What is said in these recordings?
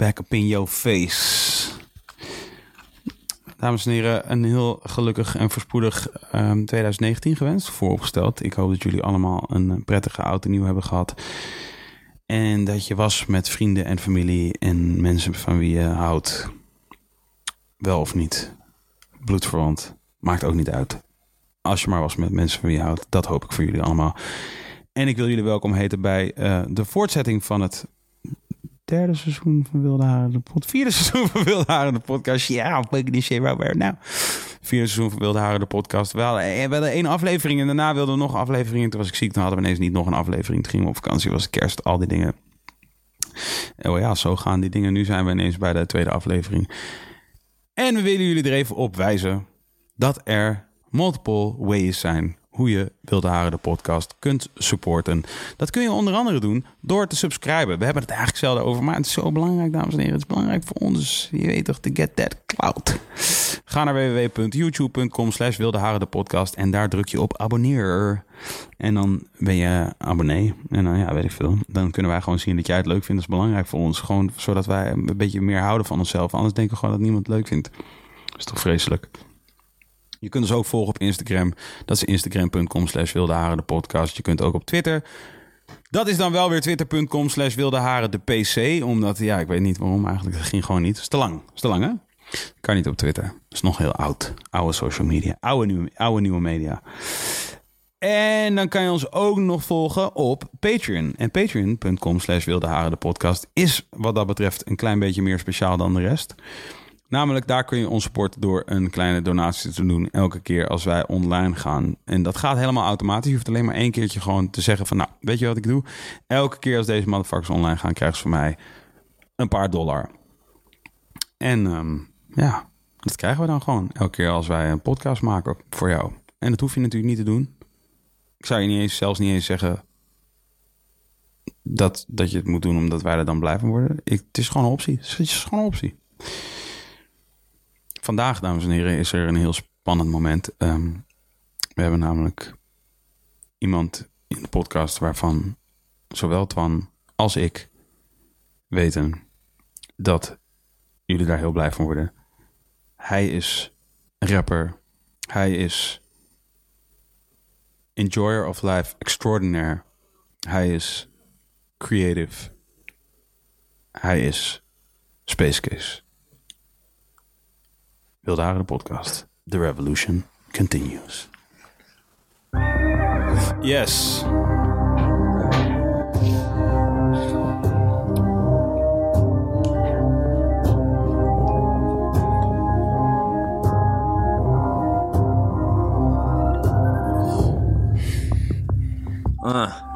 Back up in your face. Dames en heren, een heel gelukkig en voorspoedig ehm, 2019 gewenst. Vooropgesteld. Ik hoop dat jullie allemaal een prettige oude nieuw hebben gehad. En dat je was met vrienden en familie en mensen van wie je houdt. Wel of niet. Bloedverwant. Maakt ook niet uit. Als je maar was met mensen van wie je houdt. Dat hoop ik voor jullie allemaal. En ik wil jullie welkom heten bij eh, de voortzetting van het derde seizoen van Wilde Haren de podcast. Vierde seizoen van Wilde Haren de podcast. Ja, weet niet zeker waar nou. Vierde seizoen van Wilde Haren de podcast. We hadden, eh, we hadden één aflevering en daarna wilden we nog een aflevering. Toen was ik ziek, toen hadden we ineens niet nog een aflevering. Toen gingen we op vakantie, was kerst, al die dingen. Oh ja, zo gaan die dingen. Nu zijn we ineens bij de tweede aflevering. En we willen jullie er even op wijzen dat er multiple ways zijn hoe je Wilde Haren de podcast kunt supporten. Dat kun je onder andere doen door te subscriben. We hebben het eigenlijk zelden over, maar het is zo belangrijk, dames en heren. Het is belangrijk voor ons, je weet toch, to get that cloud. Ga naar www.youtube.com slash Wilde Haren de podcast en daar druk je op abonneer. En dan ben je abonnee. En dan, ja, weet ik veel. Dan kunnen wij gewoon zien dat jij het leuk vindt. Dat is belangrijk voor ons. Gewoon zodat wij een beetje meer houden van onszelf. Anders denken we gewoon dat niemand het leuk vindt. Dat is toch vreselijk. Je kunt ons ook volgen op Instagram. Dat is instagram.com slash de podcast. Je kunt ook op Twitter. Dat is dan wel weer twitter.com slash wilde haren de pc. Omdat, ja, ik weet niet waarom eigenlijk. Dat ging gewoon niet. Dat is te lang. Dat is te lang, hè? Kan niet op Twitter. Dat is nog heel oud. Oude social media. Oude nieuwe, oude nieuwe media. En dan kan je ons ook nog volgen op Patreon. En patreon.com slash wilde haren de podcast is wat dat betreft een klein beetje meer speciaal dan de rest. Namelijk, daar kun je ons supporten door een kleine donatie te doen elke keer als wij online gaan. En dat gaat helemaal automatisch. Je hoeft alleen maar één keertje gewoon te zeggen van, nou, weet je wat ik doe? Elke keer als deze motherfuckers online gaan, krijgen ze van mij een paar dollar. En ehm, ja, dat krijgen we dan gewoon elke keer als wij een podcast maken voor jou. En dat hoef je natuurlijk niet te doen. Ik zou je niet eens, zelfs niet eens zeggen dat, dat je het moet doen omdat wij er dan blij van worden. Het is gewoon een optie. Het is gewoon een optie. Vandaag, dames en heren, is er een heel spannend moment. Ehm, we hebben namelijk iemand in de podcast waarvan zowel Twan als ik weten dat jullie daar heel blij van worden. Hij is rapper. Hij is enjoyer of life extraordinaire. Hij is creative. Hij is Space Case. Wilde Haren de podcast. The revolution continues. Yes. Ah.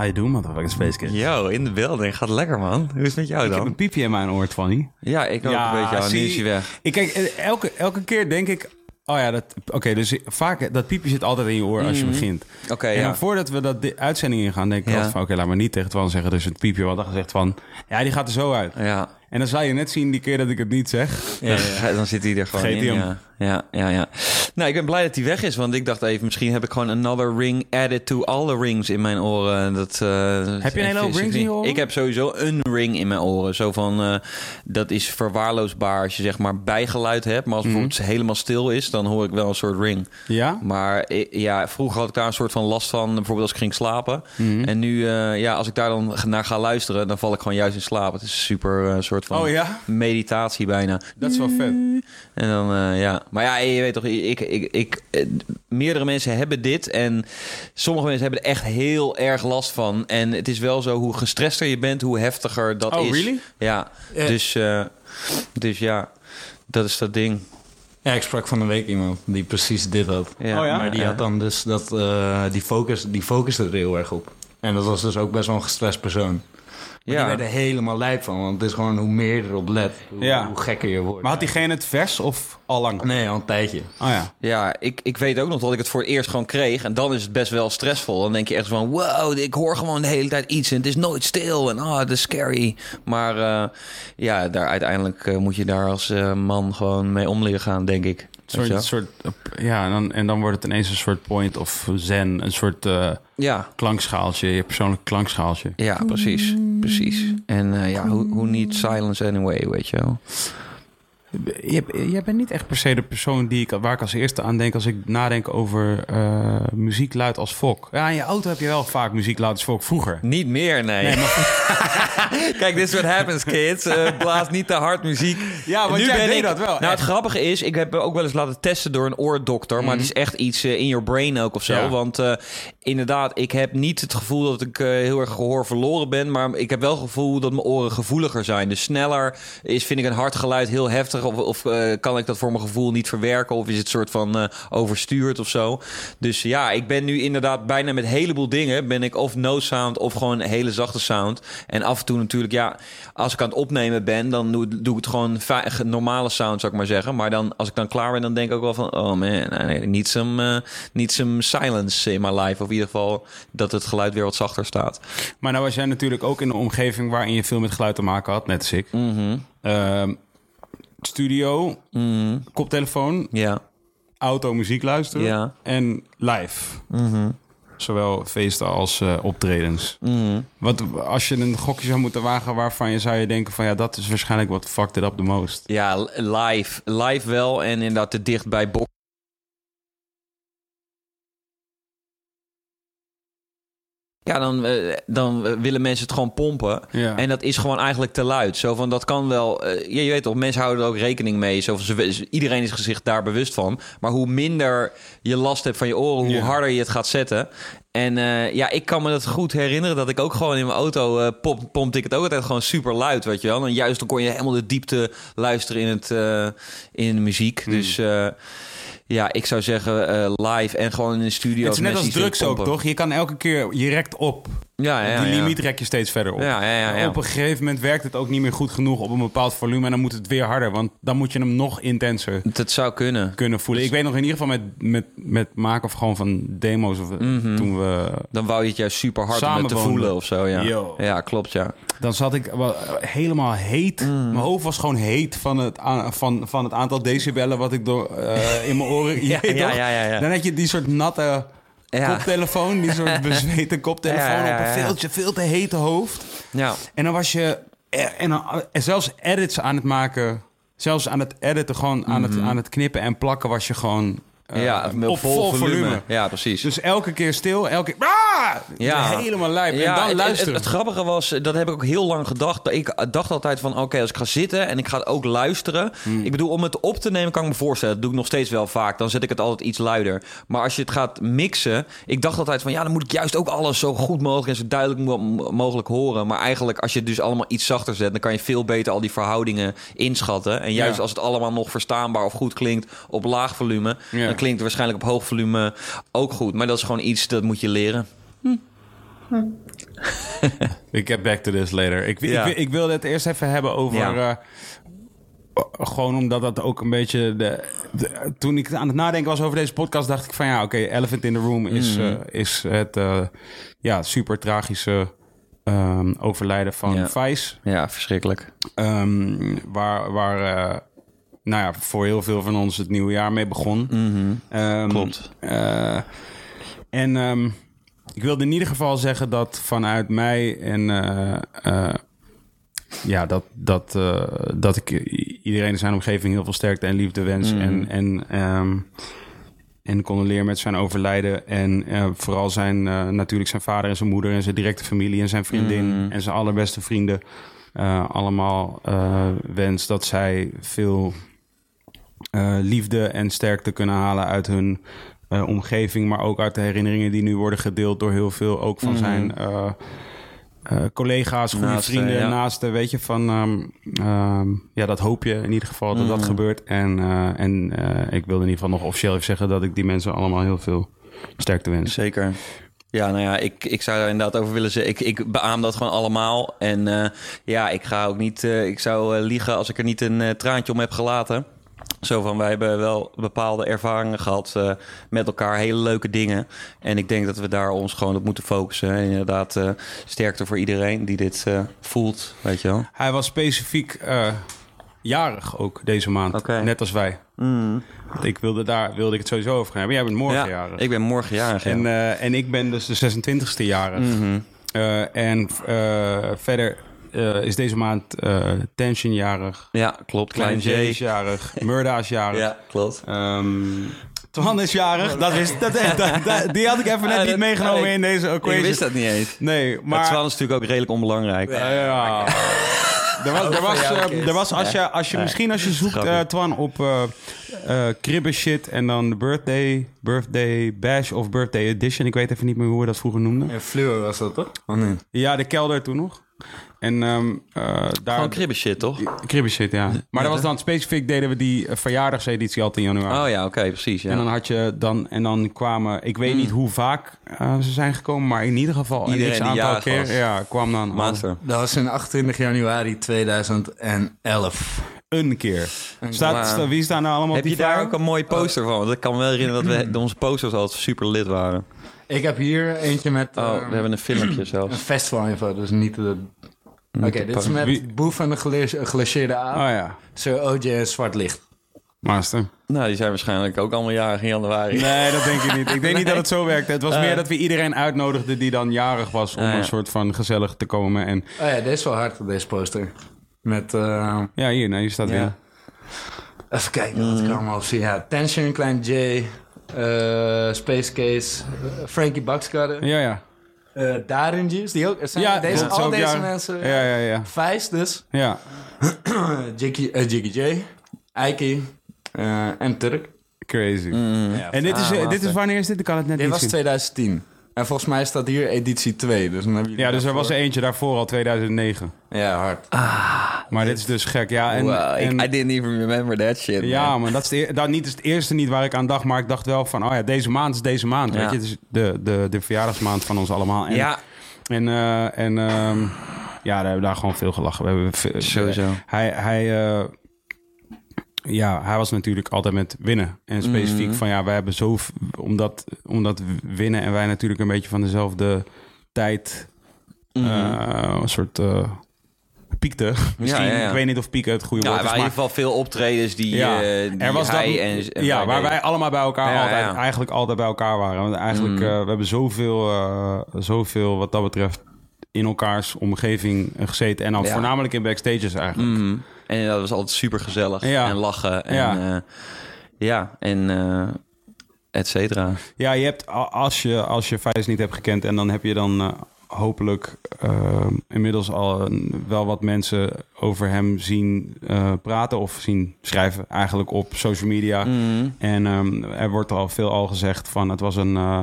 How you doing, motherfucking Space Case? Yo, in de building. Gaat lekker, man. Hoe is het met jou Ik heb dan? een piepje in mijn oor, Twanny. Ja, ik ook een beetje. Nu is hij weg. Ik kijk, eh, elke, elke keer denk ik... Oh ja, dat, oké, dus vaak, dat piepje zit altijd in je oor als je begint. Oké, en ja. voordat we dat di- uitzending ingaan, denk ik Ja. altijd van... Oké, laat maar niet tegen Twan zeggen, dus het piepje wat dan gezegd van... Ja, die gaat er zo uit. Ja. En dan zal je net zien die keer dat ik het niet zeg. Ja, ja. Dan zit hij er gewoon in. Ja. Ja, ja, ja. Nou, ik ben blij dat hij weg is. Want ik dacht even, misschien heb ik gewoon another ring added to all the rings in mijn oren. Dat, eh, Heb je een hele hoop rings in je oren? Ik heb sowieso een ring in mijn oren. Zo van, eh, dat is verwaarloosbaar als je zeg maar bijgeluid hebt. Maar als Mhm. het bijvoorbeeld helemaal stil is, dan hoor ik wel een soort ring. Ja? Maar ja, vroeger had ik daar een soort van last van, bijvoorbeeld als ik ging slapen. Mhm. En nu, eh, ja, als ik daar dan naar ga luisteren, dan val ik gewoon juist in slaap. Het is een super soort van Oh ja? meditatie bijna. Dat is wel vet. En dan, ja. Maar ja, je weet toch, ik, ik, ik, eh, meerdere mensen hebben dit. En sommige mensen hebben er echt heel erg last van. En het is wel zo, hoe gestrester je bent, hoe heftiger dat Oh, is. really? Ja, Ja. dus, eh, dus ja, dat is dat ding. Ja, ik sprak van de week iemand die precies dit had. Ja. Oh ja? Maar die had dan dus dat, eh, die, focus, die focuste er heel erg op. En dat was dus ook best wel een gestrest persoon. Maar Ja. Die er helemaal lijp van, want het is gewoon hoe meer erop let, hoe, Ja. hoe gekker je wordt. Maar had diegene het vers of al lang? Nee, al een tijdje. Oh ja. Ja, ik, ik weet ook nog dat ik het voor het eerst gewoon kreeg. En dan is het best wel stressvol. Dan denk je echt van, wow, ik hoor gewoon de hele tijd iets. En het is nooit stil. En ah, het is scary. Maar eh, ja, daar, uiteindelijk eh, moet je daar als eh, man gewoon mee om leren gaan, denk ik. Soort, ja, en dan, en dan wordt het ineens een soort point of zen. Een soort eh, Ja, klankschaaltje, je persoonlijk klankschaaltje. ja, precies. Precies. En eh, ja, hoe, hoe niet silence anyway, weet je wel. Je, jij bent niet echt per se de persoon die ik, waar ik als eerste aan denk als ik nadenk over eh, muziek luid als fok. Ja, in je auto heb je wel vaak muziek luid als fok vroeger. Niet meer, nee. Kijk, dit is what happens, kids. Eh, blaas niet te hard muziek. Ja, want Nu jij ben deed ik- dat wel, Nou, het grappige is, ik heb ook wel eens laten testen door een oordokter. Maar het is echt iets eh, in your brain ook of zo. Ja. Want inderdaad, ik heb niet het gevoel dat ik heel erg gehoor verloren ben. Maar ik heb wel het gevoel dat mijn oren gevoeliger zijn. Dus sneller is, vind ik een hard geluid heel heftig. Of, of eh, kan ik dat voor mijn gevoel niet verwerken. Of is het soort van eh, overstuurd of zo. Dus ja, ik ben nu inderdaad bijna met een heleboel dingen. Ben ik of no sound of gewoon hele zachte sound. En af en toe natuurlijk, ja, als ik aan het opnemen ben, dan doe, doe ik het gewoon normale sound, zou ik maar zeggen. Maar dan, als ik dan klaar ben, dan denk ik ook wel van, oh man, nee, niet some, niet some silence in my life. Of in ieder geval dat het geluid weer wat zachter staat. Maar nou was jij natuurlijk ook in een omgeving waarin je veel met geluid te maken had, net als ik. Ehm, studio, koptelefoon, Ja, auto, muziek luisteren Ja. en live. Zowel feesten als eh, optredens. Wat, als je een gokje zou moeten wagen waarvan je zou je denken van ja, dat is waarschijnlijk wat fucked it up the most. ja live. Live wel en inderdaad te dicht bij box. Ja, dan, eh, dan willen mensen het gewoon pompen. Ja. En dat is gewoon eigenlijk te luid. Zo van, dat kan wel... eh, je, weet toch, mensen houden er ook rekening mee. Zo van, ze, iedereen is zich daar bewust van. Maar hoe minder je last hebt van je oren... hoe Ja. harder je het gaat zetten. En eh, ja, ik kan me dat goed herinneren... dat ik ook gewoon in mijn auto pomp, pompte ik het ook altijd gewoon super luid, weet je wel. En juist dan kon je helemaal de diepte luisteren in, het, in de muziek. Hmm. Dus... ja, ik zou zeggen eh, live en gewoon in de studio. Het is net als drugs ook, toch? Je kan elke keer, je rekt op. Ja, ja, Die limiet rek je steeds verder op. Ja, ja, ja, ja. Op een gegeven moment werkt het ook niet meer goed genoeg op een bepaald volume. En dan moet het weer harder, want dan moet je hem nog intenser Dat zou kunnen. kunnen voelen. Ik weet nog in ieder geval met, met, met maken of gewoon van demo's. Of, Toen we... Dan wou je het juist super hard om het te voelen of zo. Ja, Yo. ja klopt, ja. Dan zat ik wel, helemaal heet. Mm. Mijn hoofd was gewoon heet van het, van, van het aantal decibellen wat ik door, eh, in mijn oren... Ja, ja, ja. Dan had je die soort natte koptelefoon. Die soort bezweten koptelefoon op een veel, te- veel te hete hoofd. Ja, En dan was je... En, dan, en zelfs edits aan het maken... Zelfs aan het editen, gewoon aan, het, aan het knippen en plakken... was je gewoon eh, Mhm. Ja op vol volume. Ja, precies. Dus elke keer stil, elke keer... Ah! Ja. Helemaal lijp. Ja, en dan het- luisteren. Het, het, grappige was, dat heb ik ook heel lang gedacht. Ik dacht altijd van, oké, als ik ga zitten en ik ga ook luisteren. Hmm. Ik bedoel, om het op te nemen kan ik me voorstellen. Dat doe ik nog steeds wel vaak. Dan zet ik het altijd iets luider. Maar als je het gaat mixen, ik dacht altijd van, ja, dan moet ik juist ook alles zo goed mogelijk en zo duidelijk mo- mogelijk horen. Maar eigenlijk, als je het dus allemaal iets zachter zet, dan kan je veel beter al die verhoudingen inschatten. En juist Ja. als het allemaal nog verstaanbaar of goed klinkt op laag volume, Ja. Klinkt waarschijnlijk op hoog volume ook goed. Maar dat is gewoon iets dat moet je leren. Ik get back to this later. Ik, Ja. ik, ik wilde het eerst even hebben over... Ja. eh, gewoon omdat dat ook een beetje... De, de- toen ik aan het nadenken was over deze podcast... dacht ik van ja, oké, Elephant in the Room is, Mhm. eh, is het eh, ja, super tragische ehm, overlijden van Ja. Vice. Ja, verschrikkelijk. Ehm, waar waar eh, nou ja, voor heel veel van ons het nieuwe jaar mee begon. Ehm, Klopt. eh, en ehm, ik wilde in ieder geval zeggen dat vanuit mij en eh, eh, ja, dat, dat, dat ik iedereen in zijn omgeving heel veel sterkte en liefde wens. En, en, ehm en condoleer met zijn overlijden. En vooral zijn, natuurlijk zijn vader en zijn moeder en zijn directe familie en zijn vriendin en zijn allerbeste vrienden. allemaal wens dat zij veel eh, liefde en sterkte kunnen halen uit hun eh, omgeving, maar ook uit de herinneringen die nu worden gedeeld door heel veel, ook van zijn eh, collega's, goede vrienden, ja. naasten, weet je, van ehm, ehm, ja, dat hoop je in ieder geval dat dat gebeurt. En, en ik wil in ieder geval nog officieel even zeggen dat ik die mensen allemaal heel veel sterkte wens. Zeker. Ja, nou ja, ik, ik zou daar inderdaad over willen zeggen. Ik, ik beaam dat gewoon allemaal. En ja, ik ga ook niet. ik zou liegen als ik er niet een traantje om heb gelaten. Zo van, wij hebben wel bepaalde ervaringen gehad eh, met elkaar, hele leuke dingen. En ik denk dat we daar ons gewoon op moeten focussen. En inderdaad, eh, sterkte voor iedereen die dit eh, voelt, weet je wel. Hij was specifiek jarig ook deze maand, net als wij. Want Ik wilde daar wilde ik het sowieso over gaan hebben. Jij bent morgen ja, jarig. ik ben morgen jarig. ja. En, en ik ben dus de 26e jarig. Mhm. En verder eh, is deze maand eh Tension jarig. ja, klopt. Klein Klein J is jarig. Murda is jarig. Ja, klopt. Ehm, Twan is jarig. Dat is, dat, dat- dat- die had ik even net niet meegenomen nee, in deze Ik equation. wist dat niet eens. Nee, Maar maar... Twan is natuurlijk ook redelijk onbelangrijk. Ja, ja. Er was, er was, eh, er was als je, als je misschien als je zoekt, eh, Twan, op eh eh, shit en dan de birthday, birthday bash of birthday edition. Ik weet even niet meer hoe we dat vroeger noemden. Ja, Fluor was dat toch? Oh nee. Ja, de kelder toen nog. En ehm eh daar... Gewoon kribben shit, toch? Kribben shit, ja. Maar dat was dan specifiek, deden we die eh, verjaardagseditie altijd in januari. Oh ja, oké, precies. Ja. En dan had je dan, en dan kwamen, ik weet niet hoe vaak eh, ze zijn gekomen, maar in ieder geval een Iedereen die aantal keer, was. ja, kwam dan al Master. Dat was in 28 januari 2011. een keer. Staat, wie staan nou allemaal Heb je daar ook een mooie poster van? Want ik kan me wel herinneren dat we, onze posters altijd super lid waren. Ik heb hier eentje met Oh, we hebben een filmpje een zelfs. festival info, dus niet de... Oké, dit is met Wie- Boef en de glaci- glacierde aap. Oh ja, Sir OJ en Zwart Licht. master. Nou, die zijn waarschijnlijk ook allemaal jarig in januari. Nee, dat denk ik niet. Ik denk niet dat het zo werkte. Het was meer dat we iedereen uitnodigden die dan jarig was om Ah, ja. een soort van gezellig te komen. En Oh ja, deze is wel hard, deze poster. Met, eh, ja, hier, nee, hier staat Ja. weer. even kijken wat ik allemaal op zie. Ja, Tension, Klein J, eh, Space Case, eh, Frankie Buckscutter, Ja, ja. Eh Darinji, is die ook? Er zijn Ja, deze, al ook deze jarig. mensen. Ja, ja, ja. Vice dus, Ja, Jiggy, eh, Jiggy J, Ike eh, en Turk. crazy. Ja, En dit is, Ah, eh, dit is wanneer is dit? Ik kan het net dit niet was zien. 2010. En volgens mij staat hier editie 2. Dus dan hebben jullie Ja, dus er was er eentje daarvoor al 2009. Ja, hard. Maar dit is dus gek. Ja, en, wow, en- ik, I didn't even remember that shit. ja, man. maar dat is, de, eer- dat niet is het eerste niet waar ik aan dacht. Maar ik dacht wel van, oh ja, deze maand is deze maand. Ja. Weet je, het is de, de, de verjaardagsmaand van ons allemaal. En, ja, En, eh, en ehm, ja, daar hebben we daar gewoon veel gelachen. We hebben veel- Sowieso. Hij, hij, eh, ja, hij was natuurlijk altijd met winnen. En specifiek Mhm. van ja, wij hebben zo... Omdat, omdat winnen en wij natuurlijk een beetje van dezelfde tijd... eh, een soort... eh piekte. Misschien, Mhm. ja, ja. ik weet niet of pieken het goede ja er woord is, waren in maar... ieder geval veel optredens die, Ja, eh, die er was hij dat, en, en ja, waar wij allemaal bij elkaar altijd, eigenlijk altijd bij elkaar waren. Want eigenlijk, Mm. we hebben zoveel, zoveel wat dat betreft in elkaars omgeving gezeten. En dan voornamelijk in backstages eigenlijk. En dat was altijd super gezellig. Ja. En lachen. En, Ja. ja. ja, en eh et cetera. Ja, je hebt, als je, als je Vijs niet hebt gekend... en dan heb je dan eh, hopelijk eh, inmiddels al wel wat mensen over hem zien eh, praten... of zien schrijven eigenlijk op social media. Mhm. En ehm, er wordt al veel al gezegd van het was een eh,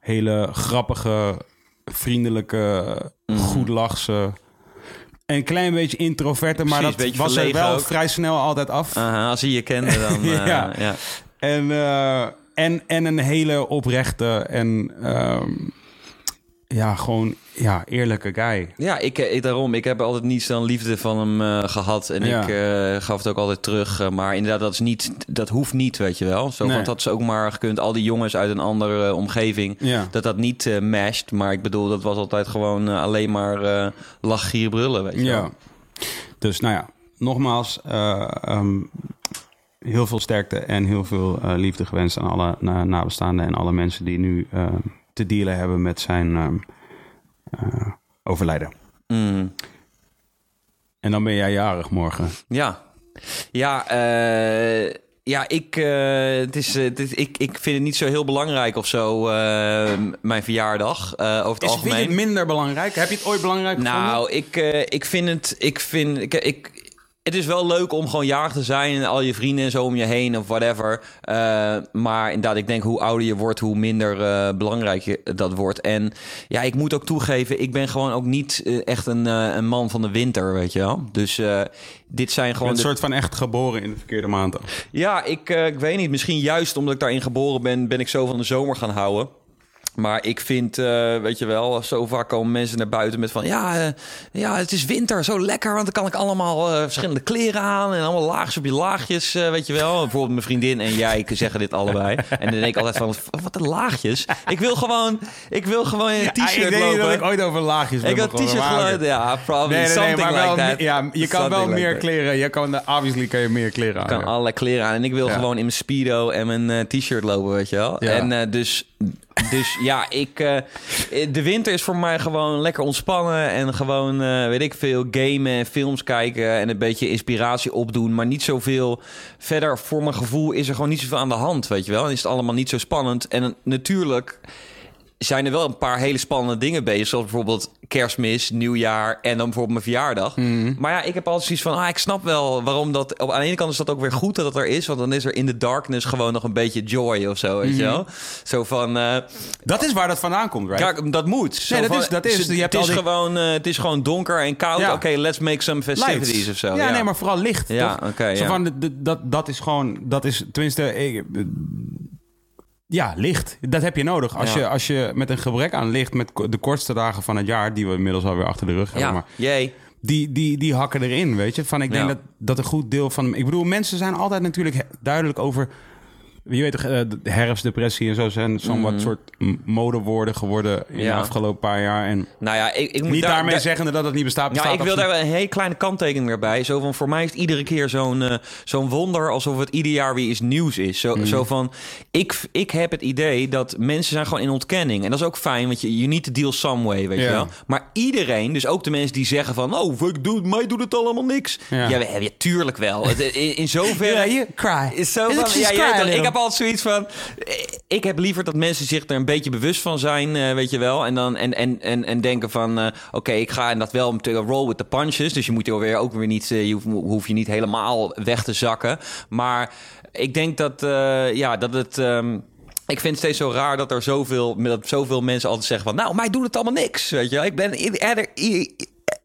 hele grappige, vriendelijke, Mhm. goedlachse. Een klein beetje introverte, maar Precies, dat was er wel ook. vrij snel altijd af. Aha, als hij je kende, dan... eh, Ja. ja. En, eh, en, en een hele oprechte en ehm, ja, gewoon ja, eerlijke guy. Ja, ik, ik daarom. Ik heb altijd niet zo'n liefde van hem eh, gehad. En Ja. ik eh, gaf het ook altijd terug. Eh, maar inderdaad, dat, is niet, dat hoeft niet, weet je wel. Zo, Nee. Want dat is ook maar gekund. Al die jongens uit een andere eh, omgeving. Ja. Dat dat niet eh masht. Maar ik bedoel, dat was altijd gewoon eh, alleen maar eh lach, gier, brullen, weet je Ja. wel. Dus nou ja, nogmaals, eh, ehm, heel veel sterkte en heel veel eh, liefde gewenst aan alle na- nabestaanden en alle mensen die nu eh, te dealen hebben met zijn ehm, eh, overlijden. Mm. En dan ben jij jarig morgen. Ja, ja, eh, ja ik, eh, het is, het is, ik, ik vind het niet zo heel belangrijk of zo, eh, mijn verjaardag, eh, over het Is, vind je algemeen. het minder belangrijk? Heb je het ooit belangrijk gevonden? Nou, ik, eh, ik vind het. Ik vind. Ik, ik, het is wel leuk om gewoon jarig te zijn en al je vrienden en zo om je heen of whatever. Eh, maar inderdaad, ik denk hoe ouder je wordt, hoe minder eh, belangrijk je, dat wordt. En ja, ik moet ook toegeven, ik ben gewoon ook niet eh, echt een, eh, een man van de winter, weet je wel. Dus eh, dit zijn gewoon. de- een soort van echt geboren in de verkeerde maand. ja, ik, eh, ik weet niet. Misschien juist omdat ik daarin geboren ben, ben ik zo van de zomer gaan houden. Maar ik vind, eh, weet je wel, zo vaak komen mensen naar buiten met van... Ja, eh, ja het is winter, zo lekker, want dan kan ik allemaal eh, verschillende kleren aan... en allemaal laagjes op je laagjes, weet je wel. Bijvoorbeeld mijn vriendin en jij zeggen dit allebei. En dan denk ik altijd van, wat een laagjes. Ik wil gewoon, ik wil gewoon in een t-shirt ik lopen. dat ik ooit over laagjes ben Ik had t-shirt geluid, ja, probably Nee, nee, nee, something wel, like that. ja, je kan wel like meer that. kleren. Je kan, obviously kan je meer kleren aan. kan ja. allerlei kleren aan. En ik wil Ja. gewoon in mijn speedo en mijn t-shirt lopen, weet je wel. Ja. En dus, dus ja, ik, eh, de winter is voor mij gewoon lekker ontspannen. En gewoon, eh, weet ik veel, gamen en films kijken. En een beetje inspiratie opdoen. Maar niet zoveel verder. Voor mijn gevoel is er gewoon niet zoveel aan de hand, weet je wel. En is het allemaal niet zo spannend. En natuurlijk zijn er wel een paar hele spannende dingen bezig. Zoals bijvoorbeeld kerstmis, nieuwjaar en dan bijvoorbeeld mijn verjaardag. Mhm. Maar ja, ik heb altijd zoiets van... Ah, ik snap wel waarom dat... Op, aan de ene kant is dat ook weer goed dat het er is. Want dan is er in de darkness gewoon nog een beetje joy of zo, weet je wel? Zo van... eh, Dat is waar dat vandaan komt, right? ja, dat moet. Zo Nee, dat van- is- dat is. Het, Je hebt is al die- gewoon, eh, het is gewoon donker en koud. Ja. Oké, let's make some festivities Lights. of zo. Ja, nee, maar vooral licht. Ja, toch? oké, Zo ja. van, dat, dat is gewoon, dat is tenminste, ik- ja, licht. Dat heb je nodig. Als, Ja. je, als je met een gebrek aan licht, met de kortste dagen van het jaar, die we inmiddels alweer achter de rug hebben, Ja, maar jee. die, die, die hakken erin, weet je. Van, ik denk Ja. dat, dat een goed deel van... Ik bedoel, mensen zijn altijd natuurlijk duidelijk over... Je weet toch, eh, de herfstdepressie en zo zijn zo'n wat soort m- modewoorden geworden in Mhm. Ja. de afgelopen paar jaar. En Nou ja, ik, ik moet niet daar- daarmee daar- zeggende dat het niet bestaat. Ja, bestaat ik wil absoluut. daar wel een hele kleine kanttekening weer bij. Zo van, voor mij is het iedere keer zo'n eh, zo'n wonder... alsof het ieder jaar weer iets nieuws is. Zo, Mhm. zo van, ik, ik heb het idee dat mensen zijn gewoon in ontkenning. En dat is ook fijn, want je you need to deal some way, weet Ja. je wel. Maar iedereen, dus ook de mensen die zeggen van... oh, ik doe, mij doet het allemaal niks. Ja. Ja, tuurlijk wel. Het- In, in zoverre... Ja, je cry. Is zo van, ja, weet a toch, ik little? heb altijd zoiets van... Ik heb liever dat mensen zich er een beetje bewust van zijn, eh, weet je wel. En, dan, en, en, en, en denken van... eh, Oké, ik ga en dat wel meteen roll with the punches. Dus je moet er weer ook weer niet... eh, je hoef je niet helemaal weg te zakken. Maar ik denk dat, ja, dat het... ehm, ik vind het steeds zo raar dat er zoveel, dat zoveel mensen altijd zeggen van... Nou, mij doet het allemaal niks, weet je. Ik ben... eerder-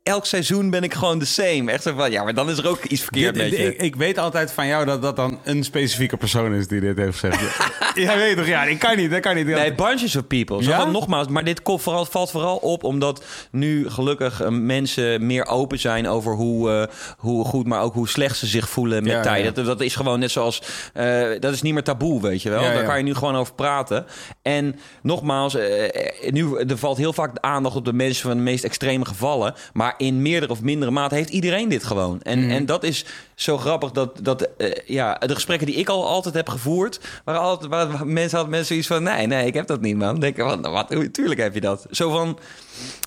Elk seizoen ben ik gewoon the same. Echt zo van, ja, maar dan is er ook iets verkeerd Dit- ik, ik weet altijd van jou dat dat dan een specifieke persoon is die dit heeft gezegd. ja, weet je toch? Ja, ik kan niet. Dat kan niet. Nee, bunches of people. Zo Ja? van, nogmaals, maar dit komt vooral, valt vooral op omdat nu gelukkig eh, mensen meer open zijn over hoe, eh, hoe goed, maar ook hoe slecht ze zich voelen met Ja, tijd. ja. Dat, dat is gewoon net zoals, eh, dat is niet meer taboe, weet je wel. Daar kan je nu gewoon over praten. En nogmaals, nu, er valt heel vaak de aandacht op de mensen van de meest extreme gevallen. Maar in meerdere of mindere mate heeft iedereen dit gewoon. En, Mhm. en dat is zo grappig dat, dat eh, ja, de gesprekken die ik al altijd heb gevoerd, waren altijd, waren, mensen hadden mensen zoiets van, nee, nee, ik heb dat niet, man. Denk ik van, wat, tuurlijk heb je dat. Zo van,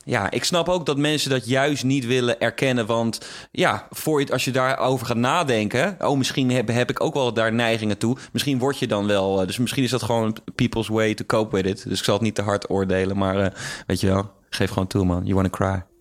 ja, ik snap ook dat mensen dat juist niet willen erkennen. Want ja, voor je, als je daarover gaat nadenken... oh, misschien heb, heb ik ook wel daar neigingen toe. Misschien word je dan wel... eh, dus misschien is dat gewoon people's way to cope with it. Dus ik zal het niet te hard oordelen. Maar eh, weet je wel, geef gewoon toe, man. You wanna cry.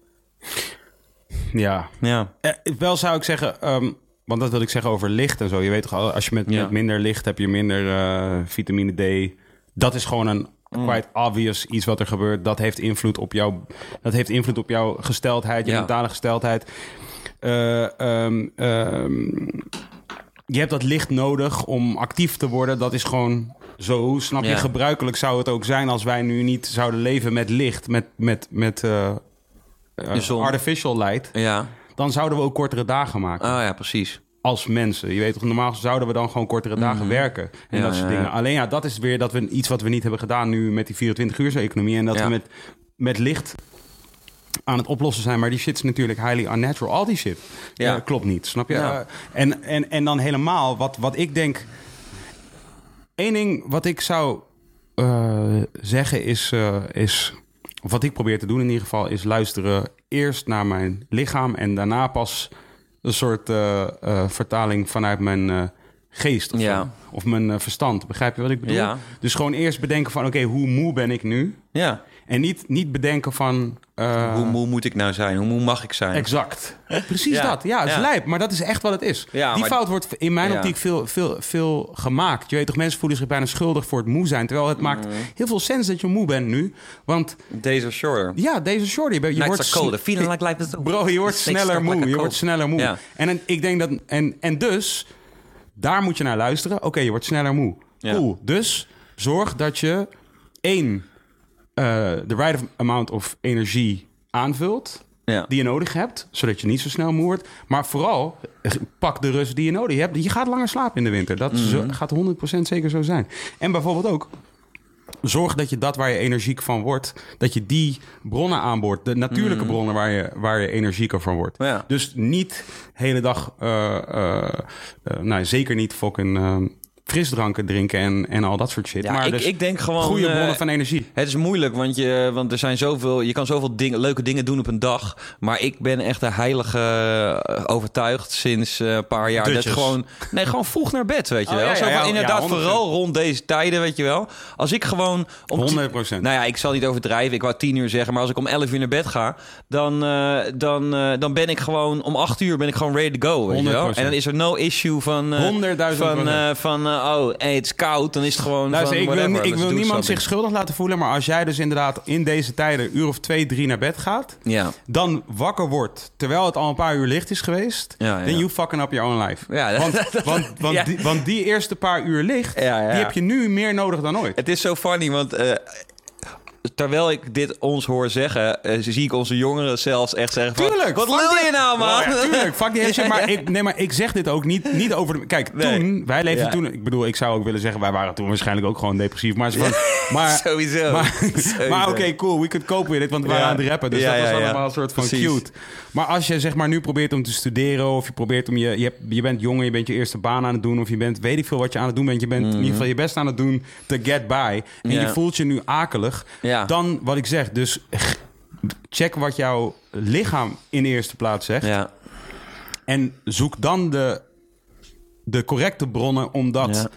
Ja. Ja, Eh, wel zou ik zeggen, ehm, want dat wil ik zeggen over licht en zo. Je weet toch, als je met, Ja. met minder licht heb je minder eh, vitamine D. Dat is gewoon een Mm. quite obvious iets wat er gebeurt. Dat heeft invloed op jouw, dat heeft invloed op jouw gesteldheid, je Ja. mentale gesteldheid. Eh, ehm, ehm, je hebt dat licht nodig om actief te worden. Dat is gewoon zo, snap je? Ja. Gebruikelijk zou het ook zijn als wij nu niet zouden leven met licht, met, met, met De zon. artificial light. Ja. Dan zouden we ook kortere dagen maken. Oh ja, precies. Als mensen. Je weet toch, normaal zouden we dan gewoon kortere dagen werken. En Mhm. Ja, dat soort ja, dingen. ja. Alleen ja, dat is weer dat we iets wat we niet hebben gedaan nu met die 24-uurs-economie. En dat Ja. we met, met licht aan het oplossen zijn. Maar die shit is natuurlijk highly unnatural. Al die shit Ja. eh, klopt niet, snap je? Ja. Eh, en, en, en dan helemaal, wat, wat ik denk... Eén ding wat ik zou eh, zeggen is, eh, is... Of wat ik probeer te doen in ieder geval... is luisteren eerst naar mijn lichaam... en daarna pas een soort eh, eh, vertaling vanuit mijn eh, geest of, Ja. of mijn verstand. Begrijp je wat ik bedoel? Ja. Dus gewoon eerst bedenken van... oké, hoe moe ben ik nu? Ja. En niet, niet bedenken van... eh, Hoe moe moet ik nou zijn? Hoe moe mag ik zijn? Exact. Precies Ja. dat. Ja, het is Ja. lijp. Maar dat is echt wat het is. Ja, Die fout wordt in mijn optiek veel, veel, veel gemaakt. Je weet toch, mensen voelen zich bijna schuldig voor het moe zijn. Terwijl het maakt Mhm. heel veel sens dat je moe bent nu. Want Deze shorter. ja, deze shorty, je, Nights wordt... are colder. Feeling like life is. Bro, je wordt sneller like moe. Je wordt sneller moe. En en ik denk dat... En, en dus, daar moet je naar luisteren. Oké, je wordt sneller moe. Cool. Dus zorg dat je één... eh, de right amount of energie aanvult Ja. die je nodig hebt, zodat je niet zo snel moe wordt. Maar vooral, eh, pak de rust die je nodig hebt. Je gaat langer slapen in de winter. Dat Mhm. zo- gaat 100% zeker zo zijn. En bijvoorbeeld ook, zorg dat je dat waar je energiek van wordt, dat je die bronnen aanboort. De natuurlijke bronnen waar je, waar je energieker van wordt. Mhm. Ja. Dus niet de hele dag, eh, nou zeker niet fucking eh, frisdranken drinken en, en al dat soort shit. Ja, maar ik, dus ik denk gewoon... goede eh, bronnen van energie. Het is moeilijk, want, je, want er zijn zoveel, je kan zoveel dingen, leuke dingen doen op een dag. Maar ik ben echt de heilige eh, overtuigd sinds eh, een paar jaar. Dutjes. Dat gewoon, nee, gewoon vroeg naar bed, weet je Oh, wel. ja, inderdaad, ja, 100%. vooral rond deze tijden, weet je wel. Als ik gewoon... Om 100%. Nou ja, ik zal niet overdrijven. Ik wou tien uur zeggen. Maar als ik om 11 uur naar bed ga, dan, dan, dan ben ik gewoon... Om 8 uur ben ik gewoon ready to go, weet je wel. 100%. En dan is er no issue van... eh, 100.000 Van, van eh, oh, hey, het is koud. Dan is het gewoon Luister, van ik wil, whatever, ik let's wil niemand zich schuldig laten voelen, maar als jij dus inderdaad in deze tijden een uur of twee, drie naar bed gaat, Ja. dan wakker wordt terwijl het al een paar uur licht is geweest, Ja, ja. then you fucking up your own life. Ja, want, want, want, die, want die eerste paar uur licht, die heb je nu meer nodig dan ooit. Het is zo funny, want eh, terwijl ik dit ons hoor zeggen, eh, zie ik onze jongeren zelfs echt zeggen van... Tuurlijk, Wat lul die- je nou, man? Ja, tuurlijk, fuck die shit. Maar ik, nee, maar ik zeg dit ook niet, niet over de... Kijk, Nee. toen, wij leefden Ja. toen... Ik bedoel, ik zou ook willen zeggen, wij waren toen waarschijnlijk ook gewoon depressief. Maar, van, maar Sowieso. Maar, oké, cool, we could cope with it, want we waren aan het rappen. Dus dat was allemaal een soort van Precies. cute. Maar als je zeg maar nu probeert om te studeren... of je probeert om je... Je, hebt, je bent jong en je bent je eerste baan aan het doen... of je bent, weet ik veel wat je aan het doen bent... je bent in ieder geval je best aan het doen to get by... en Mhm. Je voelt je nu akelig... Ja. dan wat ik zeg, dus check wat jouw lichaam in de eerste plaats zegt... Ja, en zoek dan de, de correcte bronnen om dat Ja.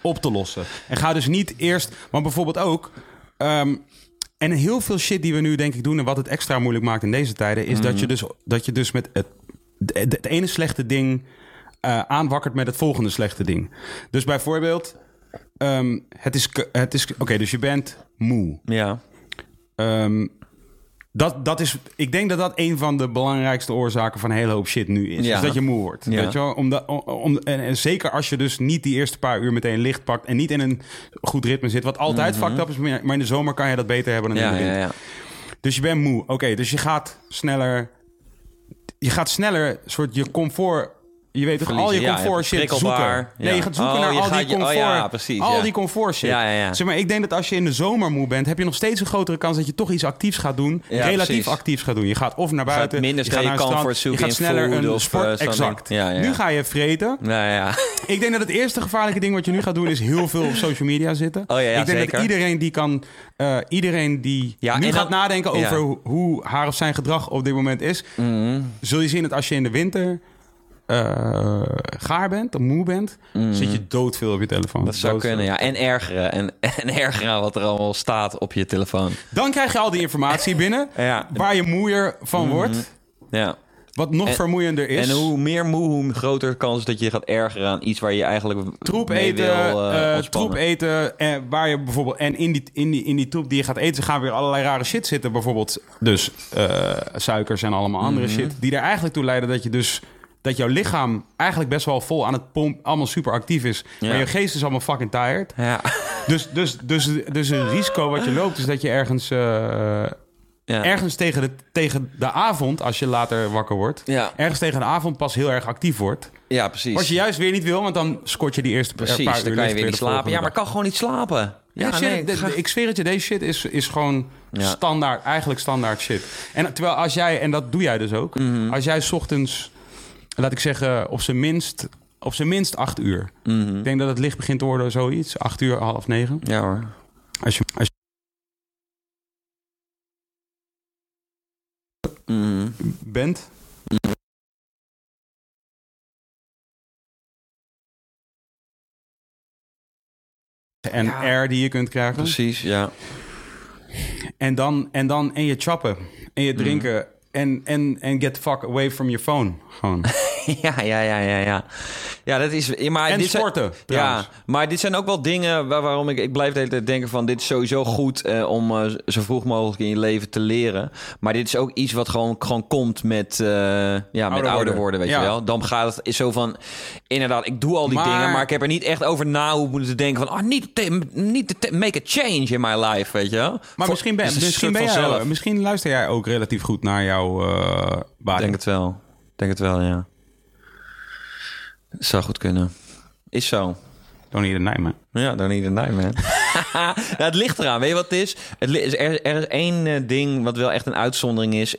op te lossen. En ga dus niet eerst... Maar bijvoorbeeld ook... ehm, en heel veel shit die we nu denk ik doen... en wat het extra moeilijk maakt in deze tijden... is Mhm. dat, je dus, dat je dus met het, het, het ene slechte ding... eh, aanwakkert met het volgende slechte ding. Dus bijvoorbeeld... ehm, het is... Het is Oké, dus je bent moe. ja. Ehm, dat, dat is, ik denk dat dat een van de belangrijkste oorzaken van een hele hoop shit nu is. Ja. Is dat je moe wordt. Ja. Weet je wel? Om, om, en, en zeker als je dus niet die eerste paar uur meteen licht pakt... en niet in een goed ritme zit. Wat altijd fucked up is, maar in de zomer kan je dat beter hebben dan in de winter. ja. Dus je bent moe. Oké, dus je gaat sneller... Je gaat sneller soort je comfort... Je weet toch, al je Verliezen, ja, comfort shit zoeken. Nee, je gaat zoeken Oh, naar al gaat die je- oh comfort. ja, precies, al ja. die comfort shit. Zeg maar, ik denk dat als je in de zomer moe bent... heb je nog steeds een grotere kans dat je toch iets actiefs gaat doen. Relatief precies. actiefs gaat doen. Je gaat of naar gaat buiten, minder je gaat je naar een comfort strand, zoeken je gaat sneller een of, sport... eh, exact. Nu ga je vreten. Nou ja. Ik denk dat het eerste gevaarlijke ding wat je nu gaat doen... is heel veel op social media zitten. Oh ik denk zeker. dat iedereen die kan... eh, iedereen die Ja, nu gaat nadenken over hoe, hoe haar of zijn gedrag op dit moment is... Mhm. zul je zien dat als je in de winter eh, gaar bent of moe bent... zit je doodveel op je telefoon. Mhm. Dat zou kunnen, ja. En ergeren. En, en ergeren aan wat er allemaal staat op je telefoon. Dan krijg je al die informatie binnen... Ja. waar je moeier van wordt... Ja. Wat nog En- vermoeiender is. En hoe meer moe, hoe groter de kans is dat je gaat ergeren aan iets waar je eigenlijk troep mee eten, wil, ontspannen. troep eten, eh, waar je bijvoorbeeld en in die, in, die, in die troep die je gaat eten, gaan weer allerlei rare shit zitten. Bijvoorbeeld dus suikers en allemaal andere Mhm. shit, die er eigenlijk toe leiden dat je dus dat jouw lichaam eigenlijk best wel vol aan het pomp, allemaal super actief is. Ja. Maar je geest is allemaal fucking tired. Ja. Dus, dus, dus, dus een risico wat je loopt is dat je ergens, eh, Ja. ergens tegen, de, tegen de avond, als je later wakker wordt, ergens tegen de avond pas heel erg actief wordt. ja, precies. Wat je juist weer niet wil, want dan scort je die eerste paar Precies, uur. dan kan je weer niet slapen. Ja, maar dag. kan gewoon niet slapen. Ja, Ja, shit, nee, ga- ik zweer het je, deze shit is, is gewoon Ja. standaard, eigenlijk standaard shit. En terwijl als jij, en dat doe jij dus ook, Mhm. als jij 's ochtends, laat ik zeggen, op zijn minst, op zijn minst acht uur. Mhm. Ik denk dat het licht begint te worden, zoiets, acht uur, half negen. Ja hoor. Als je, als Mhm. bent, en Ja. air die je kunt krijgen. Precies, ja. En dan, en dan, en je chappen, en je drinken, en, en, en get the fuck away from your phone. Gewoon. ja, ja, ja, ja, ja. Ja, dat is... Maar En dit zijn- Ja, maar dit zijn ook wel dingen waar, waarom ik... Ik blijf de hele tijd denken van... Dit is sowieso goed eh, om eh, zo vroeg mogelijk in je leven te leren. Maar dit is ook iets wat gewoon, gewoon komt met, eh, ja, met ouder, worden. worden, weet Ja. je wel. Dan gaat het is zo van... Inderdaad, ik doe al die Maar- dingen... Maar ik heb er niet echt over na hoe moeten denken van... Ah, niet, te, niet te make a change in my life, weet je wel. Maar Voor- misschien ben, dus misschien, ben jij, misschien luister jij ook relatief goed naar jouw eh. Denk het wel. Denk het wel, ja. Zou goed kunnen. Is zo. Don't need a nightmare. Ja, dan niet een nightmare. nou, het ligt eraan. Weet je wat het is? Is- er, is één eh, ding wat wel echt een uitzondering is.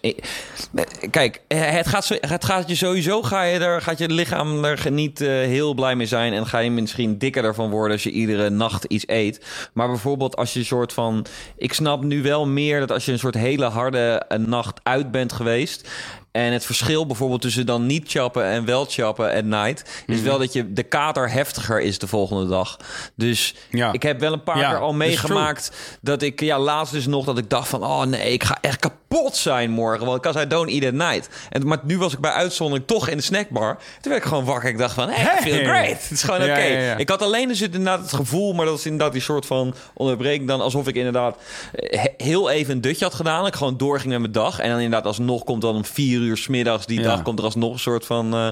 Kijk, eh, het gaat, het gaat je sowieso... Ga je er, gaat je lichaam er niet eh, heel blij mee zijn... en ga je misschien dikker ervan worden... als je iedere nacht iets eet. Maar bijvoorbeeld als je een soort van... Ik snap nu wel meer dat als je een soort hele harde nacht uit bent geweest... En het verschil bijvoorbeeld tussen dan niet chappen en wel chappen at night... is wel dat je de kater heftiger is de volgende dag. Dus Ja. ik heb wel een paar Ja, keer al meegemaakt... dat ik, ja, laatst dus nog dat ik dacht van... oh nee, ik ga echt kapot zijn morgen. Want because I don't eat at night. En, maar nu was ik bij uitzondering toch in de snackbar. Toen werd ik gewoon wakker. Ik dacht van, hey, I feel great. Het is gewoon oké. Ja. Ik had alleen dus inderdaad het gevoel... maar dat is inderdaad die soort van onderbreking dan... alsof ik inderdaad eh, he- heel even een dutje had gedaan. Ik gewoon doorging met mijn dag. En dan inderdaad alsnog komt dan om vier uur 's middags die Ja. dag... komt er alsnog een soort van eh,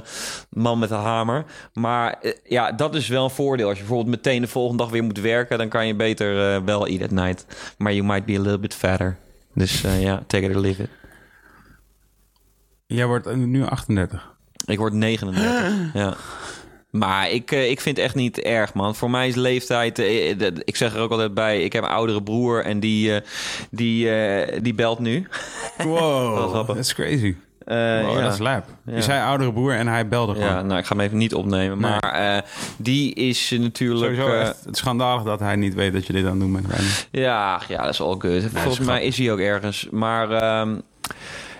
man met een hamer. Maar eh, ja, dat is wel een voordeel. Als je bijvoorbeeld meteen de volgende dag weer moet werken... dan kan je beter eh, wel eat at night. Maar you might be a little bit fatter. Dus ja, take it or leave it. Jij wordt nu 38. Ik word 39. ja. Maar ik, ik vind het echt niet erg, man. Voor mij is leeftijd... Ik zeg er ook altijd bij... Ik heb een oudere broer en die, die, die belt nu. Wow, grappig. that's crazy. Wow, ja. dat is lap. Ja. Je zei oudere broer en hij belde gewoon. Ja, nou, ik ga hem even niet opnemen. Nee. Maar eh, die is natuurlijk... Sowieso echt het schandalig dat hij niet weet dat je dit aan het doen bent. Ja, ja, dat is all good. Volgens mij is hij ook ergens. Maar ehm,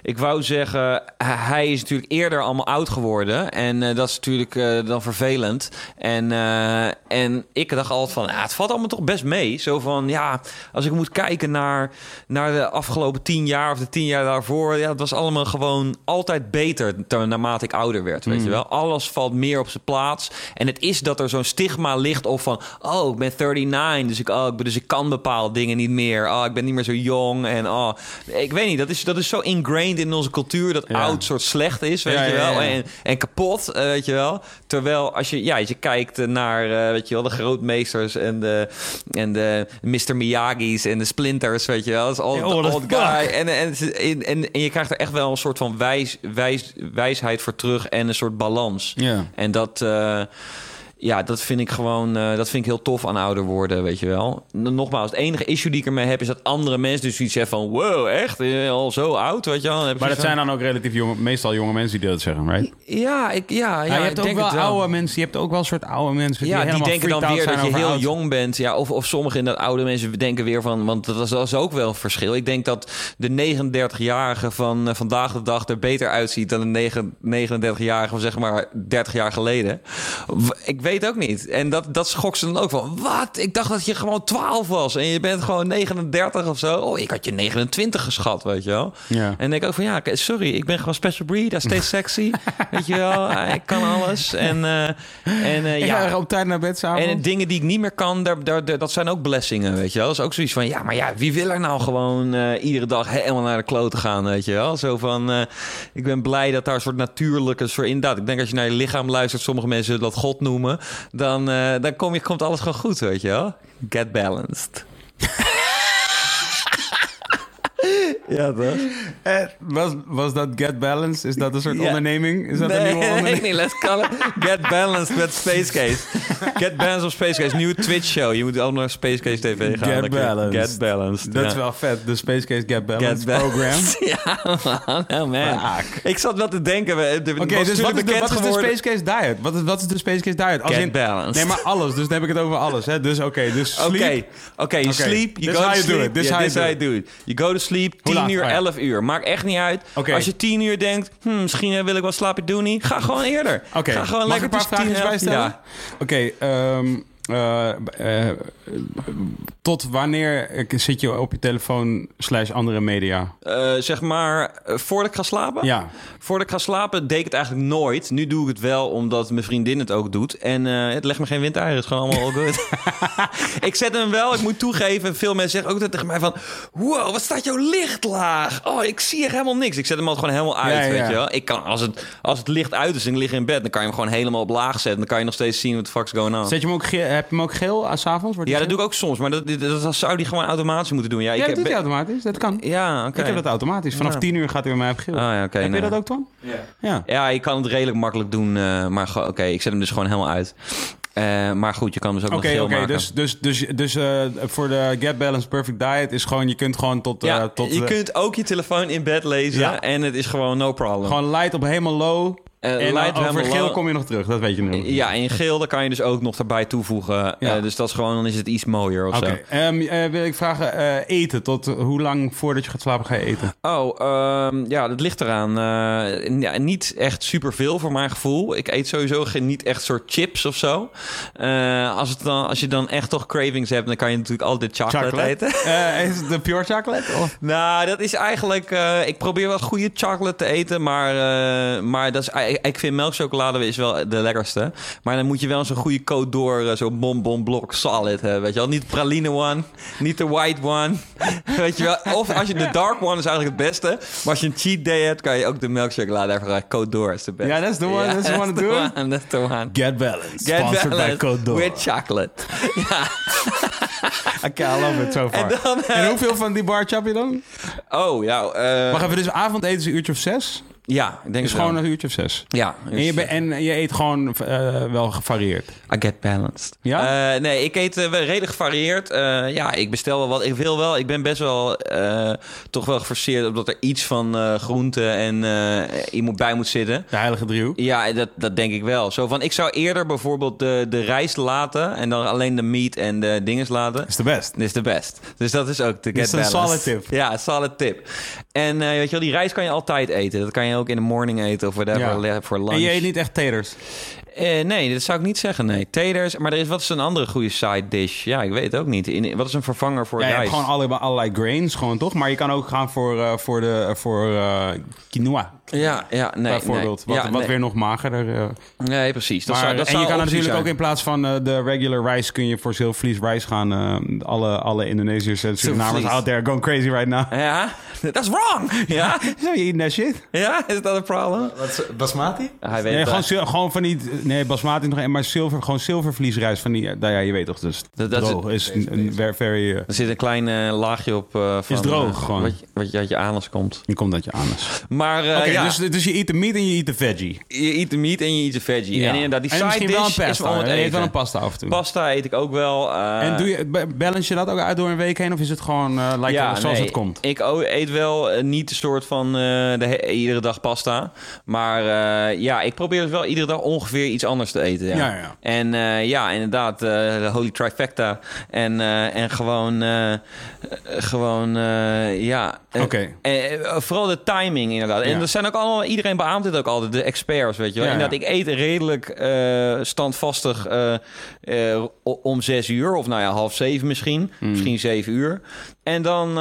ik wou zeggen, hij is natuurlijk eerder allemaal oud geworden. En eh, dat is natuurlijk eh, dan vervelend. En, eh, en ik dacht altijd van, ja, het valt allemaal toch best mee. Zo van, ja, als ik moet kijken naar, naar de afgelopen tien jaar of de tien jaar daarvoor. Ja, het was allemaal gewoon altijd beter ter- naarmate ik ouder werd, weet je wel. Alles valt meer op zijn plaats. En het is dat er zo'n stigma ligt op van, oh, ik ben 39, dus ik, oh, dus ik kan bepaalde dingen niet meer. Oh, ik ben niet meer zo jong. En oh, ik weet niet, dat is, dat is zo ingrained in onze cultuur dat Ja. oud soort slecht is, weet Ja, je wel. En, en kapot, eh, weet je wel. Terwijl als je, ja, als je kijkt naar, eh, weet je wel, de grootmeesters en de, en de Mr. Miyagi's en de Splinters, weet je wel. Dat is oh, old fuck. guy. En, en, en, en, en je krijgt er echt wel een soort van wijs, wijs, wijsheid voor terug en een soort balans. Ja. En dat, eh, ja, dat vind ik gewoon, eh, dat vind ik heel tof aan ouder worden, weet je wel. Nogmaals, het enige issue die ik ermee heb is dat andere mensen dus iets zeggen van, wow, echt, Eh, al zo oud, weet je wel. Maar dat zijn dan ook relatief jonge, meestal jonge mensen die dat zeggen, right? ja, ik, ja, ja, je ik hebt ook wel, oude mensen. Je hebt ook wel een soort oude mensen Ja, die denken dan weer dat je heel oud. jong bent. Ja, of, of sommige inderdaad oude mensen denken weer van... Want dat is, dat is ook wel een verschil. Ik denk dat de 39-jarige van eh, vandaag de dag er beter uitziet... dan de negen- 39-jarige van zeg maar 30 jaar geleden. Ik weet weet ook niet. En dat, dat schokt ze dan ook van. Wat? Ik dacht dat je gewoon 12 was. En je bent gewoon 39 of zo. Oh, ik had je 29 geschat, weet je wel. Ja. En denk ook van, ja, sorry. Ik ben gewoon special breed. I stay sexy. weet je wel. Ik kan alles. En, eh, en eh, ja... op tijd naar bed s'avonds. En dingen die ik niet meer kan, daar, daar, daar- dat zijn ook blessingen, weet je wel. Dat is ook zoiets van, ja, maar ja, wie wil er nou gewoon eh, iedere dag helemaal naar de klote gaan, weet je wel. Zo van, eh, ik ben blij dat daar een soort natuurlijke, soort inderdaad. Ik denk als je naar je lichaam luistert, sommige mensen dat God noemen, dan, eh, dan kom je, komt alles gewoon goed, weet je wel. Get balanced. ja, toch? Eh, was, was dat Get Balance? Is dat een soort Ja. onderneming? Is dat een nieuwe onderneming? nee, let's call it Get Balanced met Space Case. Get Balanced op Space Case. Nieuwe Twitch show. Je moet allemaal naar Space Case TV gaan. Get Balanced. Get Balanced. Dat ja. is wel vet. De Space Case Get Balance Get Balanced. program. Ja, man. Oh, man. Ik zat wel te denken. Oké, dus wat is, de, wat is de Space Case diet? Wat is, wat is de Space Case diet? Als Get in- balanced. Nee, maar alles. Dus dan heb ik het over alles. Hè? Dus oké, dus Oké, sleep. oké, you Oké, sleep, you this go how to you sleep. it, this Ja, how this you how do you do it. You go to sleep, 10 laat? uur, Oh ja. 11 uur. Maakt echt niet uit. Als je 10 uur denkt, hm, misschien eh, wil ik wel slapen doen niet. Ga gewoon eerder. Ga gewoon mag lekker een paar tussen 10 en vragen 11. bij stellen? Oké, ehm, eh, eh, tot wanneer zit je op je telefoon slash andere media? Eh, zeg maar, eh, voordat ik ga slapen? Ja. Voordat ik ga slapen deed ik het eigenlijk nooit. Nu doe ik het wel, omdat mijn vriendin het ook doet. En eh, het legt me geen windeieren. Het is gewoon allemaal all good. ik zet hem wel, ik moet toegeven. Veel mensen zeggen ook altijd tegen mij van... Wow, wat staat jouw licht laag? Oh, ik zie echt helemaal niks. Ik zet hem altijd gewoon helemaal uit, Ja, weet ja. je wel. Ik kan, als, het, als het licht uit is en ik lig in bed... dan kan je hem gewoon helemaal op laag zetten. Dan kan je nog steeds zien wat de fuck's going on. Zet je hem ook geel, heb je hem ook geel als avonds? Ja, dat doe ik ook soms. Maar dat, dat, dat zou die gewoon automatisch moeten doen. Ja, ik Ja, dat heb, doet hij automatisch. Dat kan. Ja, oké. Ik heb dat automatisch. Vanaf Ja. 10 uur gaat hij bij mij op geel. Ah, ja, oké, heb nee. je dat ook, Twan? Ja. Ja. Ja, je kan het redelijk makkelijk doen. eh, maar oké, ik zet hem dus gewoon helemaal uit. Eh, maar goed, je kan dus ook Oké, nog geel oké. maken. Dus, dus, dus, dus eh, voor de Get Balanced Perfect Diet is gewoon... Je kunt gewoon tot... eh, ja, tot je kunt ook je telefoon in bed lezen. Ja. En het is gewoon no problem. Gewoon light op helemaal low. Eh, en light over geel kom je nog terug. Dat weet je nu. Ja, en in geel, daar kan je dus ook nog erbij toevoegen. Ja. Eh, dus dat is gewoon, dan is het iets mooier of Oké. zo. Eh, wil ik vragen, eh, eten. Tot hoe lang voordat je gaat slapen ga je eten? Oh, ehm, ja, dat ligt eraan. Eh, ja, niet echt superveel voor mijn gevoel. Ik eet sowieso geen, niet echt soort chips of zo. Eh, als, het dan, als je dan echt toch cravings hebt, dan kan je natuurlijk altijd chocolate, eten. Eh, is het de pure chocolate? Of? Nou, dat is eigenlijk... eh, ik probeer wel goede chocolate te eten, maar, eh, maar dat is, ik, ik vind melkchocolade is wel de lekkerste. Maar dan moet je wel zo'n goede code door, eh, zo'n bonbon blok solid hebben, weet je wel. Niet de praline one, niet de white one, weet je wel. Of als je de dark one is eigenlijk het beste. Maar als je een cheat day hebt, kan je ook de melkchocolade even gaan. Code door is de beste. Ja, that's the one, that's the one to do That's the one. Get Balanced. Get sponsored by Code Door. with chocolate. ja. Oké, I love it so far. En dan, eh, En hoeveel van die bar chap je dan? Oh, ja. eh, Wacht even, dus avondeten is een uurtje of zes? Ja, ik denk gewoon een uurtje of zes? Ja. En je, be- en je eet gewoon eh, wel gevarieerd. I get balanced. Ja? Eh, nee, ik eet eh, redelijk gevarieerd. Ja, ik bestel wel wat. Ik wil wel. Ik ben best wel toch wel geforceerd omdat er iets van groente en iemand bij moet zitten. De heilige driehoek. Ja, dat, dat denk ik wel. Zo van, ik zou eerder bijvoorbeeld de, de rijst laten en dan alleen de meat en de dinges laten. Is de best. Is de best. Dus dat is ook de get is een balanced. solid tip. Ja, solid tip. En weet je wel, die rijst kan je altijd eten. Dat kan je ook in de morning eten of whatever voor lunch. En je eet niet echt taters. Eh, nee, dat zou ik niet zeggen. Nee, taters. Maar er is wat is een andere goede side dish? Ja, ik weet het ook niet. In, wat is een vervanger voor Ja, je hebt gewoon allerlei, allerlei grains, gewoon toch? Maar je kan ook gaan voor, eh, voor, de, voor eh, quinoa, Ja, ja, nee, bijvoorbeeld. nee. Wat, Ja, wat nee. weer nog magerder. Nee, precies. Dat maar, zou, dat en zou je kan natuurlijk ook in plaats van eh, de regular rice... kun je voor zilvervlies rice gaan. eh, alle, alle Indonesiërs en Surinamers out there going crazy right now. Ja, dat is wrong. Ja, So you eating that shit? ja, is dat een? Wat is basmati? Hij weet Nee, gewoon, gewoon van die... Nee, basmati nog... Maar zilver, gewoon zilvervliesrijst van die... eh, Nou ja, je weet toch, dus Dat- droog is een, een very... eh, Er zit een klein eh, laagje op van... Is droog gewoon. Wat, je- wat je uit je anus komt. je komt dat je anus. Maar ja, dus, dus je eet de meat en je eet de veggie. je eet de meat en je eet de veggie. Ja. En inderdaad, die en side dish wel een is pasta. wel het Je eet wel een pasta af en toe. Pasta eet ik ook wel. en doe je, ba- balance je dat ook uit door een week heen? Of is het gewoon like, zoals nee, het komt? Ik eet wel niet een soort van de iedere dag pasta. Maar ja, ik probeer dus wel iedere dag ongeveer iets anders te eten. Ja, Ja, ja. En eh, ja, inderdaad, eh, de holy trifecta. En, eh, en gewoon, gewoon ja. Oké. vooral de timing inderdaad. En er zijn ook allemaal, iedereen beaamt dit ook altijd, de experts, weet je wel. Inderdaad, ik eet redelijk standvastig om zes uur. Of nou ja, half zeven misschien. Hmm. Misschien zeven uur. En dan,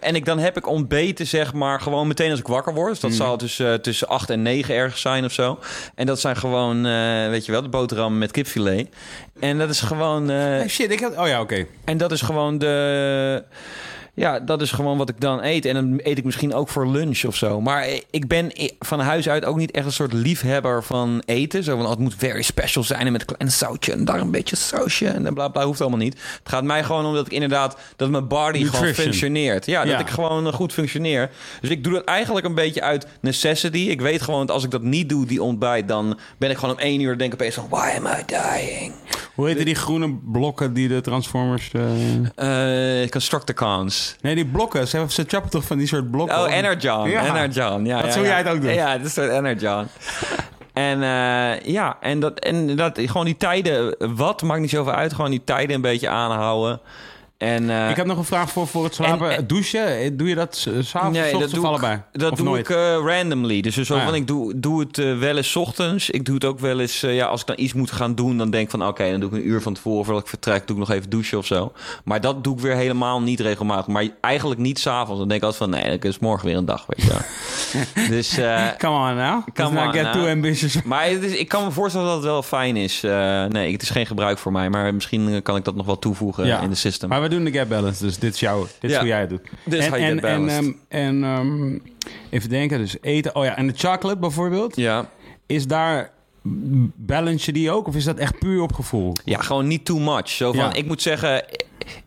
en ik, dan heb ik ontbeten, zeg maar, gewoon meteen als ik wakker word. Dus dat Hmm. zal tussen, tussen acht en negen ergens zijn of zo. En dat zijn gewoon, eh, weet je wel, de boterham met kipfilet. En dat is gewoon... Hey, shit, ik had... Oh ja, oké. en dat is gewoon de. Ja, dat is gewoon wat ik dan eet. En dan eet ik misschien ook voor lunch of zo. Maar ik ben van huis uit ook niet echt een soort liefhebber van eten. Zo van, oh, het moet very special zijn en met een klein zoutje en daar een beetje sausje en bla bla, hoeft allemaal niet. Het gaat mij gewoon om dat ik inderdaad, dat mijn body gewoon Nutrition. functioneert. Ja, dat Ja. ik gewoon eh, goed functioneer. Dus ik doe dat eigenlijk een beetje uit necessity. Ik weet gewoon dat als ik dat niet doe, die ontbijt, dan ben ik gewoon om één uur denk ik opeens van, why am I dying? Hoe heette die groene blokken die de Transformers... eh, Eh Constructicons. Nee, die blokken. Ze, hebben, ze chappen toch van die soort blokken? Oh, Energon. Ja. Energon. Ja, Dat ja, zou ja. jij het ook doen? Ja, dat is een Energon. En eh, ja, en dat, en dat gewoon die tijden, wat maakt niet zoveel uit, gewoon die tijden een beetje aanhouden. En, eh, Ik heb nog een vraag voor, voor het slapen. En- en- Douchen, eh, doe je dat s- s'avonds Nee, of dat allebei? ik, dat of doe nooit? ik eh, randomly. Dus zo Ah, ja. van, ik doe, doe het eh, wel eens 's ochtends. Ik doe het ook wel eens, eh, ja, als ik dan iets moet gaan doen, dan denk ik van, oké, dan doe ik een uur van tevoren voordat ik vertrek, doe ik nog even douchen of zo. Maar dat doe ik weer helemaal niet regelmatig. Maar eigenlijk niet s'avonds. Dan denk ik altijd van, nee, dan is morgen weer een dag, weet je wel. dus, eh, Come on now. Come on get too ambitious. maar het is, ik kan me voorstellen dat het wel fijn is. Eh, nee, het is geen gebruik voor mij, maar misschien eh, kan ik dat nog wel toevoegen Ja. in de system. Maar we doen de gap balance, dus dit is jouw, dit is hoe jij het doet. Dit is en, en, en, ehm, en ehm, even denken, dus eten. Oh ja, en de chocolate bijvoorbeeld. ja. Is daar balance je die ook, of is dat echt puur op gevoel? Ja, gewoon niet too much. Zo van, Ja. ik moet zeggen,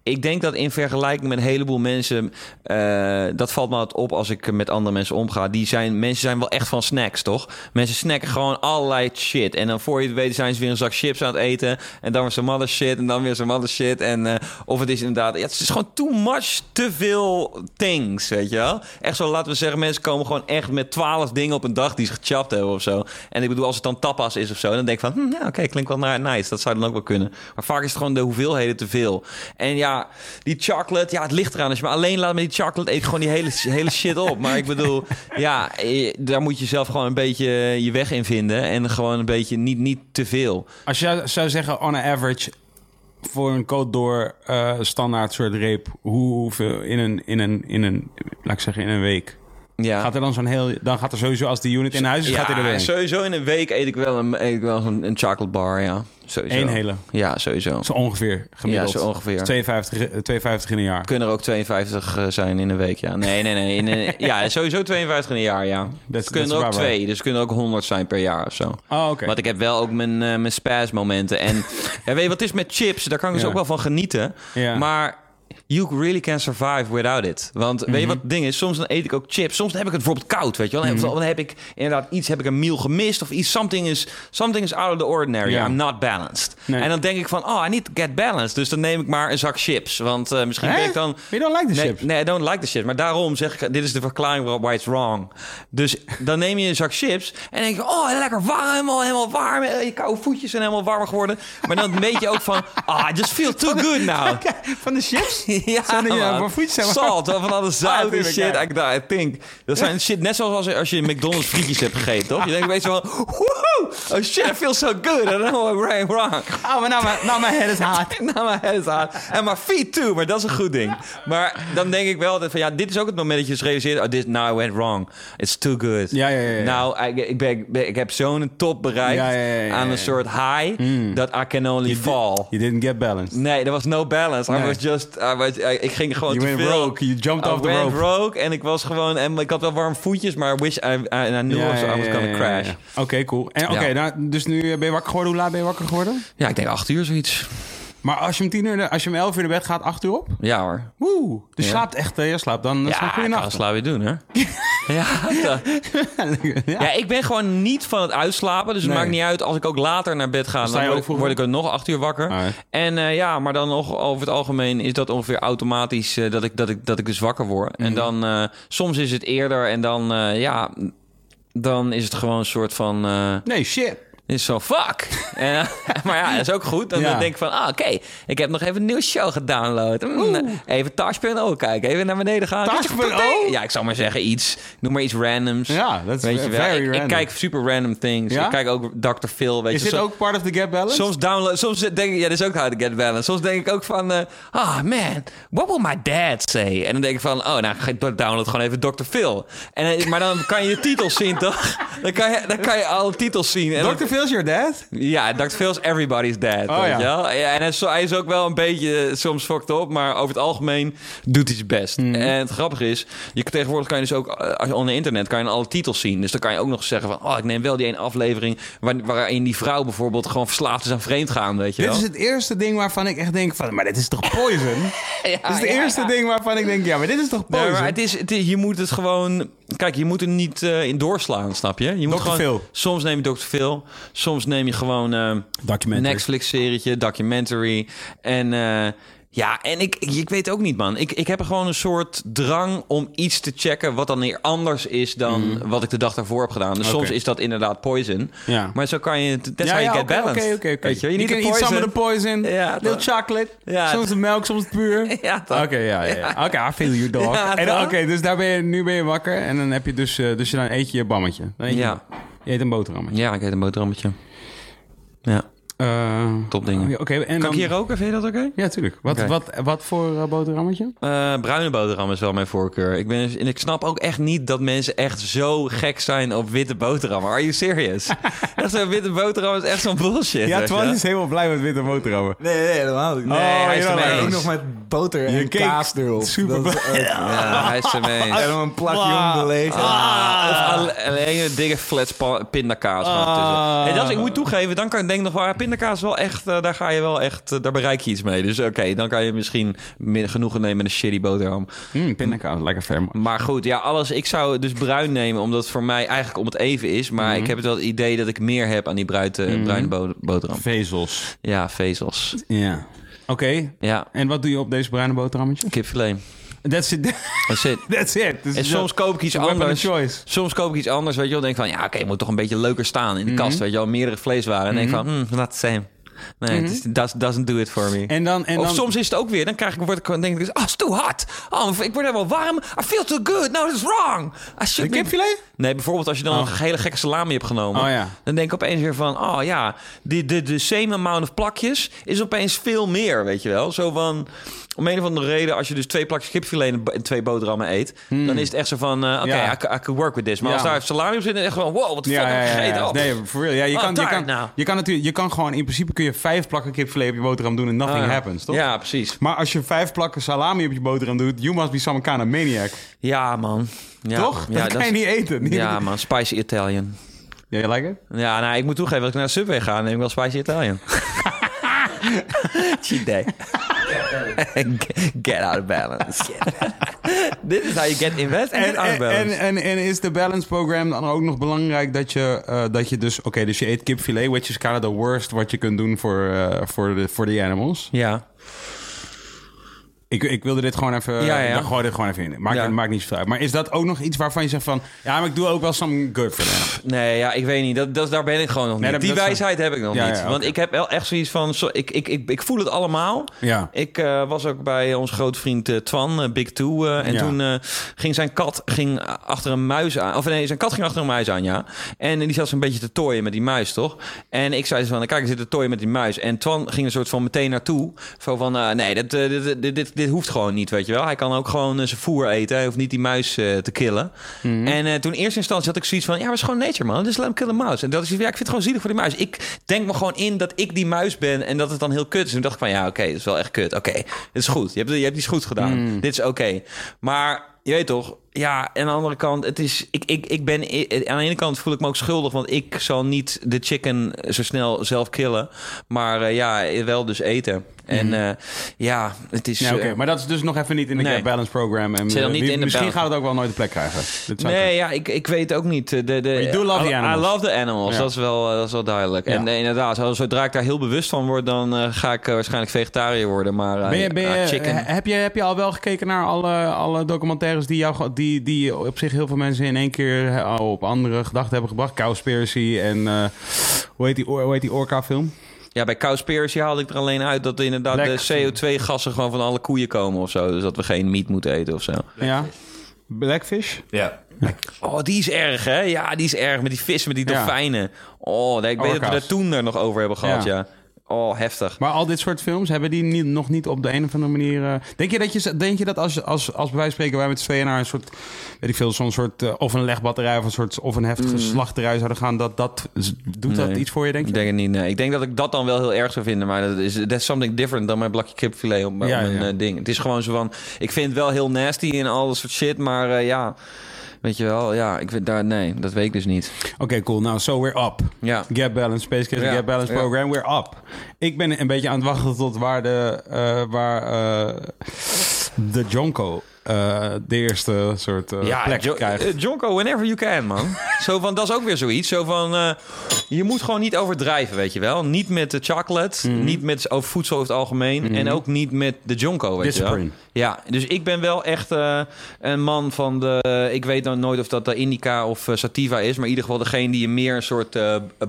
ik denk dat in vergelijking met een heleboel mensen, eh, dat valt me altijd op als ik met andere mensen omga. Die zijn, mensen zijn wel echt van snacks, toch? Mensen snacken gewoon allerlei shit. En dan voor je het weet zijn ze weer een zak chips aan het eten. En dan weer some other shit. En dan weer some other shit. En eh, of het is inderdaad, ja, het is gewoon too much, te veel things, weet je wel? Echt zo, laten we zeggen, mensen komen gewoon echt met twaalf dingen op een dag die ze gechapt hebben of zo. En ik bedoel, als het dan tapas is of zo, dan denk ik van, hm, ja, oké, klinkt wel nice. Dat zou dan ook wel kunnen. Maar vaak is het gewoon de hoeveelheden te veel. En ja, die chocolate, ja, het ligt eraan. Als je me alleen laat met die chocolate, eet gewoon die hele, hele shit op. Maar ik bedoel, ja, eh, daar moet je zelf gewoon een beetje je weg in vinden. En gewoon een beetje niet, niet te veel. Als je zou zeggen, on average, voor een code door eh, standaard soort reep, hoe- hoeveel in een, in een, in een, laat ik zeggen, in een week? Ja. Gaat er dan zo'n heel, dan gaat er sowieso als die unit in huis is, gaat hij er weer sowieso in een week eet ik wel een, eet ik wel een, een chocolate bar, ja. Sowieso. Eén hele. Ja, sowieso. Zo ongeveer gemiddeld. Ja, zo ongeveer. 52, eh, 52 in een jaar. Kunnen er ook 52 eh, zijn in een week, ja. Nee, nee, nee. In een, ja, sowieso 52 in een jaar, ja. Er kunnen er ook twee, dus er kunnen ook 100 zijn per jaar of zo. Oh, oké. Want ik heb wel ook mijn, eh mijn spaz-momenten. En ja, weet je wat is met chips? Daar kan ik dus Ja. ook wel van genieten. Ja. Maar you really can survive without it. Want weet je Mhm. wat het ding is? Soms dan eet ik ook chips. Soms heb ik het bijvoorbeeld koud, weet je wel. Dan, Mhm. heb, dan heb ik inderdaad iets, heb ik een meal gemist of iets. Something is, something is out of the ordinary. I'm not balanced. Nee. En dan denk ik van, oh, I need to get balanced. Dus dan neem ik maar een zak chips. Want eh, misschien ben ik dan... You don't like the Nee, chips? nee, I don't like the chips. Maar daarom zeg ik, dit is de verklaring why it's wrong. Dus dan neem je een zak chips en denk je, oh, lekker warm, helemaal, helemaal warm. Eh, Je koude voetjes zijn helemaal warm geworden. Maar dan weet je ook van, ah, I just feel too good now. Van de chips? Ja, Zijn die, eh, voetjes zijn we- Salt, wel van alle zout en shit. ja. I, I think. Dat zijn shit net zoals als, als je McDonald's frietjes hebt gegeten, toch? Je denkt een beetje van, woehoe, oh shit, I feel so good. I don't know what I'm wrong. Oh, maar nou, mijn- nou mijn head is hot. Nou, mijn head is hot. En mijn feet too, maar dat is een goed ding. Maar dan denk ik wel altijd van, ja, dit is ook het moment dat je dus realiseert, oh, this, now I went wrong. It's too good. Ja, ja, ja. Nou, ik, ik, ben, ik ben- ik heb zo'n top bereikt aan een soort high, dat I can only fall. You didn't get balanced. Nee, er was no balance. I was just, I was, I- ik ging gewoon You te went veel. rogue. You jumped I off the rope. rogue en ik was gewoon, en ik had wel warm voetjes, maar I wish I, I, I knew Ja, ja, I was ja, gonna ja, crash. ja, Ja, ja. Oké, cool. En oké, Ja. nou, dus nu ben je wakker geworden. Hoe laat ben je wakker geworden? ik denk acht uur zoiets. Maar als je om tien uur, als je om elf uur naar bed gaat, acht uur op? Ja hoor. Woe. Dus Ja. slaapt echt, eh, je slaapt dan. Dat is een Ja, goede ik kan nacht. slaap weer doen, hè? Ja, dat- ja, ik ben gewoon niet van het uitslapen. Dus het maakt niet uit als ik ook later naar bed ga. Dan je word, ik- word ik er nog acht uur wakker. Ah, ja. En eh, ja, maar dan nog over het algemeen is dat ongeveer automatisch eh, dat, ik, dat, ik, dat ik dus wakker word. Mhm. En dan eh, soms is het eerder en dan eh, ja, dan is het gewoon een soort van. eh, Nee, shit. Is zo fuck. En, maar ja, dat is ook goed. Dan Ja. denk ik van, ah, oké, ik heb nog even een nieuwe show gedownload. Mm, even Touch.o kijken, even naar beneden gaan. Touch.o? Ja, ik zal maar zeggen iets. Noem maar iets randoms. Ja, dat is wel. very Ik, ik random. kijk super random things. Ja? Ik kijk ook Dr. Phil. Weet Is je, dit Som- ook part of the Get Balance? Soms download, soms denk ik, ja, dit is ook how to get balance. Soms denk ik ook van, eh, ah man, what will my dad say? En dan denk ik van, oh, nou, download gewoon even Dr. Phil. En, eh, maar dan kan je de titels zien, toch? Dan kan je, dan kan je alle titels zien. En dan- Dr. Phil's your dad? ja, Dr. Phil is everybody's dad. Oh, weet ja. je wel? ja. En hij is, hij is ook wel een beetje eh, soms fucked up, maar over het algemeen doet hij zijn best. Mhm. En het grappige is, je, tegenwoordig kan je dus ook, eh, als je op internet, kan je alle titels zien. Dus dan kan je ook nog zeggen van, oh, ik neem wel die ene aflevering waar, waarin die vrouw bijvoorbeeld gewoon verslaafd is aan vreemdgaan, weet je Dit wel? is het eerste ding waarvan ik echt denk van... Maar dit is toch poison? Ja, dit is het ja, eerste ding waarvan ik denk... Ja, maar dit is toch Nee, poison? maar het is, het is- je moet het gewoon... Kijk, je moet er niet eh, in doorslaan, snap je? je moet Dr. gewoon, Phil. Soms neem je Dr. Phil. Soms neem je gewoon... eh, Documentary. Netflix-serietje, documentary. En eh, ja, en ik, ik weet ook niet, man. Ik, ik heb er gewoon een soort drang om iets te checken... wat dan weer anders is dan wat ik de dag daarvoor heb gedaan. Dus Mhm. Soms is dat inderdaad poison. Ja. Maar zo kan je... That's ja, how ja, you oké, get balanced. oké, oké, je, niet can de eat some of poison. the poison. Ja, little chocolate. Ja, soms de melk, soms het puur. Ja, Oké, ja, ja. Oké, I feel you, dog. Oké, dus daar ben je, nu ben je wakker. En dan heb je dus... eh, dus je dan eet je je bammetje. Je, Ja. Je eet een boterhammetje. Ja, ik eet een boterhammetje. Ja, Eh, topdingen. ja, Oké, en Kan dan... ik hier roken? Vind je dat oké? Ja, tuurlijk. Wat, wat, wat voor eh, boterhammetje? Eh, bruine boterham is wel mijn voorkeur. Ik, ben, en ik snap ook echt niet dat mensen echt zo gek zijn op witte boterhammen. Are you serious? echt zo'n witte boterham is echt zo'n bullshit. Ja, Twan is helemaal blij met witte boterhammen. Nee, nee, helemaal niet. Nee, Oh, hij is ook nog met boter en Je kaas erop. super Dat is ook- Ja, hij is ermee eens. En dan een plakje om de leeg. Of alle- alleen een dikke flats pindakaas. Ah. tussen. En dat is, ik moet toegeven, dan kan ik denk nog wel, pindakaas wel echt, eh, daar ga je wel echt, eh, daar bereik je iets mee. Dus oké, dan kan je misschien min- genoegen nemen met een shitty boterham. Mm, pindakaas, lekker ver. Maar goed, ja, alles. Ik zou dus bruin nemen, omdat het voor mij eigenlijk om het even is. Maar Mhm. ik heb het wel het idee dat ik meer heb aan die bruine, bruine bo- boterham. Vezels. Ja, vezels. Ja. Oké, Ja, en wat doe je op deze bruine boterhammetje? kipfilet. That's it. That's it. That's it. Dus En soms koop ik iets anders. Soms koop ik iets anders, weet je wel. denk ik van, ja, oké, het moet toch een beetje leuker staan in de Mhm. kast, weet je wel. Meerdere vleeswaren. En denk ik van, hmm, not the same. Nee, het is- does, doesn't do it for me. Mhm. En dan... En of dan soms is het ook weer, dan krijg ik, word ik, denk ik, oh, it's too hot. Oh, ik word helemaal warm. I feel too good. No, that's wrong. Een kipfilet? Nee, bijvoorbeeld als je dan een hele gekke salami hebt genomen. Oh, ja. Dan denk ik opeens weer van, oh ja, de same amount of plakjes is opeens veel meer, weet je wel. Zo van, om een of andere reden, als je dus twee plakjes kipfilet en twee boterhammen eet, dan is het echt zo van, eh, oké, Hmm. Ja. I, work with this. Maar als daar salami op zit, dan echt gewoon, wow, wat de fuck heb ik gegeten? Oh, Nee, real. Ja, je, Oh, kan, je, kan, now. je kan natuurlijk, je kan gewoon in principe kun je vijf plakken kipfilet op je boterham doen en nothing ah, happens, toch? Ja, precies. Maar als je vijf plakken salami op je boterham doet, you must be some kind of maniac. Ja, man. Ja, toch? Ja, dat kan je niet eten. Niet- Ja, man, spicy Italian. Like it? Ja, nou, ik moet toegeven, als ik naar de Subway ga, neem ik wel spicy Italian. Cheat day. get out of balance. This is how you get invest and En, get out of balance. en, en, en is de balance program dan ook nog belangrijk dat je, eh, dat je dus... Oké, dus je eet kipfilet, which is kind of the worst wat je kunt doen voor eh, voor de voor the animals. ja. Ik, ik wilde dit gewoon even... Ja, ja. Ik gooi dit gewoon even in. Maakt, Ja. maakt niet zoveel uit. Maar is dat ook nog iets waarvan je zegt van... Ja, maar ik doe ook wel some good for them. Nee, ja, ik weet niet. Dat, dat, daar ben ik gewoon nog Nee, niet. Die wijsheid heb ik nog Ja, niet. ja, Want ik heb wel echt zoiets van... Zo, ik, ik, ik, ik voel het allemaal. Ja. Ik eh, was ook bij onze grote vriend eh, Twan, eh, Big Two. en toen ging zijn kat ging achter een muis aan. Of nee, zijn kat ging achter een muis aan, ja. En die zat zo'n beetje te tooien met die muis, toch? En ik zei zo van, kijk, ik zit te tooien met die muis. En Twan ging een soort van meteen naartoe. Zo van, nee, dit, dit, dit, dit, dit hoeft gewoon niet, weet je wel. Hij kan ook gewoon eh, zijn voer eten. Hij hoeft niet die muis eh, te killen. Mhm. En eh, toen in eerste instantie had ik zoiets van, ja, maar het is gewoon nature, man. Just let him kill a mouse. En dat is, ja, ik vind het gewoon zielig voor die muis. Ik denk me gewoon in dat ik die muis ben en dat het dan heel kut is. En toen dacht ik van, ja, oké, dat is wel echt kut. Oké, dit is goed. Je hebt, je hebt iets goed gedaan. Mhm. Dit is oké. Maar je weet toch, ja, en aan de andere kant, het is, ik, ik, ik ben, aan de ene kant voel ik me ook schuldig, want ik zal niet de chicken zo snel zelf killen, maar eh, ja, wel dus eten. En eh, ja, het is... Ja, eh, Maar dat is dus nog even niet in de Nee. Balance Program. En, Zit nog eh, niet wie- in de misschien balance. gaat het ook wel nooit de plek krijgen. Nee, ja, ik, ik weet ook niet. De, de, you do love the I- animals. I love the animals, Ja. dat, is wel, eh, dat is wel duidelijk. Ja. En eh, inderdaad, zo- zodra ik daar heel bewust van word... dan eh, ga ik eh, waarschijnlijk vegetariër worden. Maar eh, Ben je, ben je, chicken... eh, heb, je, heb je al wel gekeken naar alle, alle documentaires die, jou, ge- die, die op zich heel veel mensen in één keer eh, al op andere gedachten hebben gebracht? Cowspiracy en eh, hoe, heet die, hoe heet die Orca-film? Ja, bij Cowspiracy haalde ik er alleen uit... dat inderdaad Black- de CO2-gassen gewoon van alle koeien komen of zo. Dus dat we geen meat moeten eten of zo. Ja. Blackfish? Ja. Oh, die is erg, hè? Ja, die is erg. Met die vissen, met die Ja. dolfijnen. Oh, nee, ik weet dat we daar toen er nog over hebben gehad, Ja. ja. Oh, heftig. Maar al dit soort films hebben die niet, nog niet op de een of andere manier. eh, denk, je dat je, denk je dat als, als, als bij wijze van spreken wij met z'n tweeën naar een soort. weet ik veel, zo'n soort. eh, of een legbatterij of een soort. of een heftige slachterij zouden gaan. Dat, dat, doet dat Mm. Iets voor je, denk je? Ik denk het niet, nee. Ik denk dat ik dat dan wel heel erg zou vinden. Maar dat is that's something different dan mijn blakje kipfilet op, Ja, op mijn ja. eh, ding. Het is gewoon zo van... Ik vind het wel heel nasty en al dat soort shit. Maar ja, weet je wel. Ja, ik vind daar... Nee, dat weet ik dus niet. Oké, cool. Nou, so we're up. Ja. Gap Balance, Space Case Ja, Gap Balance ja. Program, we're up. Ik ben een beetje aan het wachten tot waar de, eh, waar, eh, de Jonko eh, de eerste soort eh, plek Jo- krijgt. eh, Jonko, whenever you can, man. zo van, dat is ook weer zoiets. Zo van, je moet gewoon niet overdrijven, weet je wel. Niet met de chocolate, Mhm. niet met over voedsel over het algemeen. En ook niet met de Jonko, weet je wel. Ja, dus ik ben wel echt een man van de... Ik weet dan nooit of dat de indica of sativa is... maar in ieder geval degene die je meer een soort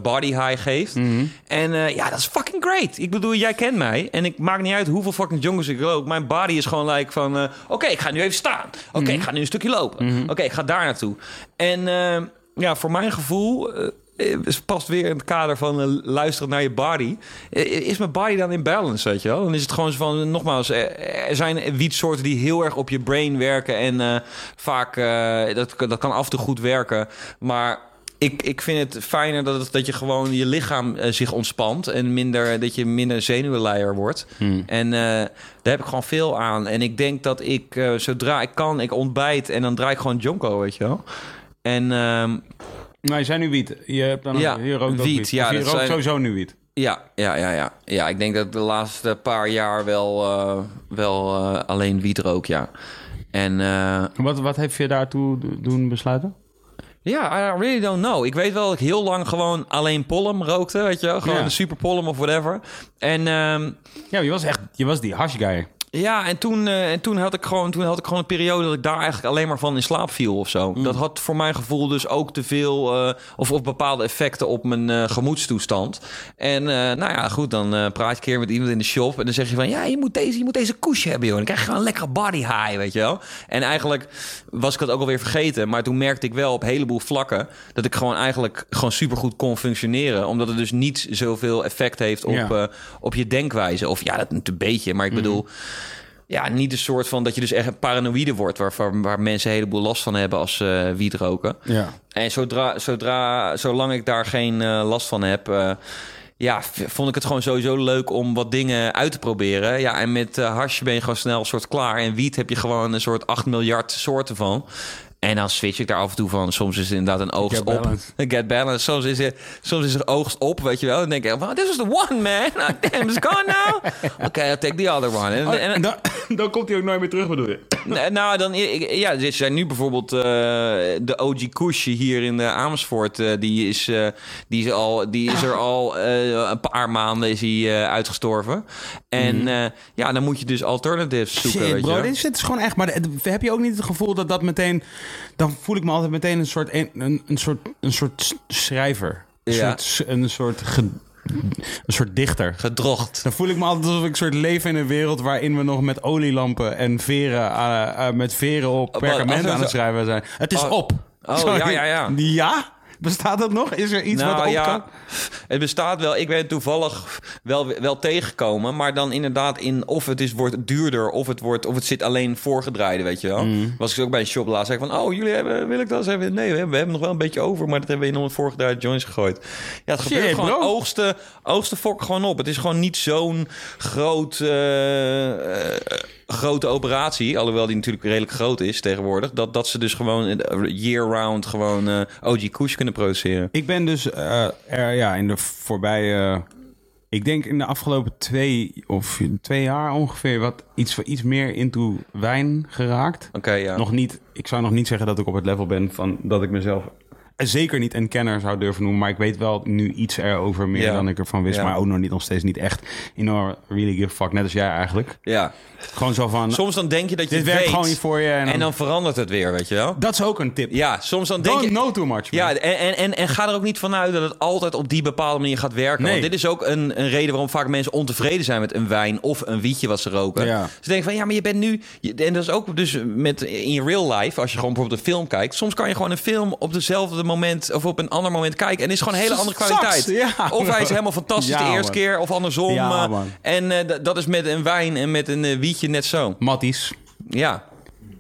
body high geeft. Mhm. En ja, dat is fucking great. Ik bedoel, jij kent mij. En ik maak niet uit hoeveel fucking jongers ik loop. Mijn body is gewoon like van... Oké, ik ga nu even staan. Oké, Mhm. ik ga nu een stukje lopen. Oké, ik ga daar naartoe. En eh, ja, voor mijn gevoel... eh, eh, past weer in het kader van eh, luisteren naar je body. Is mijn body dan in balance, weet je wel? Dan is het gewoon zo van, nogmaals, er zijn wietsoorten die heel erg op je brain werken. En vaak, eh, dat, dat kan af en toe goed werken. Maar ik, ik vind het fijner dat, het, dat je gewoon je lichaam eh, zich ontspant. En minder, dat je minder zenuwenleier wordt. En eh, daar heb ik gewoon veel aan. En ik denk dat ik, eh, zodra ik kan, ik ontbijt. En dan draai ik gewoon jonko, weet je wel. En ehm, Nou, je zijn nu wiet. Je hebt dan Ja, ook, je rookt ook wiet, wiet. ja, Of je dat rookt zijn- sowieso nu wiet. Ja, ja, ja, ja. Ja, ik denk dat de laatste paar jaar wel, eh, wel eh, alleen wiet rook, ja. En eh, Wat, wat heeft je daartoe do- doen besluiten? Ja, I really don't know. Ik weet wel dat ik heel lang gewoon alleen pollen rookte, weet je wel. Gewoon Ja. de super pollen of whatever. En ehm, Ja, je was echt je was die hash guy. Ja, en toen, eh, en toen, had ik gewoon, toen had ik gewoon een periode dat ik daar eigenlijk alleen maar van in slaap viel of zo. Dat had voor mijn gevoel dus ook te veel eh, of, of bepaalde effecten op mijn eh, gemoedstoestand. En nou ja, goed, dan praat je een keer met iemand in de shop en dan zeg je van ja, je moet deze, je moet deze koers hebben, joh. En dan krijg je gewoon een lekkere body high, weet je wel. En eigenlijk was ik dat ook alweer vergeten, maar toen merkte ik wel op een heleboel vlakken dat ik gewoon eigenlijk gewoon supergoed kon functioneren, omdat het dus niet zoveel effect heeft op, Ja. op je denkwijze. Of ja, dat een beetje, maar ik bedoel ja, niet een soort van dat je dus echt paranoïde wordt... waar, waar, waar mensen een heleboel last van hebben als ze wiet roken. Ja. En zodra, zodra, zolang ik daar geen eh, last van heb... eh, ja, vond ik het gewoon sowieso leuk om wat dingen uit te proberen. Ja, en met eh hash ben je gewoon snel een soort klaar. En wiet heb je gewoon een soort 8 miljard soorten van. En dan switch ik daar af en toe van. Soms is het inderdaad een oogst Get op. balance. Get balance. Soms is, het, soms is er oogst op, weet je wel. Dan denk ik, well, this is the one, man. Damn, it's gone now. Oké, I'll take the other one. En, Oh, en- en dan, dan komt hij ook nooit meer terug, bedoel je? Nee, Nou, dan, ja, er zijn nu bijvoorbeeld eh, de OG Kush hier in eh, Amersfoort. eh, die, is, die, is al, die is er al een paar maanden is hij, uitgestorven. En eh, ja, dan moet je dus alternatives zoeken. Shit, weet bro, je dit is, dit is gewoon echt. Maar heb je ook niet het gevoel dat dat meteen. Dan voel ik me altijd meteen een soort, een, een, een soort, een soort schrijver. Een, Ja. soort, een, soort ge- een soort dichter. Gedrocht. Dan voel ik me altijd alsof ik een soort leven in een wereld waarin we nog met olielampen en veren, eh, eh, met veren op wat- perkament oh, aan het schrijven zijn. Het is Oh. op. Oh, Sorry. ja, ja, ja. Ja? Bestaat dat nog? Is er iets wat nou op ja, kan? het bestaat wel. Ik ben toevallig wel, wel tegengekomen. Maar dan inderdaad in of het is, wordt duurder of het, wordt, of het zit alleen voorgedraaide, weet je wel. Mm. Was ik ook bij een shop laatst. Zei ik van, oh, jullie hebben, wil ik dat? We, nee, we hebben, we hebben nog wel een beetje over. Maar dat hebben we in een voorgedraaide joints gegooid. Ja, het Shit, gebeurt gewoon. bro. Oogsten, oogsten fok gewoon op. Het is gewoon niet zo'n groot... eh, eh, grote operatie, alhoewel die natuurlijk redelijk groot is tegenwoordig, dat, dat ze dus gewoon year-round gewoon eh, OG Kush kunnen produceren. Ik ben dus eh, er, ja, in de voorbije... ik denk in de afgelopen twee of twee jaar ongeveer... wat iets, iets meer into wijn geraakt. Oké, ja. Nog niet, ik zou nog niet zeggen dat ik op het level ben van dat ik mezelf zeker niet een kenner zou durven noemen. Maar ik weet wel nu iets erover meer Ja. dan ik ervan wist. Ja. Maar ook nog niet, nog steeds niet echt. Know, really give fuck. Net als jij eigenlijk. ja. Gewoon zo van, Soms dan denk je dat je dit het werkt weet, gewoon niet voor je. En dan, en dan verandert het weer, weet je wel? dat is ook een tip. Ja, soms dan denk Don't je... know too much. man. Ja, en, en, en, en ga er ook niet vanuit dat het altijd op die bepaalde manier gaat werken. Nee. Want dit is ook een, een reden waarom vaak mensen ontevreden zijn met een wijn of een wietje wat ze roken. Ja. Ze denken van ja, maar je bent nu. je- En dat is ook dus met in real life, als je gewoon bijvoorbeeld een film kijkt. Soms kan je gewoon een film op dezelfde moment of op een ander moment kijken. En is gewoon een hele andere kwaliteit. ja. Of hij is helemaal fantastisch Ja, de eerste man. keer of andersom. Ja, eh, man. en eh, dat is met een wijn en met een eh, wietje net zo. Matties. Ja.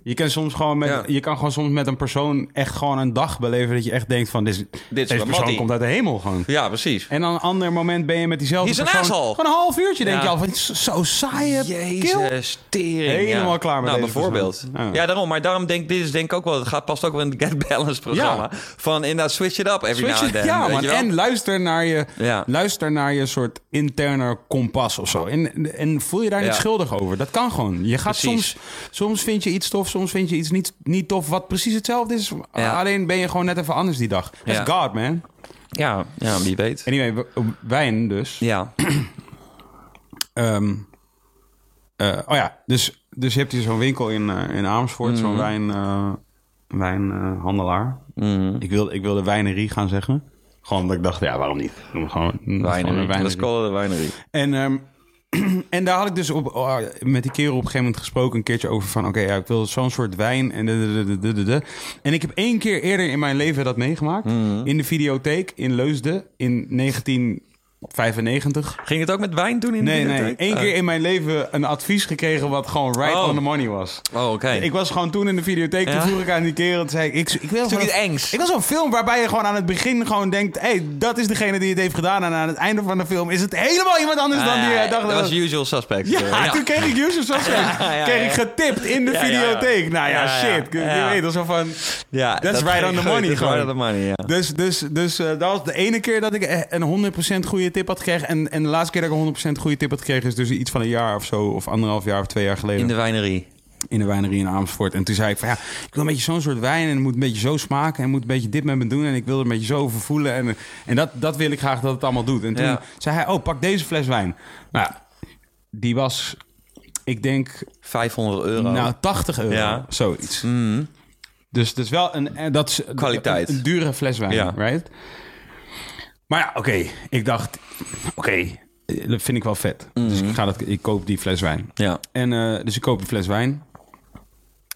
Je kan soms gewoon met, Ja. je kan gewoon soms met een persoon echt gewoon een dag beleven dat je echt denkt van, dit, is- deze persoon Mattie. komt uit de hemel gewoon. Ja, precies. En dan een ander moment ben je met diezelfde Hier is een persoon. Gewoon een half uurtje denk je al van, zo saai. Jezus, tering. Helemaal klaar met nou, deze bijvoorbeeld. Ja. Ja. daarom. Maar daarom denk dit is denk ik ook wel... Het gaat past ook wel in het Get Balance programma. Van inderdaad, switch it up every Switch now and ja, man. En luister naar je, luister naar je soort interne kompas of zo. En, en voel je daar niet schuldig over. Dat kan gewoon. Je gaat soms, soms vind je iets tof, soms vind je iets niet, niet tof, wat precies hetzelfde is. Ja. Alleen ben je gewoon net even anders die dag. Ja. God, man. ja, ja, wie weet. Anyway, wijn dus. Ja. Ehm, eh, oh ja, dus, dus je hebt hier zo'n winkel in, eh, in Amersfoort, zo'n wijn, eh, wijnhandelaar. Mhm. Ik, wilde, ik wilde wijnerie gaan zeggen. Gewoon omdat ik dacht, ja, waarom niet? Noem gewoon, het gewoon een wijnerie. Let's call it a winery. En, ehm, en daar had ik dus op, oh, met die kerel op een gegeven moment gesproken... een keertje over van... oké, ja, ik wil zo'n soort wijn en de, de, de, de, de, de. En ik heb één keer eerder in mijn leven dat meegemaakt. Mhm. In de videotheek in Leusden in 1995. Ging het ook met wijn doen in de Nee, nee. Eén keer in mijn leven een advies gekregen wat gewoon right Oh. on the money was. Oh, oké. Ik was gewoon toen in de videotheek, Ja? toen vroeg ik aan die kerel, toen zei ik, ik, ik wil Toen gewoon iets een- engs. Ik wil zo'n film waarbij je gewoon aan het begin gewoon denkt, hé, hey, dat is degene die het heeft gedaan. En aan het einde van de film is het helemaal iemand anders dan die jij dacht. dat dat was was. usual suspect. Ja, Eh, toen kreeg ik Yusuf Suspect. Kreeg ik getipt in de videotheek. Nou ja, shit. Je weet wel zo van... Ja, That's dat right on the money That's right on the money, ja. Dus, dus, dus eh, dat was de ene keer dat ik eh, een 100% goede tip had gekregen. En, en de laatste keer dat ik een 100% goede tip had gekregen... is dus iets van een jaar of zo. Of anderhalf jaar of twee jaar geleden. In de wijnerie. in de wijnerie in Amersfoort. En toen zei ik van ja, ik wil een beetje zo'n soort wijn en het moet een beetje zo smaken en moet een beetje dit met me doen en ik wil er een beetje zo over voelen en, en dat, dat wil ik graag dat het allemaal doet. En toen Ja. zei hij, oh pak deze fles wijn. Nou, die was, ik denk, 500 euro. nou 80 euro, Ja. zoiets. Mhm. Dus dat is wel een, eh, dat is Kwaliteit. Een, een dure fles wijn, Ja. right? Maar ja, oké, ik dacht, oké, eh, dat vind ik wel vet. Dus ik, ga dat, ik koop die fles wijn. Ja. En eh, dus ik koop een fles wijn.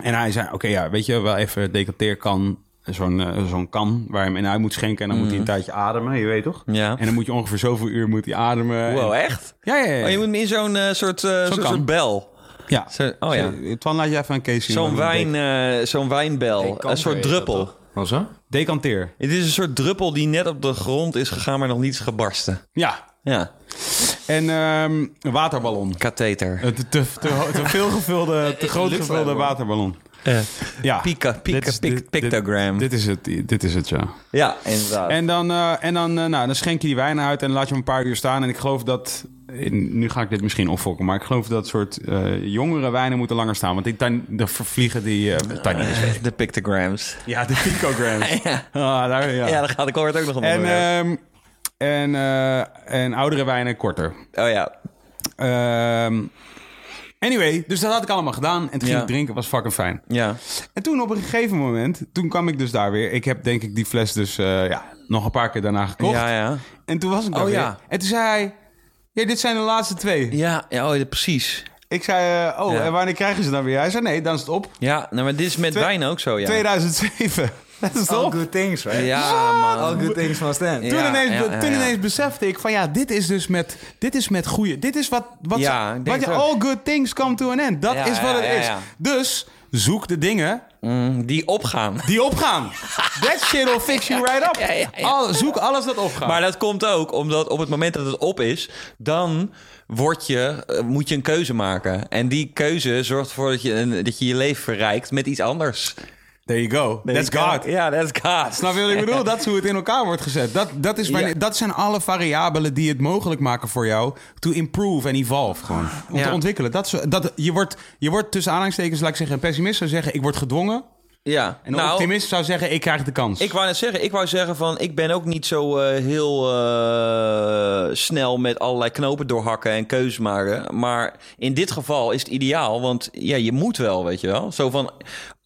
En hij zei, oké, ja, weet je, wel even decanteerkan. Zo'n eh, zo'n kan waar je hem in uit moet schenken. En dan moet hij een tijdje ademen, je weet toch? Ja. En dan moet je ongeveer zoveel uur moet hij ademen. Wow, En- echt? Ja, ja, ja. Oh, je moet hem in zo'n soort, eh, zo'n kan. soort bel. ja. Zo- oh ja. Zo, Twan, laat je even een Casey. Zo'n wijn, eh, zo'n wijnbel. Een soort druppel. Wat zo? dec- Decanteer. Het is een soort druppel die net op de grond is gegaan, maar nog niet is gebarsten. Ja. Ja. En ehm, een waterballon. Katheter. Een te, te, te, te veel gevulde, te groot gevulde waterballon. Ja. Pika, pika, Dit is- pik- dit- dit- pictogram. Dit is het, dit is het, ja. Ja, inderdaad. En dan, eh, en dan, eh, nou, dan schenk je die wijn uit en laat je hem een paar uur staan. En ik geloof dat, nu ga ik dit misschien opfokken, maar ik geloof dat soort eh, jongere wijnen moeten langer staan. Want ik, dan, de vervliegen die uh, de pictograms. Ja, de picograms. ja. Ah, daar, ja. ja, daar gaat ik hoort ook nog een en, ehm, en, en oudere wijnen korter. Oh ja. Ehm, anyway, dus dat had ik allemaal gedaan. En toen ging ik drinken, was fucking fijn. Ja. En toen op een gegeven moment, toen kwam ik dus daar weer. Ik heb denk ik die fles dus ja, nog een paar keer daarna gekocht. Ja, ja. En toen was ik daar Oh, weer. ja. En toen zei hij, ja, dit zijn de laatste twee. Ja, ja oh, ja, precies. Ik zei, eh, oh, Ja. en wanneer krijgen ze dan weer? Hij zei, nee, dan is het op. Ja, nou, maar dit is met Twee- wijn ook zo, ja. 2007. Dat is All good things, right? Ja, man. All good things must end. Ja. Toen, ineens, ja, toen ja. ineens besefte ik van ja, dit is dus met, dit is met goede. Dit is wat, wat, wat je all good things come to an end. Dat Ja, is wat ja, het ja, is. ja. Dus zoek de dingen Mm, die opgaan. die opgaan. That shit will fix you right up. Ja, ja, ja. Al- zoek alles dat opgaat. Maar dat komt ook omdat op het moment dat het op is, dan word je, eh, moet je een keuze maken. En die keuze zorgt ervoor dat je, dat je je leven verrijkt met iets anders. There you go. That's God. Ja, that's God. Snap je wat ik bedoel? Dat is hoe het in elkaar wordt gezet. Dat, dat, is wanneer- Ja. dat zijn alle variabelen die het mogelijk maken voor jou... to improve en evolve gewoon. Om Ja. te ontwikkelen. Dat, is- dat, je, wordt, je wordt tussen aanhalingstekens, laat ik zeggen... een pessimist zou zeggen, ik word gedwongen. Ja, En een optimist zou zeggen, ik krijg de kans. Ik wou net zeggen, ik wou zeggen van, ik ben ook niet zo eh, heel eh, snel met allerlei knopen doorhakken en keuzes maken. Maar in dit geval is het ideaal, want ja, je moet wel, weet je wel. Zo van,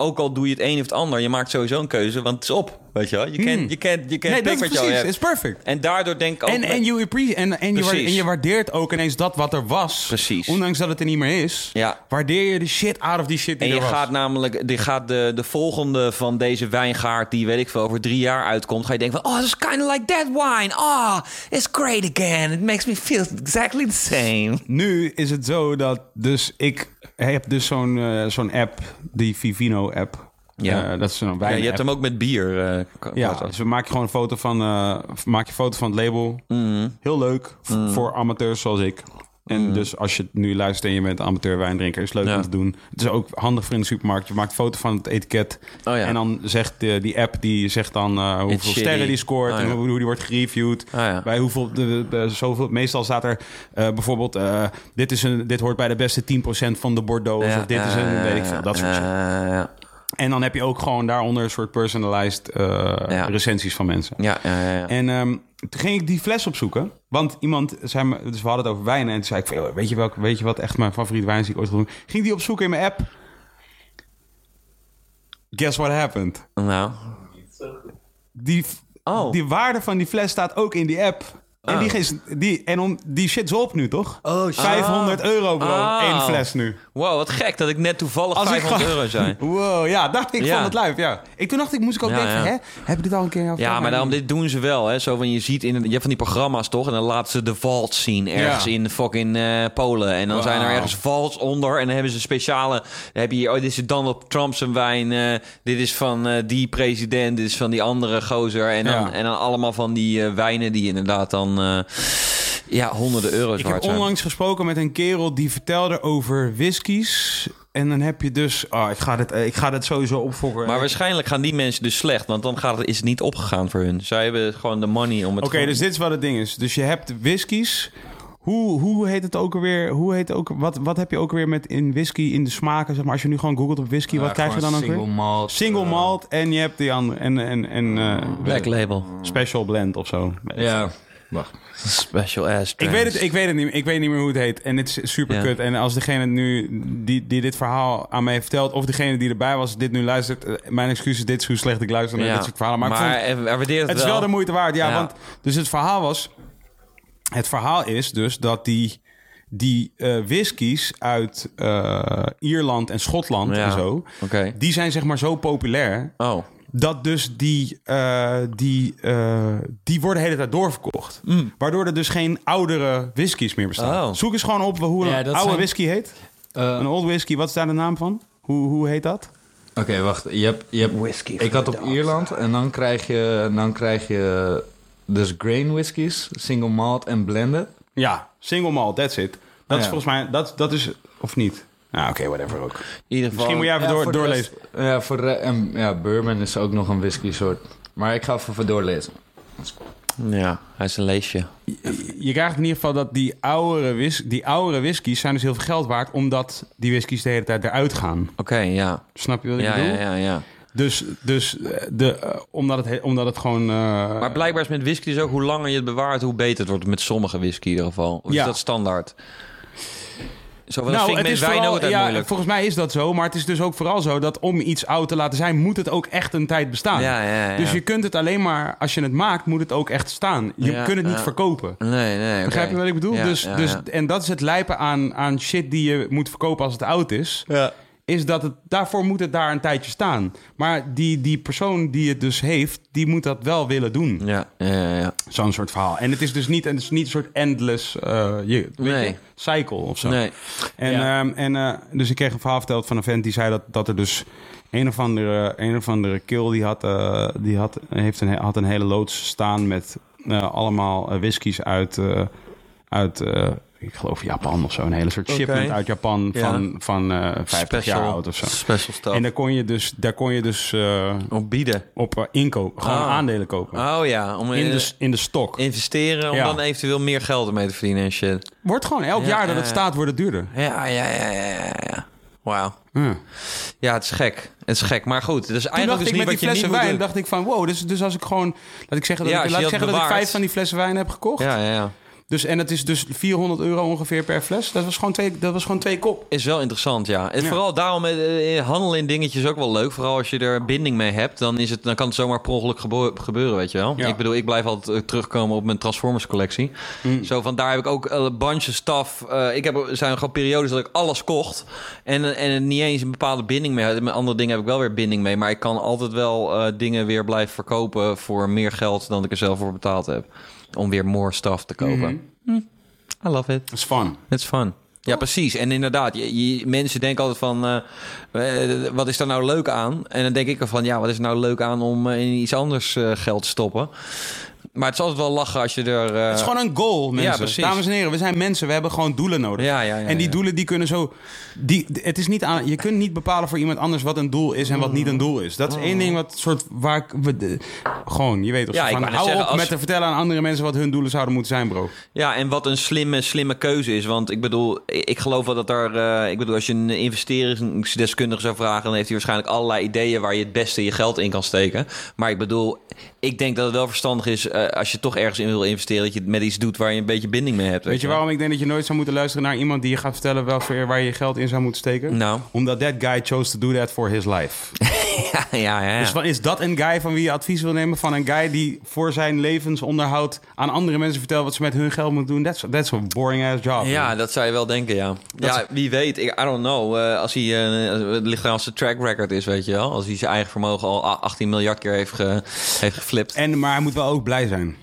ook al doe je het een of het ander, je maakt sowieso een keuze, want het is op, weet je wel. Je kent, je kent, je kent Hmm. nee, pick is wat je al precies. hebt. It's perfect. En daardoor denk ik ook... En, en, you en, en, je wa- Precies. en je waardeert ook ineens dat wat er was. Precies. Ondanks dat het er niet meer is. Ja. Waardeer je de shit out of die shit die En je er was. gaat namelijk, die gaat de, de volgende van deze wijngaard, die weet ik veel, over drie jaar uitkomt, ga je denken van, oh, it's kind of like that wine. Oh, it's great again. It makes me feel exactly the same. Nu is het zo dat dus ik heb dus zo'n eh, zo'n app, die Vivino app. Ja. Eh, dat is Ja, wijn je hebt hem ook met bier. eh, Ja, dus we maken gewoon een foto van, maak je foto van het label. Mhm. Heel leuk v- voor amateurs zoals ik. En dus als je nu luistert en je bent amateur wijndrinker, is leuk Ja. om te doen. Het is ook handig voor in de supermarkt. Je maakt een foto van het etiket. Oh ja. En dan zegt de, die app, die zegt dan eh, hoeveel sterren die scoort. Oh en ja. hoe, hoe die wordt gereviewd. Oh. Bij hoeveel, de, de- zoveel, meestal staat er eh, bijvoorbeeld, eh, dit, is een, dit hoort bij de beste 10% van de Bordeaux. Of dit is een, weet ik veel, dat soort ja, En dan heb je ook gewoon daaronder een soort personalized Ja. recensies van mensen. ja, ja, ja, ja. En ehm, toen ging ik die fles opzoeken. Want iemand zei me, dus we hadden het over wijn. En toen zei ik van, "Yo, weet je, welke, weet je wat echt mijn favoriete wijn is die ik ooit gedronken Ging die opzoeken in mijn app. Guess what happened? Nou, Die, Oh. die waarde van die fles staat ook in die app. En, die, is- die, en om, die shit is op nu, toch? Oh, shit. 500 euro, bro. Oh. één fles nu. wow, wat gek dat ik net toevallig Als ik 500 gewoon- euro zijn. Wow, ja, dacht ik Ja. van het lijf, ja. Ik, toen dacht ik, moest ik ook Ja, denken, ja. hè? Heb je dit al een keer? Ja, maar daarom, dit doen ze wel. Hè? Zo van, je ziet in, je hebt van die programma's toch? En dan laten ze de vault zien ergens Ja. in fucking eh, Polen. En dan zijn er ergens vaults onder. En dan hebben ze speciale. Dan heb je hier, oh, dit is Donald Trump zijn wijn. eh, dit is van eh, die president. Dit is van die andere gozer. En dan, Ja. en dan allemaal van die wijnen die inderdaad dan. Eh, ja, honderden euro's Ik waard heb zijn. onlangs gesproken met een kerel die vertelde over whiskies. En dan heb je dus... Oh, ik ga dit, eh, ik ga dit sowieso opfokken. Maar waarschijnlijk gaan die mensen dus slecht. Want dan gaat het, is het niet opgegaan voor hun. Zij hebben gewoon de money om het Oké, gewoon- dus dit is wat het ding is. Dus je hebt whiskies. Hoe, hoe heet het ook alweer? Hoe heet het ook, wat, wat heb je ook weer met in whisky in de smaken? Zeg maar, als je nu gewoon googelt op whisky, wat krijg je dan ook Single weer? malt. Single eh, malt en je hebt die andere en, en, en eh, Black label. special blend of zo. Ja. Wacht. Special ass. Ik weet, het, ik, weet het niet, ik weet niet meer hoe het heet. En het is super Ja. kut. En als degene nu die, die dit verhaal aan mij heeft verteld... of degene die erbij was, dit nu luistert... eh, mijn excuses, dit is hoe slecht ik luister naar Ja. dit soort verhalen. Maar, Maar, ik vond, het, het is wel de moeite waard. Ja, Ja. want dus het verhaal was... Het verhaal is dus dat die, die eh, whiskies uit eh, Ierland en Schotland Ja. en zo... Die zijn zeg maar zo populair... Oh. Dat dus die, eh, die, eh, die worden de hele tijd doorverkocht. Waardoor er dus geen oudere whiskies meer bestaan. Mm. Oh. Zoek eens gewoon op hoe een Ja, oude zijn- whisky heet. Eh, Een old whisky, wat is daar de naam van? Hoe, hoe heet dat? Oké, wacht. Je hebt, je hebt, Whisky ik had op Ierland en dan krijg je, dan krijg je dus grain whiskies, single malt en blended. Ja, single malt, that's it. Dat Ah, is ja. volgens mij, dat, dat is, of niet? Nou, oké, whatever ook. In ieder geval. Misschien moet jij even door, voor de doorlezen. rest- ja, voor de, en ja, bourbon is ook nog een whisky soort. Maar ik ga even voor doorlezen. Ja, hij is een leesje. Je krijgt in ieder geval dat die oudere, whis, die oudere whiskies zijn dus heel veel geld waard... omdat die whiskies de hele tijd eruit gaan. Oké, ja. Snap je wat ik Ja, bedoel? ja, ja, ja. Dus, dus eh, de, eh, omdat, het, he- omdat het gewoon... eh, Maar blijkbaar is met whisky dus ook hoe langer je het bewaart, hoe beter het wordt. Met sommige whisky in ieder geval. Of Ja. is dat standaard? Nou, het is ook ja, moeilijk. volgens mij is dat zo. Maar het is dus ook vooral zo dat om iets oud te laten zijn... moet het ook echt een tijd bestaan. Ja, ja, ja. Dus je kunt het alleen maar... als je het maakt, moet het ook echt staan. Je Ja, kunt het niet verkopen. Nee, nee. Begrijp je wat ik bedoel? Ja, dus, ja, dus, ja. En dat is het lijpen aan, aan shit die je moet verkopen als het oud is. Ja. Is dat het, daarvoor moet het daar een tijdje staan. Maar die, die persoon die het dus heeft, die moet dat wel willen doen. Ja, ja, ja, ja. Zo'n soort verhaal. En het is dus niet, het is niet een soort endless eh, je, weet Nee. je, cycle of zo. Nee. En, Ja. ehm, en eh, dus ik kreeg een verhaal verteld van een vent die zei dat, dat er dus een of andere, een of andere kill die had, eh, die had, heeft een, had een hele loods staan met eh, allemaal whiskies uit, eh, uit eh, ik geloof Japan of zo. Een hele soort shipment uit Japan Ja. van, van eh 50 jaar oud of zo. Special stuff. En daar kon je dus, daar kon je dus eh, Op bieden. op eh, inkopen, gewoon Ah. aandelen kopen. Oh ja, om in, eh, de, in de stok. investeren om Ja. dan eventueel meer geld ermee te verdienen en shit. Wordt gewoon elk Ja, jaar dat het staat, wordt het duurder. Ja, ja, ja, ja, ja. Wauw. Ja. Het is gek. Het is gek. Maar goed, dus eigenlijk ik niet met wat die flessen wijn, dacht ik van wow, dus, dus als ik gewoon, laat ik zeggen dat, Ja, ik, laat dat zeggen dat ik vijf van die flessen wijn heb gekocht. Ja, ja, ja. Dus, en het is dus 400 euro ongeveer per fles. Dat was gewoon twee, dat was gewoon twee kop. Is wel interessant, ja. En Ja. vooral daarom, eh, eh, handelen in dingetjes ook wel leuk. Vooral als je er binding mee hebt, dan, is het, dan kan het zomaar per ongeluk gebeuren, weet je wel. Ja. Ik bedoel, ik blijf altijd eh, terugkomen op mijn Transformers collectie. Mm. Zo van, daar heb ik ook een bunch of stuff. Eh, ik heb, er zijn gewoon periodes dat ik alles kocht. En, eh, en niet eens een bepaalde binding mee had. Met andere dingen heb ik wel weer binding mee. Maar ik kan altijd wel eh, dingen weer blijven verkopen voor meer geld dan ik er zelf voor betaald heb. Om weer more stuff te kopen. Hm. I love it. Is fun. It's fun. Ja, precies. En inderdaad, je, je- mensen denken altijd van, eh, eh, wat is daar nou leuk aan? En dan denk ik van, ja, wat is er nou leuk aan om eh, in iets anders geld te stoppen? Maar het is altijd wel lachen als je er... eh, Het is gewoon een goal, mensen. precies. Dames en heren, we zijn mensen. We hebben gewoon doelen nodig. Ja, ja, ja, en die ja. doelen die kunnen zo... Die, het is niet aan, je kunt niet bepalen voor iemand anders wat een doel is en wat niet een doel is. Dat is één ding wat soort waar ik... we- de- gewoon, je weet toch. Ja, ik van, hou zeggen, op als- met te vertellen aan andere mensen wat hun doelen zouden moeten zijn, bro. Ja, en wat een slimme, slimme keuze is. Want ik bedoel, ik geloof wel dat er... eh, ik bedoel, als je een investeringsdeskundige zou vragen... dan heeft hij waarschijnlijk allerlei ideeën... waar je het beste je geld in kan steken. Maar ik bedoel, ik denk dat het wel verstandig is... eh, als je toch ergens in wil investeren... dat je het met iets doet waar je een beetje binding mee hebt. Weet je waarom ik denk dat je nooit zou moeten luisteren naar iemand die je gaat vertellen welke, waar je je geld in zou moeten steken? Nou. Omdat that guy chose to do that for his life. Ja, ja, ja. Dus van, is dat een guy van wie je advies wil nemen? Van een guy die voor zijn levensonderhoud aan andere mensen vertelt wat ze met hun geld moeten doen? That's, that's a boring ass job. Ja, man. dat zou je wel denken, ja. ja, wie weet. Ik, I don't know. Eh, als hij, eh, het ligt als zijn track record is, weet je wel. Als hij zijn eigen vermogen al a- 18 miljard keer heeft, ge, heeft geflipt. En, maar hij moet wel ook blij zijn.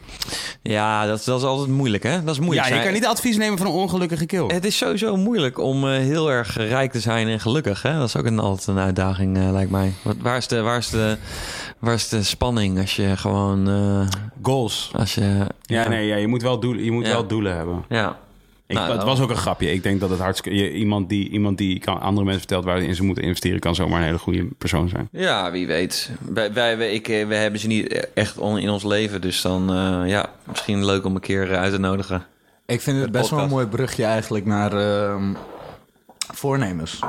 Ja, dat, dat is altijd moeilijk, hè? Dat is moeilijk. Ja, je Zijn- kan niet advies nemen van een ongelukkige kill. Het is sowieso moeilijk om eh, heel erg rijk te zijn en gelukkig. Hè? Dat is ook een, altijd een uitdaging, eh, lijkt mij. Wat, waar, is de, waar, is de, waar is de spanning als je gewoon... eh, Goals. als je, Ja, nee, ja, je moet wel doelen, je moet Ja. wel doelen hebben. Ja. Ik, Nou, het was ook een grapje. Ik denk dat het hartstikke... je- iemand die, iemand die kan, andere mensen vertelt waar ze in ze moeten investeren... kan zomaar een hele goede persoon zijn. Ja, wie weet. Wij, wij, wij- ik, eh, we hebben ze niet echt on- in ons leven. Dus dan, eh, ja, misschien leuk om een keer eh, uit te nodigen. Ik vind het best wel een mooi brugje eigenlijk naar ehm, voornemens.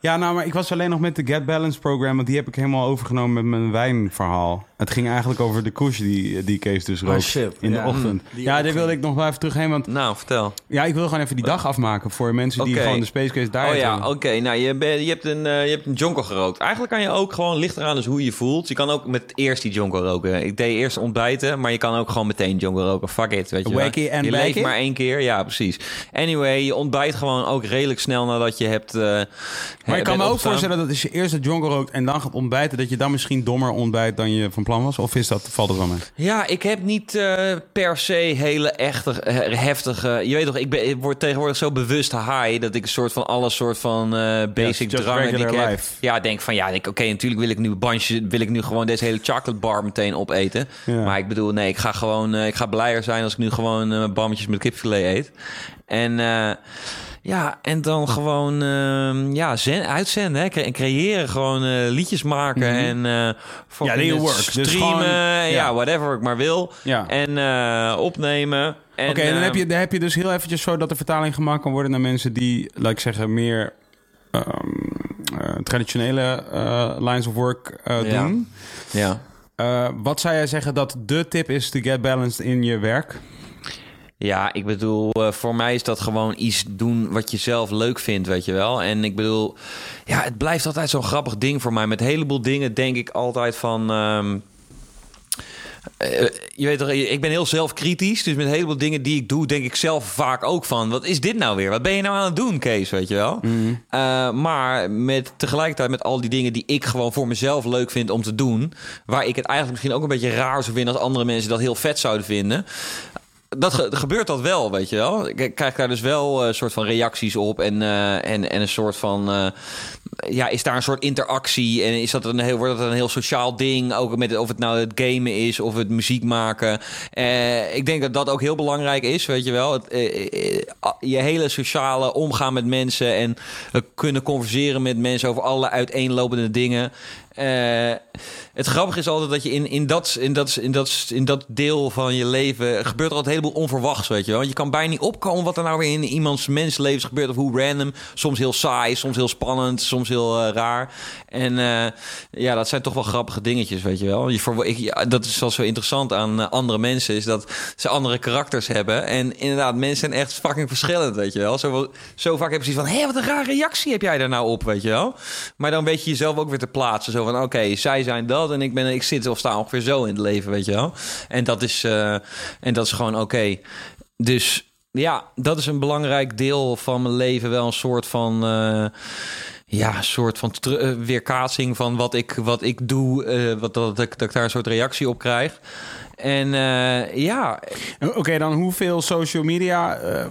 Ja, nou, maar ik was alleen nog met de Get Balance program... want die heb ik helemaal overgenomen met mijn wijnverhaal. Het ging eigenlijk over de koers die, die Kees dus rookt shit. in Ja. de ochtend. Mm, die ja, daar wilde ik nog wel even terugheen, want... Nou, vertel. Ja, ik wil gewoon even die dag afmaken voor mensen die gewoon de Space Case Diet Oh ja, oké. Nou, je, ben- je, hebt een, eh, je hebt een jonko gerookt. Eigenlijk kan je ook gewoon, ligt eraan dus hoe je voelt. Je kan ook met eerst die jonko roken. Ik deed eerst ontbijten, maar je kan ook gewoon meteen jonko roken. Fuck it, weet je wel. And Je leeft maar één keer, ja, precies. Anyway, je ontbijt gewoon ook redelijk snel nadat je hebt... eh, Maar ik kan me ook voorstellen dat als je eerst het jonko rookt en dan gaat ontbijten... dat je dan misschien dommer ontbijt dan je van plan was? Of is dat, valt het wel mee? Ja, ik heb niet eh, per se hele echte, eh, heftige... Je weet toch, ik, ben, ik word tegenwoordig zo bewust high... dat ik een soort van alle soort van eh, basic just drangen die ik heb... life. Ja, denk van, ja, oké, natuurlijk wil ik nu een bandje... wil ik nu gewoon deze hele chocolate bar meteen opeten. Ja. Maar ik bedoel, nee, ik ga gewoon... ik ga blijer zijn als ik nu gewoon bammetjes met kipfilet eet. En... ja, en dan gewoon ehm, ja, zen, uitzenden hè, en creëren. Gewoon eh, liedjes maken en Mhm. Ja, real het work. Dus streamen. gewoon- ja. ja. whatever ik maar wil. Ja. En eh, opnemen. En, Oké, en dan, heb je, dan heb je dus heel eventjes zo dat de vertaling gemaakt kan worden naar mensen die, laat ik zeggen, meer ehm, eh, traditionele lines of work Ja. doen. Ja. Wat zou jij zeggen dat de tip is to get balanced in je werk? Ja, ik bedoel, eh, voor mij is dat gewoon iets doen wat je zelf leuk vindt, weet je wel. En ik bedoel, ja, het blijft altijd zo'n grappig ding voor mij. Met een heleboel dingen denk ik altijd van... ehm, eh, je weet toch, ik ben heel zelfkritisch. Dus met een heleboel dingen die ik doe, denk ik zelf vaak ook van... wat is dit nou weer? Wat ben je nou aan het doen, Kees, weet je wel? Eh, maar met, tegelijkertijd met al die dingen die ik gewoon voor mezelf leuk vind om te doen... waar ik het eigenlijk misschien ook een beetje raar zou vinden... als andere mensen dat heel vet zouden vinden... Dat ge- gebeurt dat wel, weet je wel. Ik krijg daar dus wel een soort van reacties op en, eh, en, en een soort van. eh, ja, is daar een soort interactie en is dat een heel, wordt dat een heel sociaal ding? Ook met of het nou het gamen is of het muziek maken. Eh, ik denk dat dat ook heel belangrijk is, weet je wel. Het, eh, eh, je hele sociale omgaan met mensen en eh, kunnen converseren met mensen over alle uiteenlopende dingen. Eh, het grappige is altijd dat je in, in, dat, in, dat, in, dat, in dat deel van je leven gebeurt er altijd een heleboel onverwachts, weet je wel. Je kan bijna niet opkomen wat er nou weer in iemands menslevens gebeurt of hoe random. Soms heel saai, soms heel spannend, soms heel eh, raar. En eh, ja, dat zijn toch wel grappige dingetjes, weet je wel. Je, voor, ik, dat is wel zo interessant aan andere mensen, is dat ze andere karakters hebben. En inderdaad, mensen zijn echt fucking verschillend, weet je wel. Zo, zo vaak heb je zoiets van, hé, wat een rare reactie heb jij daar nou op, weet je wel. Maar dan weet je jezelf ook weer te plaatsen. Van, oké, zij zijn dat en ik, ben, ik zit of sta ongeveer zo in het leven, weet je wel. En dat is, eh, en dat is gewoon oké. Dus ja, dat is een belangrijk deel van mijn leven. Wel een soort van... eh, ja, een soort van eh, weerkaatsing van wat ik, wat ik doe. wat, dat, ik, dat ik daar een soort reactie op krijg. En eh, ja, Oké, dan hoeveel social media eh,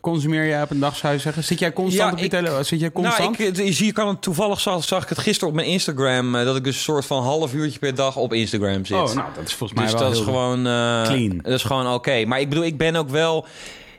consumeer jij op een dag, zou je zeggen? Zit jij constant Ja, op je telefoon? Zit jij constant? Nou, ik, je kan het toevallig zag, zag ik het gisteren op mijn Instagram dat ik dus een soort van half uurtje per dag op Instagram zit. oh, nou, dat is volgens mij dus wel dat is gewoon clean. Dat is gewoon oké. Maar ik bedoel, ik ben ook wel.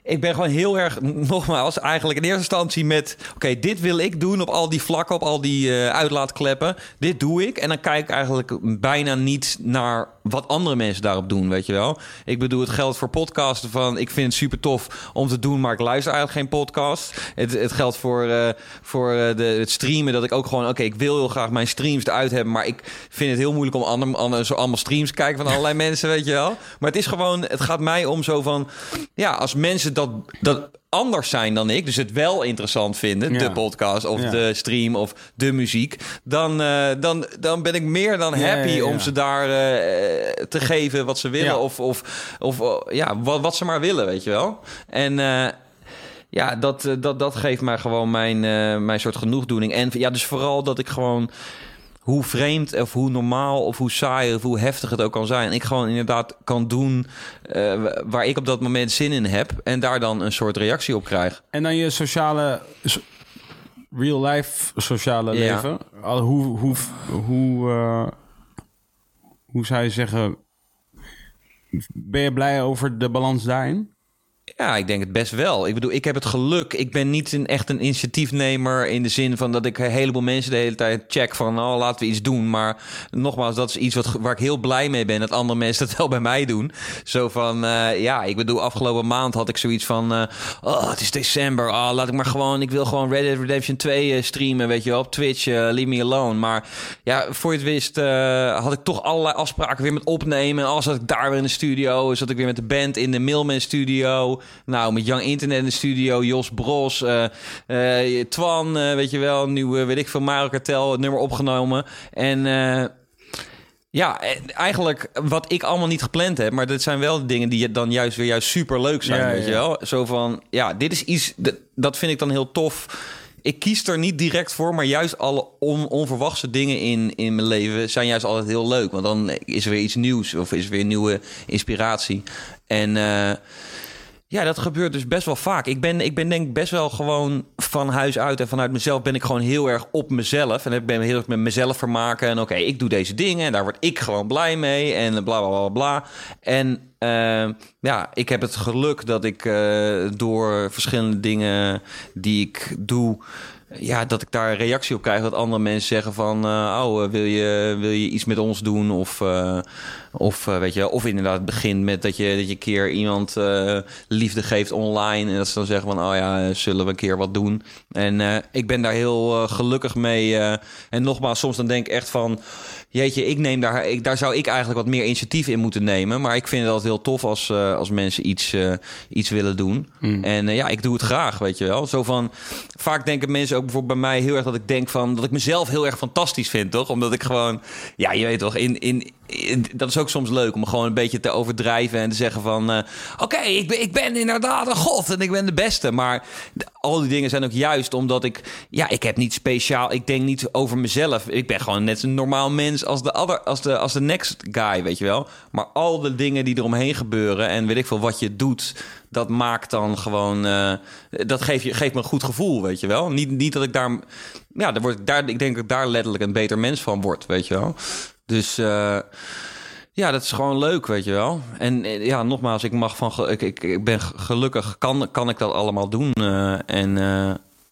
Ik ben gewoon heel erg, nogmaals, eigenlijk in eerste instantie met... oké, dit wil ik doen op al die vlakken, op al die eh, uitlaatkleppen. Dit doe ik. En dan kijk ik eigenlijk bijna niet naar wat andere mensen daarop doen, weet je wel. Ik bedoel, het geldt voor podcasten van... ik vind het super tof om te doen, maar ik luister eigenlijk geen podcast. Het, het geldt voor, eh, voor eh, de, het streamen, dat ik ook gewoon... oké, ik wil heel graag mijn streams eruit hebben... maar ik vind het heel moeilijk om ander, ander, zo allemaal streams te kijken van allerlei mensen, weet je wel. Maar het is gewoon, het gaat mij om zo van... ja, als mensen dat, dat anders zijn dan ik, dus het wel interessant vinden, Ja. de podcast of Ja. de stream of de muziek, dan, eh, dan, dan ben ik meer dan happy ja, om ze daar eh, te geven wat ze willen of, of, of eh, ja, wat, wat ze maar willen, weet je wel. En ja, dat, dat, dat geeft mij gewoon mijn, mijn soort genoegdoening. En ja, dus vooral dat ik gewoon hoe vreemd of hoe normaal of hoe saai of hoe heftig het ook kan zijn. Ik gewoon inderdaad kan doen eh, waar ik op dat moment zin in heb. En daar dan een soort reactie op krijg. En dan je sociale, so- real life sociale Ja. leven. Al, hoe, hoe, hoe, eh, hoe zou je zeggen, ben je blij over de balans daarin? Ja, ik denk het best wel. Ik bedoel, ik heb het geluk. Ik ben niet een, echt een initiatiefnemer in de zin van dat ik een heleboel mensen de hele tijd check van, oh, laten we iets doen. Maar nogmaals, dat is iets wat, waar ik heel blij mee ben dat andere mensen dat wel bij mij doen. Zo van, eh, ja, ik bedoel, afgelopen maand had ik zoiets van, eh, oh, het is december. Oh, laat ik maar gewoon, ik wil gewoon Red Dead Redemption 2 eh, streamen, weet je op Twitch, leave me alone. Maar ja, voor je het wist, had ik toch allerlei afspraken weer met opnemen. En alles zat ik daar weer in de studio. Zat ik weer met de band in de Mailman studio. Nou, met Young Internet in de studio. Jos Bros, eh, eh, Twan, eh, weet je wel. Nieuwe, weet ik veel, Mario Kartel, het nummer opgenomen. En... ja, eigenlijk wat ik allemaal niet gepland heb, maar dat zijn wel de dingen die dan juist weer juist super leuk zijn, Ja, ja, weet je wel? Zo van, ja, dit is iets, dat, vind ik dan heel tof. Ik kies er niet direct voor, maar juist alle on, onverwachte dingen in, in mijn leven zijn juist altijd heel leuk. Want dan is er weer iets nieuws of is er weer nieuwe inspiratie. En ja, dat gebeurt dus best wel vaak. Ik ben, ik ben denk best wel gewoon van huis uit en vanuit mezelf ben ik gewoon heel erg op mezelf. En ik ben heel erg met mezelf vermaken. En oké, ik doe deze dingen en daar word ik gewoon blij mee. En bla bla bla bla. En eh, ja, ik heb het geluk dat ik eh, door verschillende dingen die ik doe. Ja, dat ik daar reactie op krijg. Dat andere mensen zeggen van... eh, oh, eh, wil je, wil je iets met ons doen? Of, eh, of weet je, of inderdaad het begint met dat je, dat je keer iemand liefde geeft online. En dat ze dan zeggen van... oh ja, zullen we een keer wat doen? En ik ben daar heel gelukkig mee. en nogmaals, soms dan denk ik echt van... Jeetje, ik neem daar, ik, daar zou ik eigenlijk wat meer initiatief in moeten nemen. Maar ik vind altijd heel tof als, eh, als mensen iets, eh, iets willen doen. En eh, ja, ik doe het graag, weet je wel. Zo van, vaak denken mensen ook bijvoorbeeld bij mij heel erg dat ik denk van dat ik mezelf heel erg fantastisch vind, toch? Omdat ik gewoon, ja, je weet toch, in, in dat is ook soms leuk om gewoon een beetje te overdrijven en te zeggen van... eh, Oké, ik, ben, ik ben inderdaad een god en ik ben de beste. Maar al die dingen zijn ook juist omdat ik... Ja, ik heb niet speciaal... Ik denk niet over mezelf. Ik ben gewoon net een normaal mens als de, other, als de, als de next guy, weet je wel. Maar al de dingen die eromheen gebeuren en weet ik veel wat je doet... Dat maakt dan gewoon... eh, dat geeft, je, geeft me een goed gevoel, weet je wel. Niet, niet dat ik daar... Ja, daar word, daar, ik denk dat ik daar letterlijk een beter mens van word, weet je wel. Dus... eh, ja, dat is gewoon leuk, weet je wel. En eh, ja, nogmaals, ik mag van, ik, ik, ik ben gelukkig, kan, kan ik dat allemaal doen. eh, en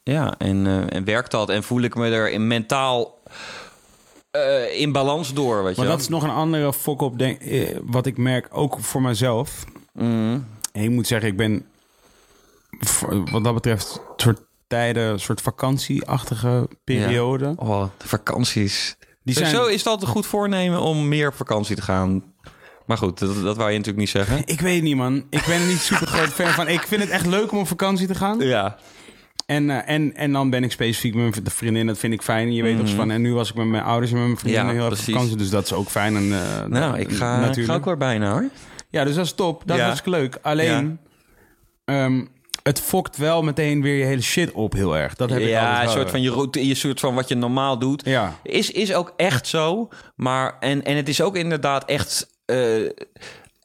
ja, en, en werkt dat en voel ik me er in mentaal in balans door, weet je Maar wel. dat is nog een andere fok op, denk, wat ik merk, ook voor mezelf. Mhm. En ik moet zeggen, ik ben wat dat betreft soort tijden, een soort vakantieachtige periode. Oh, de vakanties. Die zijn, Zo is dat een goed voornemen om meer op vakantie te gaan. Maar goed, dat, dat wou je natuurlijk niet zeggen. Ik weet niet, man. Ik ben er niet super groot fan van. Ik vind het echt leuk om op vakantie te gaan. Ja. En, eh, en, en dan ben ik specifiek met mijn vriendin. Dat vind ik fijn. Je weet toch van. En nu was ik met mijn ouders en met mijn vriendin. Ja, heel erg op vakantie. Dus dat is ook fijn. En, eh, Nou, ik ga, ik natuurlijk. ga ook weer bijna hoor. Ja, dus dat is top. Dat Ja. is hartstikke leuk. Alleen, ehm, het fokt wel meteen weer je hele shit op heel erg. Dat heb ik ja, altijd een soort van je routine, je soort van wat je normaal doet. Ja. Is, is ook echt zo. Maar, en, en het is ook inderdaad echt. eh,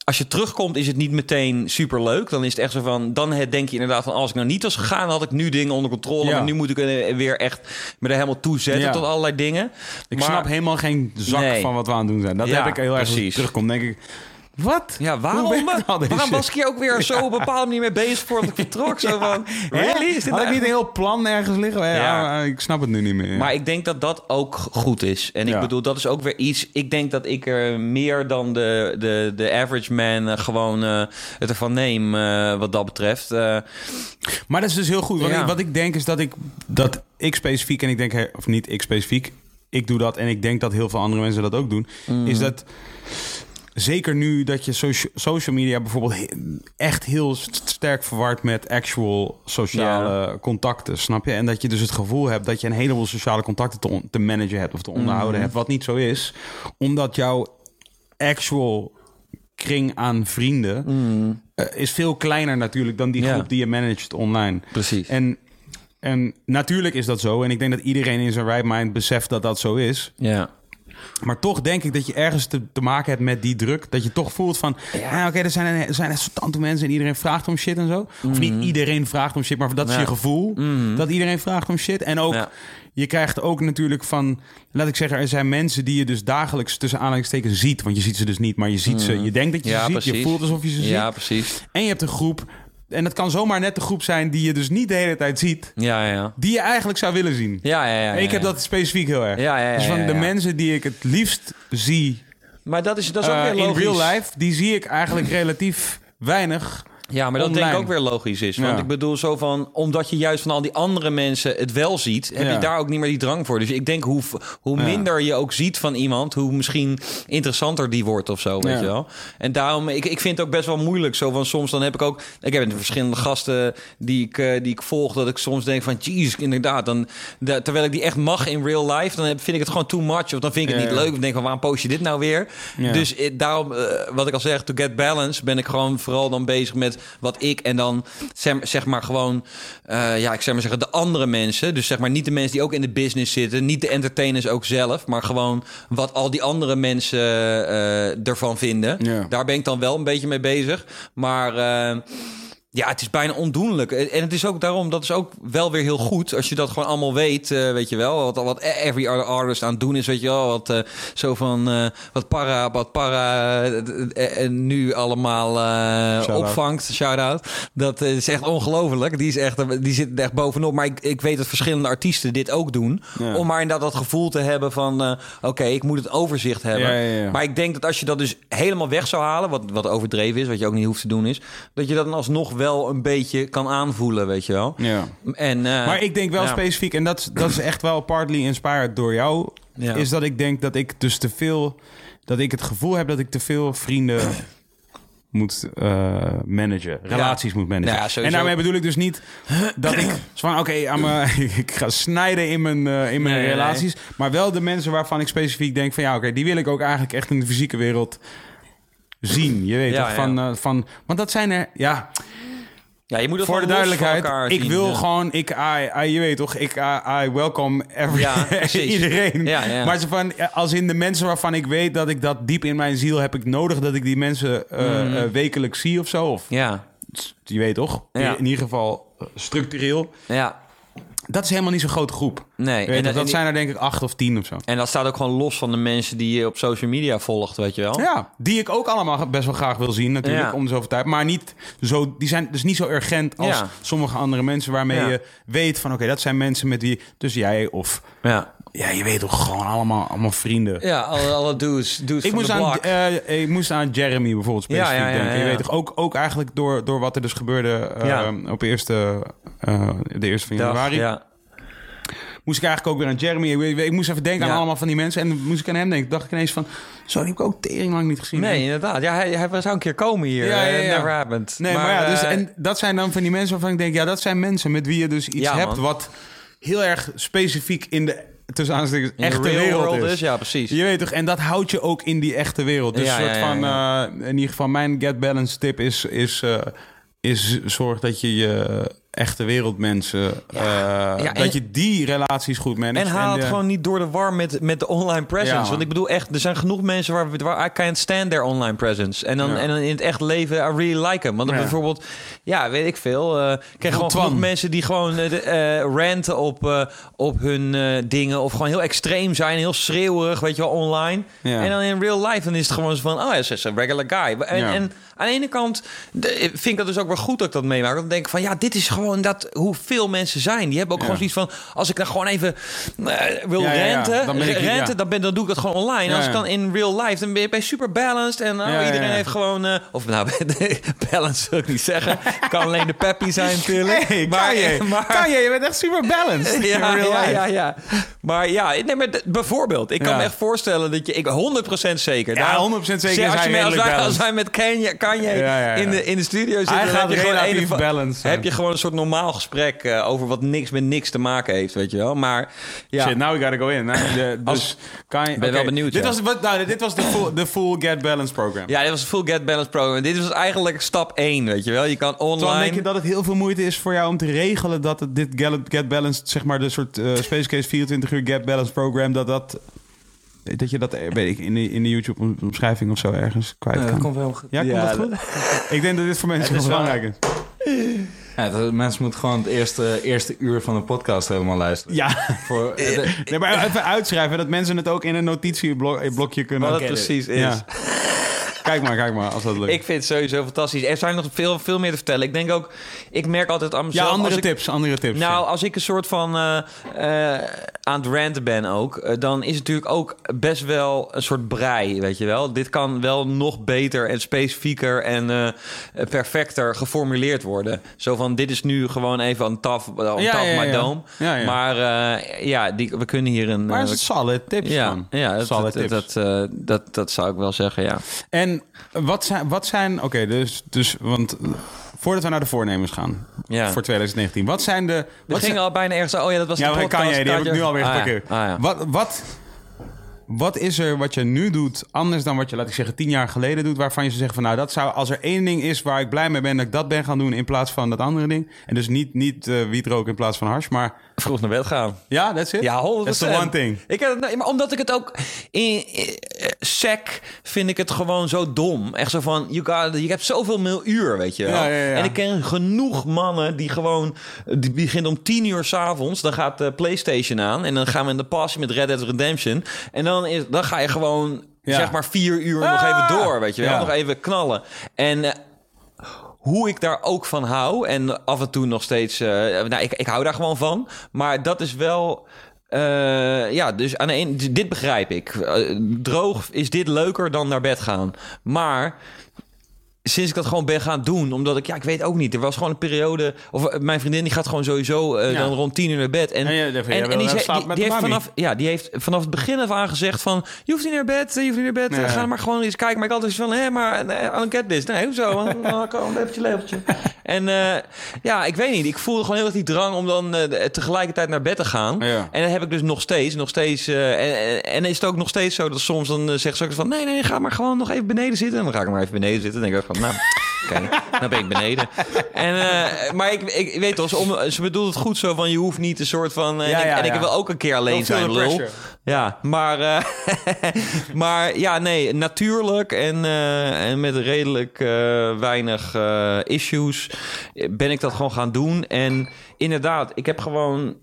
als je terugkomt, is het niet meteen super leuk. Dan is het echt zo van. Dan denk je inderdaad van. Als ik nou niet was gegaan, had ik nu dingen onder controle. Ja. Maar nu moet ik eh, weer echt me er helemaal toe zetten Ja. tot allerlei dingen. Ik Maar- snap helemaal geen zak Nee. van wat we aan het doen zijn. Dat Ja, heb ik heel erg als precies. terugkom. denk ik, wat? Ja, waarom, waarom was ik hier ook weer zo op een bepaalde manier mee bezig voordat ik vertrok? Zo van, really? Is dit Had ik nou niet een heel plan ergens liggen? Ja, ik snap het nu niet meer. Maar ik denk dat dat ook goed is. En ik bedoel, dat is ook weer iets. Ik denk dat ik er meer dan de, de, de average man eh, gewoon eh, het ervan neem, eh, wat dat betreft. Maar dat is dus heel goed. Want Ja. ik- wat ik denk is dat ik, dat ik specifiek, en ik denk, of niet ik specifiek, ik doe dat en ik denk dat heel veel andere mensen dat ook doen, Mhm. is dat zeker nu dat je socia- social media bijvoorbeeld he- echt heel st- sterk verward met actual sociale contacten, snap je? En dat je dus het gevoel hebt dat je een heleboel sociale contacten te, te managen hebt of te onderhouden Mhm. hebt, wat niet zo is, omdat jouw actual kring aan vrienden eh, is veel kleiner natuurlijk dan die Mhm. Ja. groep die je managt online. Precies. En, en natuurlijk is dat zo. En ik denk dat iedereen in zijn right mind beseft dat dat zo is. ja. Maar toch denk ik dat je ergens te, te maken hebt met die druk. Dat je toch voelt van... Ja, oké, er zijn, er zijn echt tante mensen en iedereen vraagt om shit en zo. Of niet iedereen vraagt om shit, maar dat is Mhm. Ja. je gevoel. Dat iedereen vraagt om shit. En ook, Ja. je krijgt ook natuurlijk van... Laat ik zeggen, er zijn mensen die je dus dagelijks tussen aanhalingstekens ziet. Want je ziet ze dus niet, maar je ziet ze. Je denkt dat je Mhm. Ze ziet. Je voelt alsof je ze ziet. Ja, precies. En je hebt een groep... En het kan zomaar net de groep zijn die je dus niet de hele tijd ziet. Ja, ja. Die je eigenlijk zou willen zien. Ja, ja, ja. ik heb dat specifiek heel erg. Ja, ja, ja, dus van de mensen die ik het liefst zie Maar dat is, dat is ook eh, weer in real life, die zie ik eigenlijk relatief weinig. Ja, maar dat online. denk ik ook weer logisch is. Want Ja. ik bedoel zo van... Omdat je juist van al die andere mensen het wel ziet... heb Ja. je daar ook niet meer die drang voor. Dus ik denk hoe, hoe Ja. minder je ook ziet van iemand... hoe misschien interessanter die wordt of zo, weet je wel. En daarom... Ik, ik vind het ook best wel moeilijk. Zo van soms dan heb ik ook... Ik heb verschillende gasten die ik, eh, die ik volg... dat ik soms denk van... Jeez, inderdaad. Dan, da- terwijl ik die echt mag in real life... dan heb- vind ik het gewoon too much. Of dan vind ik het niet leuk. Of denk van, waarom post je dit nou weer? Dus eh, daarom, eh, wat ik al zeg, to get balance, ben ik gewoon vooral dan bezig met wat ik en dan zeg, maar gewoon, eh, ja, ik zeg maar zeggen, de andere mensen. Dus zeg maar niet de mensen die ook in de business zitten, niet de entertainers ook zelf, maar gewoon wat al die andere mensen eh, ervan vinden. Ja. Daar ben ik dan wel een beetje mee bezig. Maar. eh, ja, het is bijna ondoenlijk. En het is ook daarom, dat is ook wel weer heel goed. Als je dat gewoon allemaal weet, eh, weet je wel. Wat, wat every other artist aan het doen is, weet je wel. Wat eh, zo van, eh, wat para, wat para nu allemaal opvangt. Shout-out. Dat is echt ongelooflijk. Die, is echt, die zit echt bovenop. Maar ik, ik weet dat verschillende artiesten dit ook doen. Ja. Om maar inderdaad dat gevoel te hebben van... oké, ik moet het overzicht hebben. Ja, ja, ja. Maar ik denk dat als je dat dus helemaal weg zou halen... wat, wat overdreven is, wat je ook niet hoeft te doen is... dat je dat dan alsnog wel een beetje kan aanvoelen, weet je wel. Ja. En, eh, Maar ik denk wel ja. specifiek, en dat, is- dat is echt wel partly inspired door jou, Ja. is dat ik denk dat ik dus te veel, dat ik het gevoel heb dat ik te veel vrienden moet eh, managen, relaties moet managen. Nou ja, en daarmee bedoel ik dus niet dat ik van oké, ik ga snijden in mijn, eh, in mijn Nee, nee, relaties, maar wel de mensen waarvan ik specifiek denk van ja, oké, die wil ik ook eigenlijk echt in de fysieke wereld zien. Je weet Ja, toch ja. van, van, want dat zijn er, ja, Ja, je moet het voor de duidelijkheid, ik zien, wil ja. gewoon, ik, I, I- je weet toch, ik, I, I welcome every, Ja, iedereen. Ja. Maar van, als in de mensen waarvan ik weet dat ik dat diep in mijn ziel heb ik nodig dat ik die mensen eh, Mhm. eh, wekelijks zie of zo. Of Ja, je weet toch, Ja. in ieder geval eh, structureel. ja. Dat is helemaal niet zo'n grote groep. Nee. En, dat zijn er denk ik acht of tien of zo. en dat staat ook gewoon los van de mensen die je op social media volgt, weet je wel? Ja, die ik ook allemaal best wel graag wil zien natuurlijk, Ja. om de zoveel tijd. Maar niet zo, die zijn dus niet zo urgent als Ja. sommige andere mensen waarmee Ja. je weet van oké, dat zijn mensen met wie, dus jij of Ja, je weet toch gewoon allemaal, allemaal vrienden. ja alle, alle dudes, dudes Ik van moest, de aan, eh, ik moest aan Jeremy bijvoorbeeld specifiek Ja, ja, ja, denken. Je weet toch ook, ook eigenlijk door, door wat er dus gebeurde Ja. op eerste, eh, de eerste van Dag, januari. Ja. Moest ik eigenlijk ook weer aan Jeremy. Ik, ik moest even denken aan allemaal van die mensen. En moest ik aan hem denken. dacht ik ineens van, zo die heb ik ook tering lang niet gezien. Nee, inderdaad. Ja, hij, hij zou een keer komen hier. Ja, ja, ja. Never happened. Nee, maar, ja, dus, en dat zijn dan van die mensen waarvan ik denk... ja, dat zijn mensen met wie je dus iets hebt... wat heel erg specifiek in de tussen aanstekens echte wereld world is. Ja, precies. Je weet toch, en dat houdt je ook in die echte wereld. Dus Ja, een soort van, eh, in ieder geval mijn get balance tip is, is, eh, is zorg dat je je echte wereldmensen, eh, Ja, dat je die relaties goed managt. En haal het de- gewoon niet door de war met, met de online presence. Ja. Want ik bedoel echt, er zijn genoeg mensen waar, waar I can't stand their online presence. En dan, en dan in het echt leven, I really like them. Want dan bijvoorbeeld, ja, weet ik veel. eh, ik ken gewoon genoeg mensen die gewoon eh, ranten op, op hun dingen. Of gewoon heel extreem zijn, heel schreeuwerig, weet je wel, online. En dan in real life, dan is het gewoon zo van, oh, is een regular guy. En, en aan de ene kant vind ik dat dus ook wel goed dat ik dat meemaak. Want Dan denk ik van, ja, dit is gewoon dat, hoe veel mensen zijn. Die hebben ook Ja. gewoon zoiets van, als ik dan gewoon even eh, wil Ja, renten, Dan ik- renten dan, ben, dan doe ik dat gewoon online. Als ik dan in real life, dan ben je, ben je super balanced. En oh, iedereen heeft gewoon, eh, of nou, balanced wil ik niet zeggen. kan alleen de peppy zijn natuurlijk. Hey, kan je? maar, kan je? Je bent echt super balanced in real life. ja, ja. Maar ja, nee, maar bijvoorbeeld, ik kan me echt voorstellen dat je, ik 100% zeker. Ja, Daarom- 100% zeker Zeg, is als, je, wij, als wij met Kanye, Ja, ja. In, de, in de studio zitten, Hij dan gaat je relatief een zijn. Heb je gewoon een soort normaal gesprek eh, over wat niks met niks te maken heeft, weet je wel. Maar ja, Shit, now we gotta go in. Nou, de- dus Als- kan je, ben wel benieuwd, Dit was, wat, nou, dit was de full, de full Get Balance program. ja, dit was een full get balance program. Dit was eigenlijk stap 1, weet je wel. Je kan online... denk je dat het heel veel moeite is voor jou om te regelen dat het, dit Get, Balanced, zeg maar de soort eh, Space Case 24 uur Get Balance program, dat dat, dat je dat, eh, weet ik, in de, in de YouTube omschrijving of zo ergens kwijt Ja, kan. dat komt wel goed. Ja, komt Ja, dat goed? Ik denk dat dit voor mensen wel- belangrijk is. Ja, dat- mensen moeten gewoon het eerste, eerste uur van de podcast helemaal luisteren. Ja, Voor, de- nee, maar even uitschrijven dat mensen het ook in een notitieblokje kunnen. Wat het precies is. Ja. Kijk maar, kijk maar, als dat lukt. Ik vind het sowieso fantastisch. Er zijn nog veel, veel meer te vertellen. Ik denk ook, ik merk altijd aan ja, mezelf... andere als ik- tips, andere tips. Nou, als ik een soort van eh, aan het ranten ben ook, eh, dan is het natuurlijk ook best wel een soort brei, weet je wel. Dit kan wel nog beter en specifieker en perfecter geformuleerd worden. Zo van, dit is nu gewoon even een taf, Ja, top ja, ja. Ja, ja. Maar ja, die, we kunnen hier een... maar het solid tips ja, man. ja dat, solid dat, tips. dat, dat, dat zou ik wel zeggen, ja. En wat zijn, wat zijn oké, dus, dus, want voordat we naar de voornemens gaan Ja. voor 2019, wat zijn de. We gingen al bijna ergens... Oh ja, dat was ja, de podcast. kan jij, die heb ik nu alweer Ah, ja. Ah, ja. Wat, wat, wat is er wat je nu doet, anders dan wat je, laat ik zeggen, tien jaar geleden doet, waarvan je zou zeggen van, nou, dat zou, als er één ding is waar ik blij mee ben, dat ik dat ben gaan doen in plaats van dat andere ding. En dus niet, niet eh wietrook in plaats van hars, maar Vroeg naar bed gaan. ja, that's it. Ja, 100%. That's the one thing. Ik heb het, maar omdat ik het ook in, in eh, sec vind ik het gewoon zo dom. Echt zo van you got, je hebt zoveel mil uur, weet je wel. Ja, ja, ja. En ik ken genoeg mannen die gewoon die beginnen om tien uur s'avonds, dan gaat de PlayStation aan en dan gaan we in de passie met Red Dead Redemption en dan is dan ga je gewoon Ja. zeg maar vier uur nog Ah! even door, weet je wel, nog even knallen. En eh, hoe ik daar ook van hou. En af en toe nog steeds. eh, nou, ik, ik hou daar gewoon van. Maar dat is wel. eh, ja, dus aan de dit begrijp ik. Eh, droog is dit leuker dan naar bed gaan. Maar sinds ik dat gewoon ben gaan doen, omdat ik, ja, ik weet ook niet. Er was gewoon een periode, of eh, mijn vriendin die gaat gewoon sowieso eh, Ja. dan rond tien uur naar bed. En, En van, die, zei- heeft vanaf, ja, die heeft vanaf het begin af aan gezegd van, je hoeft niet naar bed, je hoeft niet naar bed, Ja. ga maar gewoon eens kijken. Maar ik altijd van, hé, maar nee, this. Nee, hoezo? Een leveltje, leveltje. En eh, ja, ik weet niet. Ik voelde gewoon heel erg die drang om dan eh, tegelijkertijd naar bed te gaan. Ja. En dat heb ik dus nog steeds. Nog steeds eh, en, en, is het ook nog steeds zo dat soms dan eh, zegt ze ook van... nee, nee, ga maar gewoon nog even beneden zitten. En dan ga ik maar even beneden zitten. Denk ik ook van, nou, oké, dan ben ik beneden. En, eh, maar ik, ik weet wel, ze, om, ze bedoelt het goed zo van... je hoeft niet een soort van... eh, Ja, en, ik, ja, ik ja. wil ook een keer alleen zijn, lul. pressure. Ja, maar, eh, maar ja, nee, natuurlijk en, en met redelijk weinig issues ben ik dat gewoon gaan doen. En inderdaad, ik heb gewoon...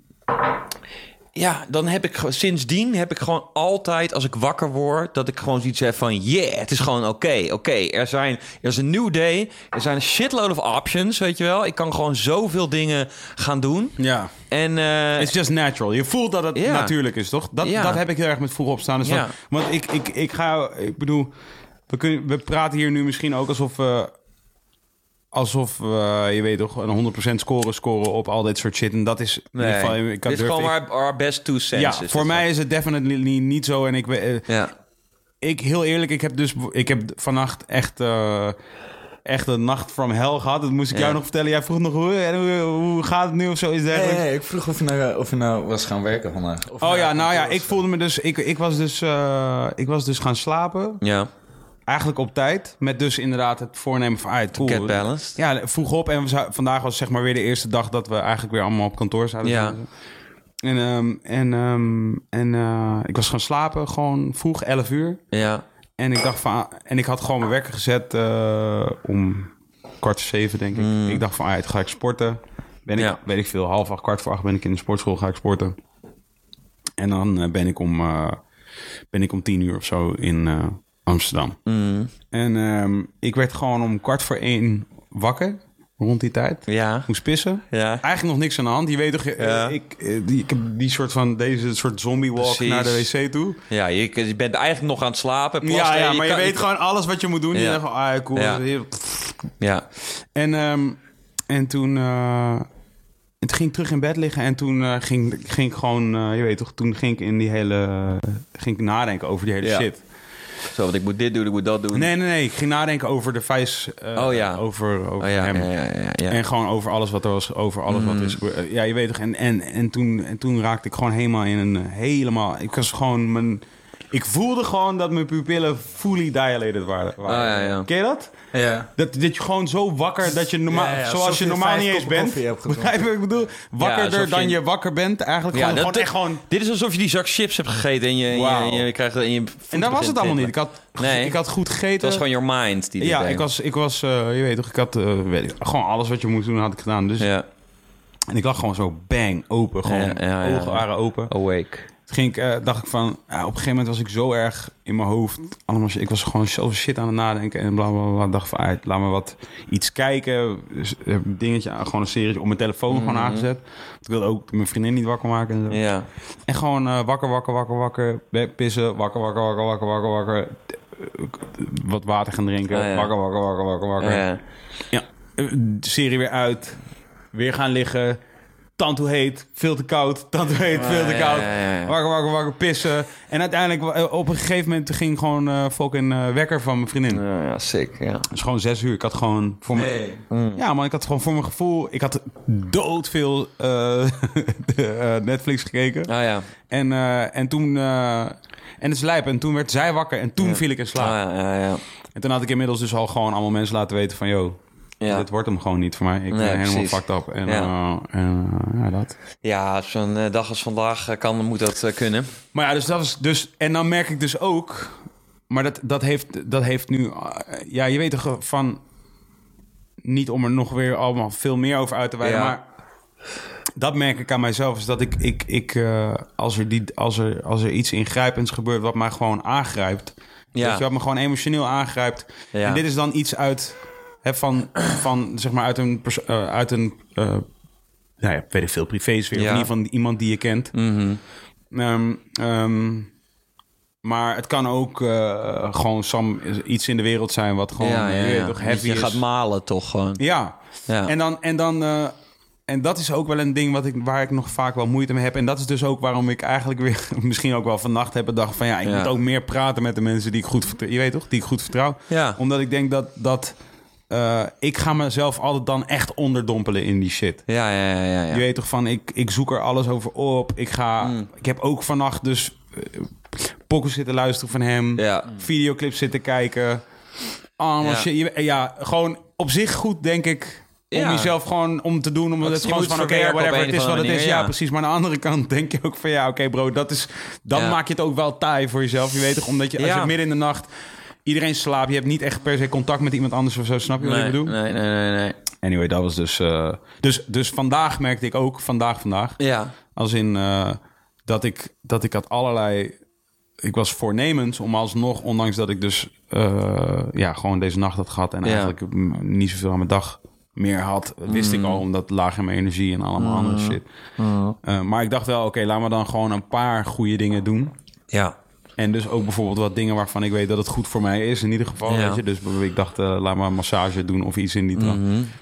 Ja, dan heb ik sindsdien heb ik gewoon altijd als ik wakker word dat ik gewoon zoiets heb van yeah, het is gewoon oké, oké. Er zijn er is een new day, er zijn een shitload of options, weet je wel. Ik kan gewoon zoveel dingen gaan doen. Ja. En eh, It's just natural. Je voelt dat het Ja. natuurlijk is, toch? Dat, Ja. dat heb ik heel erg met vroeg opstaan. Dus Ja. van- want ik, ik, ik ga... Ik bedoel... We, kunnen, we praten hier nu misschien ook alsof we... Alsof we, je weet toch, een 100% score scoren op al dit soort shit. En dat is... in ieder geval, ik dit kan is gewoon ik- our, our best two cents. Ja, voor mij is het definitely niet zo. En ik, we- eh, Ja. ik heel eerlijk, ik heb dus ik heb vannacht echt, eh, echt een nacht from hell gehad. Dat moest ik Ja. jou nog vertellen. Jij vroeg nog hoe, en hoe, hoe gaat het nu of zo is Nee, nee, ik vroeg of je nou, of je nou was gaan werken vandaag. Of Oh ja, nou ja, kantoor ik voelde me dus, ik, ik was dus, eh, ik was dus gaan slapen. Ja, Eigenlijk op tijd. Met dus inderdaad het voornemen van, ah, cool. balanced. Ja, vroeg op. En we vandaag was zeg maar weer de eerste dag dat we eigenlijk weer allemaal op kantoor zouden Ja. zijn. En, ehm, en, ehm, en eh, ik was gaan slapen, gewoon vroeg, 11 uur. Ja, En ik dacht van, ah, en ik had gewoon mijn wekker gezet eh, om kwart voor zeven, denk ik. Ik dacht van, ah, ga ik sporten. Ben ik, Mm. Ja. weet ik veel, half acht, kwart voor acht ben ik in de sportschool, ga ik sporten. En dan eh, ben ik om, ben ik om tien uur of zo in Amsterdam. Mm. En ehm, ik werd gewoon om kwart voor één wakker, rond die tijd. ja, Moest pissen. ja. Eigenlijk nog niks aan de hand. Je weet toch, eh, ik, eh, die, ik heb die soort van, deze soort zombie walk Precies. naar de wc toe. Ja, je, je bent eigenlijk nog aan het slapen. Ja, ja, maar je kan- weet gewoon alles wat je moet doen. Je Ja. denkt van, ah, cool. Ja. Ja, En, ehm, en toen... eh, en toen ging ik terug in bed liggen en toen eh, ging, ging ik gewoon, eh, je weet toch, toen ging ik in die hele, ging ik nadenken over die hele Ja. shit. Zo, want ik moet dit doen, ik moet dat doen. Nee, nee, nee, ik ging nadenken over de vijs, eh, Oh ja. over, over Oh ja, hem. ja. En gewoon over alles wat er was, over alles wat Mm. is. Eh, Ja, je weet toch, en, en, en, toen, en toen raakte ik gewoon helemaal in een, helemaal, ik was gewoon, mijn, ik voelde gewoon dat mijn pupillen fully dilated waren. waren. Oh, ja, ja. Ken je dat? Ja. Dat, dat je gewoon zo wakker dat je normaal, Ja, ja, zoals je je normaal niet eens bent. Begrijp je wat ik bedoel? Wakkerder dan je- je wakker bent. Eigenlijk Ja, gewoon, dat- gewoon echt gewoon. Dit is alsof je die zak chips hebt gegeten en je, je- je, krijgt en je En dat was het allemaal niet. Ik had, Nee. ik had goed gegeten. Het was gewoon your mind die ja, ik was, ik was eh, je weet toch, ik had eh, weet ik, gewoon alles wat je moest doen had ik gedaan. Dus, Ja, En ik lag gewoon zo bang, open. Gewoon, Ja, ja, ja. ogen waren open. awake. Ging ik, eh, dacht ik van, ja, op een gegeven moment was ik zo erg in mijn hoofd. Allemaal, ik was gewoon zoveel shit aan het nadenken. En bla bla bla. Dacht van, ah, laat me wat iets kijken. Dus, eh, een dingetje, gewoon een serie op mijn telefoon gewoon aangezet. Ik wilde ook mijn vriendin niet wakker maken. En, zo. Mhm. Ja, en gewoon eh, wakker, wakker, wakker, wakker. Pissen, wakker, wakker, wakker, wakker, wakker, wakker. Eh, Wat water gaan drinken. Ah, ja. Wakker, wakker, wakker, wakker, wakker. ja. Ja, eh, de serie weer uit. Weer gaan liggen. Tand hoe heet, veel te koud. Tand hoe heet, veel te koud. Wakker, wakker, wakker, pissen. En uiteindelijk, eh, op een gegeven moment ging gewoon eh fucking eh, wekker van mijn vriendin. Ja, ja, sick, ja. Het is gewoon zes uur. Ik had gewoon voor me, Ja, maar ik had gewoon voor mijn gevoel... Ik had doodveel eh de, eh, Netflix gekeken. Ah ja. En, eh, en toen... eh, en het is lijp. En toen werd zij wakker. En toen viel ik in slaap. Ah, ja, ja, ja. En toen had ik inmiddels dus al gewoon allemaal mensen laten weten van... Yo, Ja. dit wordt hem gewoon niet voor mij. Ik Nee, ben helemaal fucked up. En, Ja. eh, en eh, ja, dat. Ja, zo'n eh, dag als vandaag kan, moet dat kunnen. Maar ja, dus dat is dus... En dan merk ik dus ook... Maar dat, dat, heeft, dat heeft nu... ja, je weet toch van... Niet om er nog weer allemaal veel meer over uit te wijden, Ja. maar... Dat merk ik aan mijzelf, is dat ik, ik, ik als, er die, als, er, als er iets ingrijpends gebeurt wat mij gewoon aangrijpt, Ja. dat je wat me gewoon emotioneel aangrijpt. Ja. En dit is dan iets uit, van, van, zeg maar, uit een, eh, uit een nou ja, weet ik veel, privésfeer. Ja. Of in ieder geval iemand die je kent. Mhm. Ehm, ehm, Maar het kan ook eh, gewoon Sam iets in de wereld zijn wat gewoon ja, toch heavy je is. gaat malen toch gewoon. Ja. Ja. En dan en dan en dat is ook wel een ding wat ik, waar ik nog vaak wel moeite mee heb. En dat is dus ook waarom ik eigenlijk weer misschien ook wel vannacht heb bedacht van ja, ik moet ook meer praten met de mensen die ik goed vertrouw. Je weet toch, die ik goed vertrouw. Ja. Omdat ik denk dat dat eh, ik ga mezelf altijd dan echt onderdompelen in die shit. Ja, ja, ja, ja. ja. Je weet toch van, ik, ik zoek er alles over op. Ik ga, Mm. ik heb ook vannacht dus uh, pokken zitten luisteren van hem. Ja. Videoclips zitten kijken. Allemaal Ja. shit. Je- Ja, gewoon op zich goed, denk ik. Om jezelf gewoon om te doen. Omdat het gewoon van, oké, whatever, het is wat het is. Ja, ja. precies. Maar aan de andere kant denk je ook van, ja, oké bro, dat is... Dan Ja. maak je het ook wel taai voor jezelf. Je weet toch, omdat je, als je midden in de nacht... Iedereen slaapt. Je hebt niet echt per se contact met iemand anders of zo. Snap je wat ik bedoel? nee, nee, nee, nee. Anyway, dat was dus... eh, dus, dus vandaag merkte ik ook, vandaag, vandaag... Ja. Als in eh, dat, ik, dat ik had allerlei... Ik was voornemens om alsnog, ondanks dat ik dus eh, ja, gewoon deze nacht had gehad... en Ja. eigenlijk mm, niet zoveel aan mijn dag meer had... wist Mm. ik al, omdat laag in mijn energie en allemaal andere shit. Eh, maar ik dacht wel, oké, laat me dan gewoon een paar goede dingen doen... Ja. En dus ook bijvoorbeeld wat dingen waarvan ik weet dat het goed voor mij is. In ieder geval, Ja. weet je. Dus ik dacht, eh, laat maar een massage doen of iets in die trant.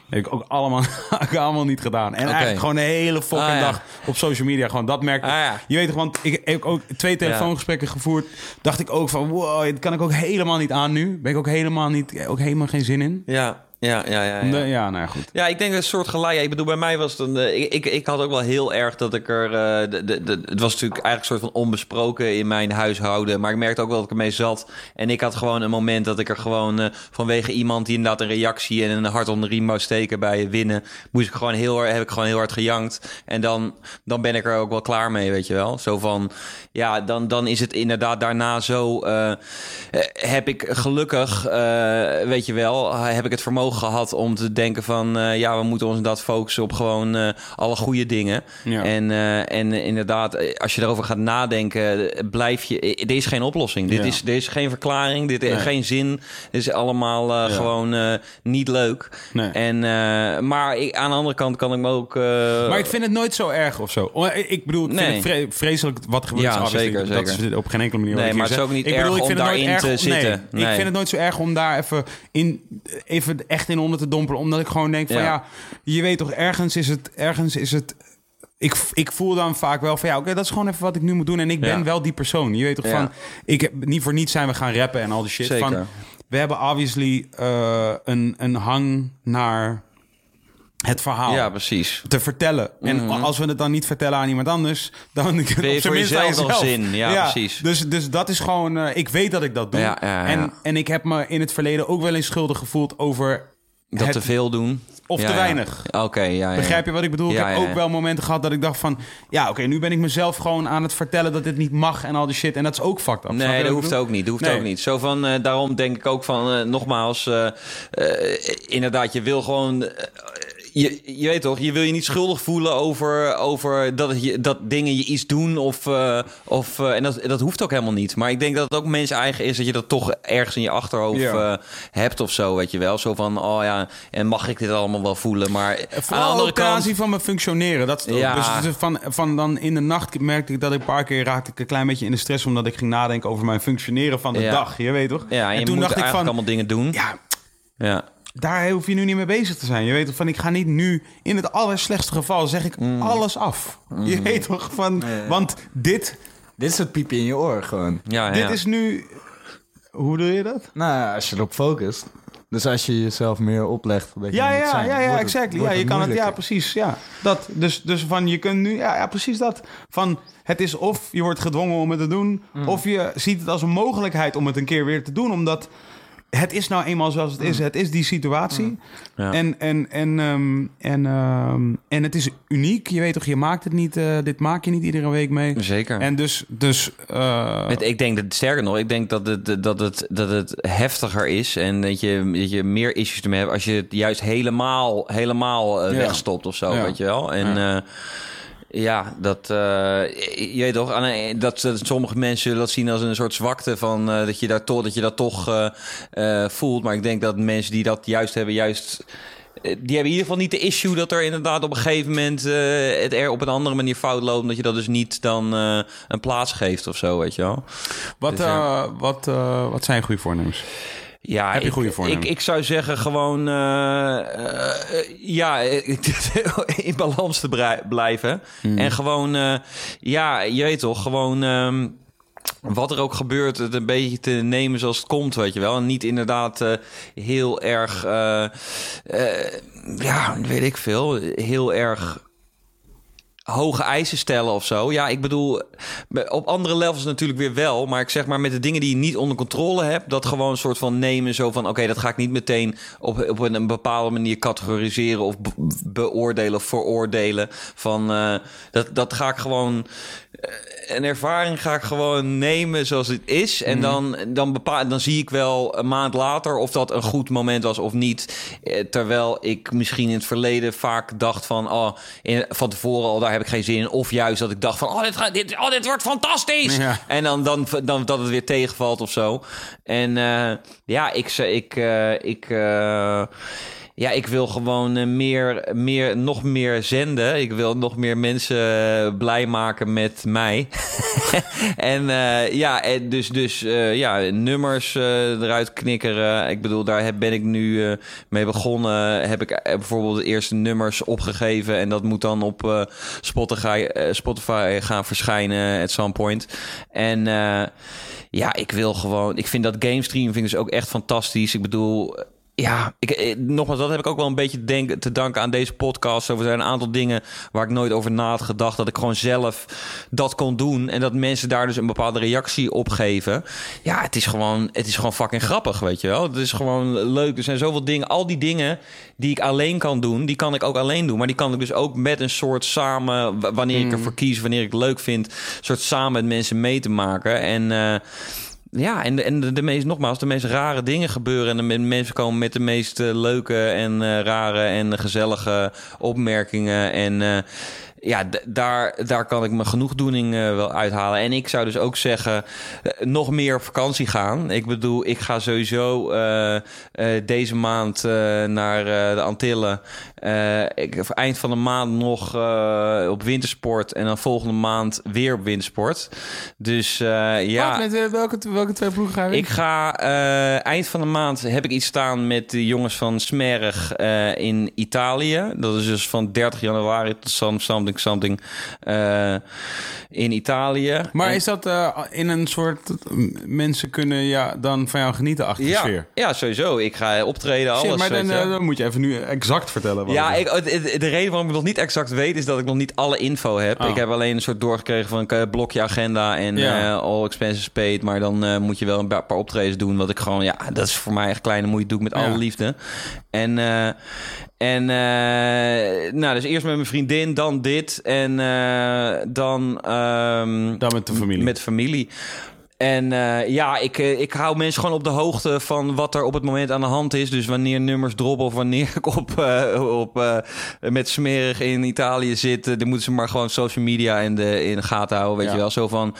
Heb ik ook allemaal, heb ik allemaal niet gedaan. En eigenlijk gewoon de hele fucking Ah, ja. dag op social media. Gewoon dat merk. Ah, ja. Je weet toch, want ik heb ook twee telefoongesprekken gevoerd. Dacht ik ook van, wow, dat kan ik ook helemaal niet aan nu. Ben ik ook helemaal niet, ook helemaal geen zin in. Ja. Ja, ja, ja. Ja, ja. ja nou ja, goed. Ja, ik denk dat een soort geleid. Ik bedoel, bij mij was het een. eh, ik, ik, ik had ook wel heel erg dat ik er. eh, de, de, de- het was natuurlijk eigenlijk een soort van onbesproken in mijn huishouden. Maar ik merkte ook wel dat ik ermee zat. En ik had gewoon een moment dat ik er gewoon. eh, vanwege iemand die inderdaad een reactie en een hart onder de riem wou steken bij winnen. Moest ik gewoon heel, heb ik gewoon heel hard gejankt. En dan, dan ben ik er ook wel klaar mee, weet je wel. Zo van. Ja, dan, dan is het inderdaad daarna zo. heb ik gelukkig, weet je wel, heb ik het vermogen gehad om te denken van eh, ja, we moeten ons inderdaad focussen op gewoon eh, alle goede dingen. Ja. En, eh, en inderdaad, als je erover gaat nadenken, blijf je. Er is geen oplossing. Dit, is, dit is geen verklaring. Dit heeft Nee. geen zin. Dit is allemaal gewoon niet leuk. Nee. En, maar ik, aan de andere kant kan ik me ook. Maar ik vind het nooit zo erg of zo. Oh, Ik bedoel, ik Nee. vind het vre- vreselijk wat er gebeurt. Ja, is zeker, Dat zeker. is op geen enkele manier Nee, maar het is ook niet ik bedoel, erg ik om daarin te zitten. Nee, Nee. Ik vind het nooit zo erg om daar even, in, even echt in onder te dompelen. Omdat ik gewoon denk van Ja. ja, je weet toch, ergens is het... Ergens is het ik, ik voel dan vaak wel van ja, oké, dat is gewoon even wat ik nu moet doen. En ik ben Ja. wel die persoon. Je weet toch Ja. van, ik heb niet voor niets zijn we gaan rappen en al die shit. Zeker. Van, we hebben obviously eh, een, een hang naar het verhaal Ja, precies. te vertellen. En als we het dan niet vertellen aan iemand anders, dan op Mhm. voor jezelf nog jezelf. zin. Ja, precies. Dus, dus dat is gewoon, eh, ik weet dat ik dat doe. Ja. En, en ik heb me in het verleden ook wel eens schuldig gevoeld over Dat het, te veel doen. of te weinig. Oké, ja, ja. Begrijp je wat ik bedoel? Ja, ik heb ook wel momenten gehad dat ik dacht van... ja, oké, nu ben ik mezelf gewoon aan het vertellen dat dit niet mag en al die shit. En dat is ook fucked up. Nee, dat hoeft ook niet. Dat hoeft Nee. ook niet. Zo van, eh, daarom denk ik ook van, eh, nogmaals, inderdaad, je wil gewoon. Je, je weet toch, je wil je niet schuldig voelen over, over dat, je, dat dingen je iets doen. Of, eh, of, eh, en dat, dat hoeft ook helemaal niet. Maar ik denk dat het ook mensen eigen is dat je dat toch ergens in je achterhoofd Ja. eh, hebt of zo, weet je wel. Zo van, oh ja, en mag ik dit allemaal wel voelen? Maar aan de andere kant... van mijn functioneren. Dat. Ja. Dus van, van dan in de nacht merkte ik dat ik een paar keer raakte ik een klein beetje in de stress... omdat ik ging nadenken over mijn functioneren van de Ja. dag. Je weet toch? Ja, en, je toen moet dacht ik van... allemaal dingen doen. Ja, Ja. Daar hoef je nu niet mee bezig te zijn. Je weet toch van, ik ga niet nu... In het allerslechtste geval zeg ik Mm. alles af. Je weet toch van... Want dit, Dit is het piepje in je oor gewoon. Ja, ja. dit is nu... Hoe doe je dat? Nou, als je erop focust. Dus als je jezelf meer oplegt. Dat je Ja, moet ja, zijn, ja, ja, wordt het- exactly. wordt Ja, je kan het, ja, precies. Ja, dat. Dus, dus van je kunt nu, ja, ja, precies dat. Van het is of je wordt gedwongen om het te doen, Mm. of je ziet het als een mogelijkheid om het een keer weer te doen, omdat het is nou eenmaal zoals het is. Het is die situatie. Mm. Ja. En, en, en, ehm, en, ehm, en het is uniek. Je weet toch, je maakt het niet, eh, dit maak je niet iedere week mee. Zeker. En dus, dus eh, Het- ik denk dat, sterker nog, ik denk dat het, dat het, dat het heftiger is en dat je, dat je meer issues ermee hebt als je het juist helemaal, helemaal eh, Ja. wegstopt of zo, Ja. weet je wel. En ja, dat, eh, je weet toch, aan de- dat, dat sommige mensen dat zien als een soort zwakte van eh, dat, je daar toch, dat je dat toch eh, voelt. Maar ik denk dat mensen die dat juist hebben, juist die hebben in ieder geval niet de issue dat er inderdaad op een gegeven moment het er op een andere manier fout loopt. Dat je dat dus niet dan een plaats geeft of zo, weet je wel. Wat, Dus, wat, wat zijn goede voornemens? Ja, Heb je ik, goede? Ik, ik zou zeggen gewoon eh, eh, ja, in balans te blijven. Hmm. En gewoon, eh, ja, je weet toch, gewoon... ehm, wat er ook gebeurt, het een beetje te nemen zoals het komt, weet je wel. En niet inderdaad heel erg, ja, weet ik veel, heel erg hoge eisen stellen of zo. Ja, ik bedoel, op andere levels natuurlijk weer wel. Maar ik zeg maar met de dingen die je niet onder controle hebt... dat gewoon een soort van nemen zo van... oké, dat ga ik niet meteen op, op een bepaalde manier categoriseren... of be- beoordelen of veroordelen. Van, eh, dat, dat ga ik gewoon... eh, Een ervaring ga ik gewoon nemen zoals het is. En dan, dan, bepaal, dan zie ik wel een maand later of dat een goed moment was of niet. Eh, Terwijl ik misschien in het verleden vaak dacht van... Oh, in, van tevoren al, daar heb ik geen zin in. Of juist dat ik dacht van... Oh, dit, gaat- dit, oh, dit wordt fantastisch! Ja. En dan, dan, dan dat het weer tegenvalt of zo. En eh, ja, ik... ze- ik, eh, ik eh, ja, ik wil gewoon eh, meer, meer, nog meer zenden. Ik wil nog meer mensen eh, blij maken met mij. en eh, ja, dus, dus ja, nummers eruit knikkeren. Ik bedoel, daar heb, ben ik nu mee begonnen. Heb ik bijvoorbeeld de eerste nummers opgegeven. En dat moet dan op Spotify, Spotify gaan verschijnen at some point. En ja, ik wil gewoon... Ik vind dat game stream vind ik dus ook echt fantastisch. Ik bedoel... Ja, ik, eh, nogmaals, dat heb ik ook wel een beetje denk, te danken aan deze podcast. Zo, Er zijn een aantal dingen waar ik nooit over na had gedacht. Dat ik gewoon zelf dat kon doen. En dat mensen daar dus een bepaalde reactie op geven. Ja, het is gewoon, het is gewoon fucking grappig, weet je wel. Het is gewoon leuk. Er zijn zoveel dingen. Al die dingen die ik alleen kan doen, die kan ik ook alleen doen. Maar die kan ik dus ook met een soort samen, wanneer ik ervoor kies, wanneer ik het leuk vind, een soort samen met mensen mee te maken. En eh, ja, en, de- en de, de meest, nogmaals, de meest rare dingen gebeuren. En de men- mensen komen met de meest eh, leuke en eh, rare en gezellige opmerkingen. En eh, ja, daar, daar kan ik mijn genoegdoening eh, wel uithalen. En ik zou dus ook zeggen, eh, nog meer op vakantie gaan. Ik bedoel, ik ga sowieso eh, deze maand naar de Antillen. Ik, eind van de maand nog op wintersport. En dan volgende maand weer op wintersport. Dus ja... Wat, met welke, welke twee ploegen ga je Ik ga eind van de maand heb ik iets staan met de jongens van Smerg eh, in Italië. Dat is dus van 30 januari tot some- something something eh, in Italië. Maar En- is dat eh, in een soort... Mensen kunnen ja, dan van jou genieten achter de ja, sfeer? ja, sowieso. Ik ga optreden, alles. Shit, maar dan, eh, dan moet je even nu exact vertellen. wat Ja, ik, de, de reden waarom ik nog niet exact weet... is dat ik nog niet alle info heb. Oh. Ik heb alleen een soort doorgekregen van een blokje agenda... en Ja. all expenses paid. Maar dan moet je wel een paar optredens doen... wat ik gewoon... Ja, dat is voor mij echt kleine moeite. doe ik met alle liefde. En... eh, en eh, nou, dus eerst met mijn vriendin, dan dit. En eh, dan... ehm, Dan met de familie. met familie. En eh, ja, ik, ik hou mensen gewoon op de hoogte van wat er op het moment aan de hand is. Dus wanneer nummers droppen of wanneer ik op, op, met smerig in Italië zit... dan moeten ze maar gewoon social media in de, in de gaten houden, weet Ja. je wel. Zo van...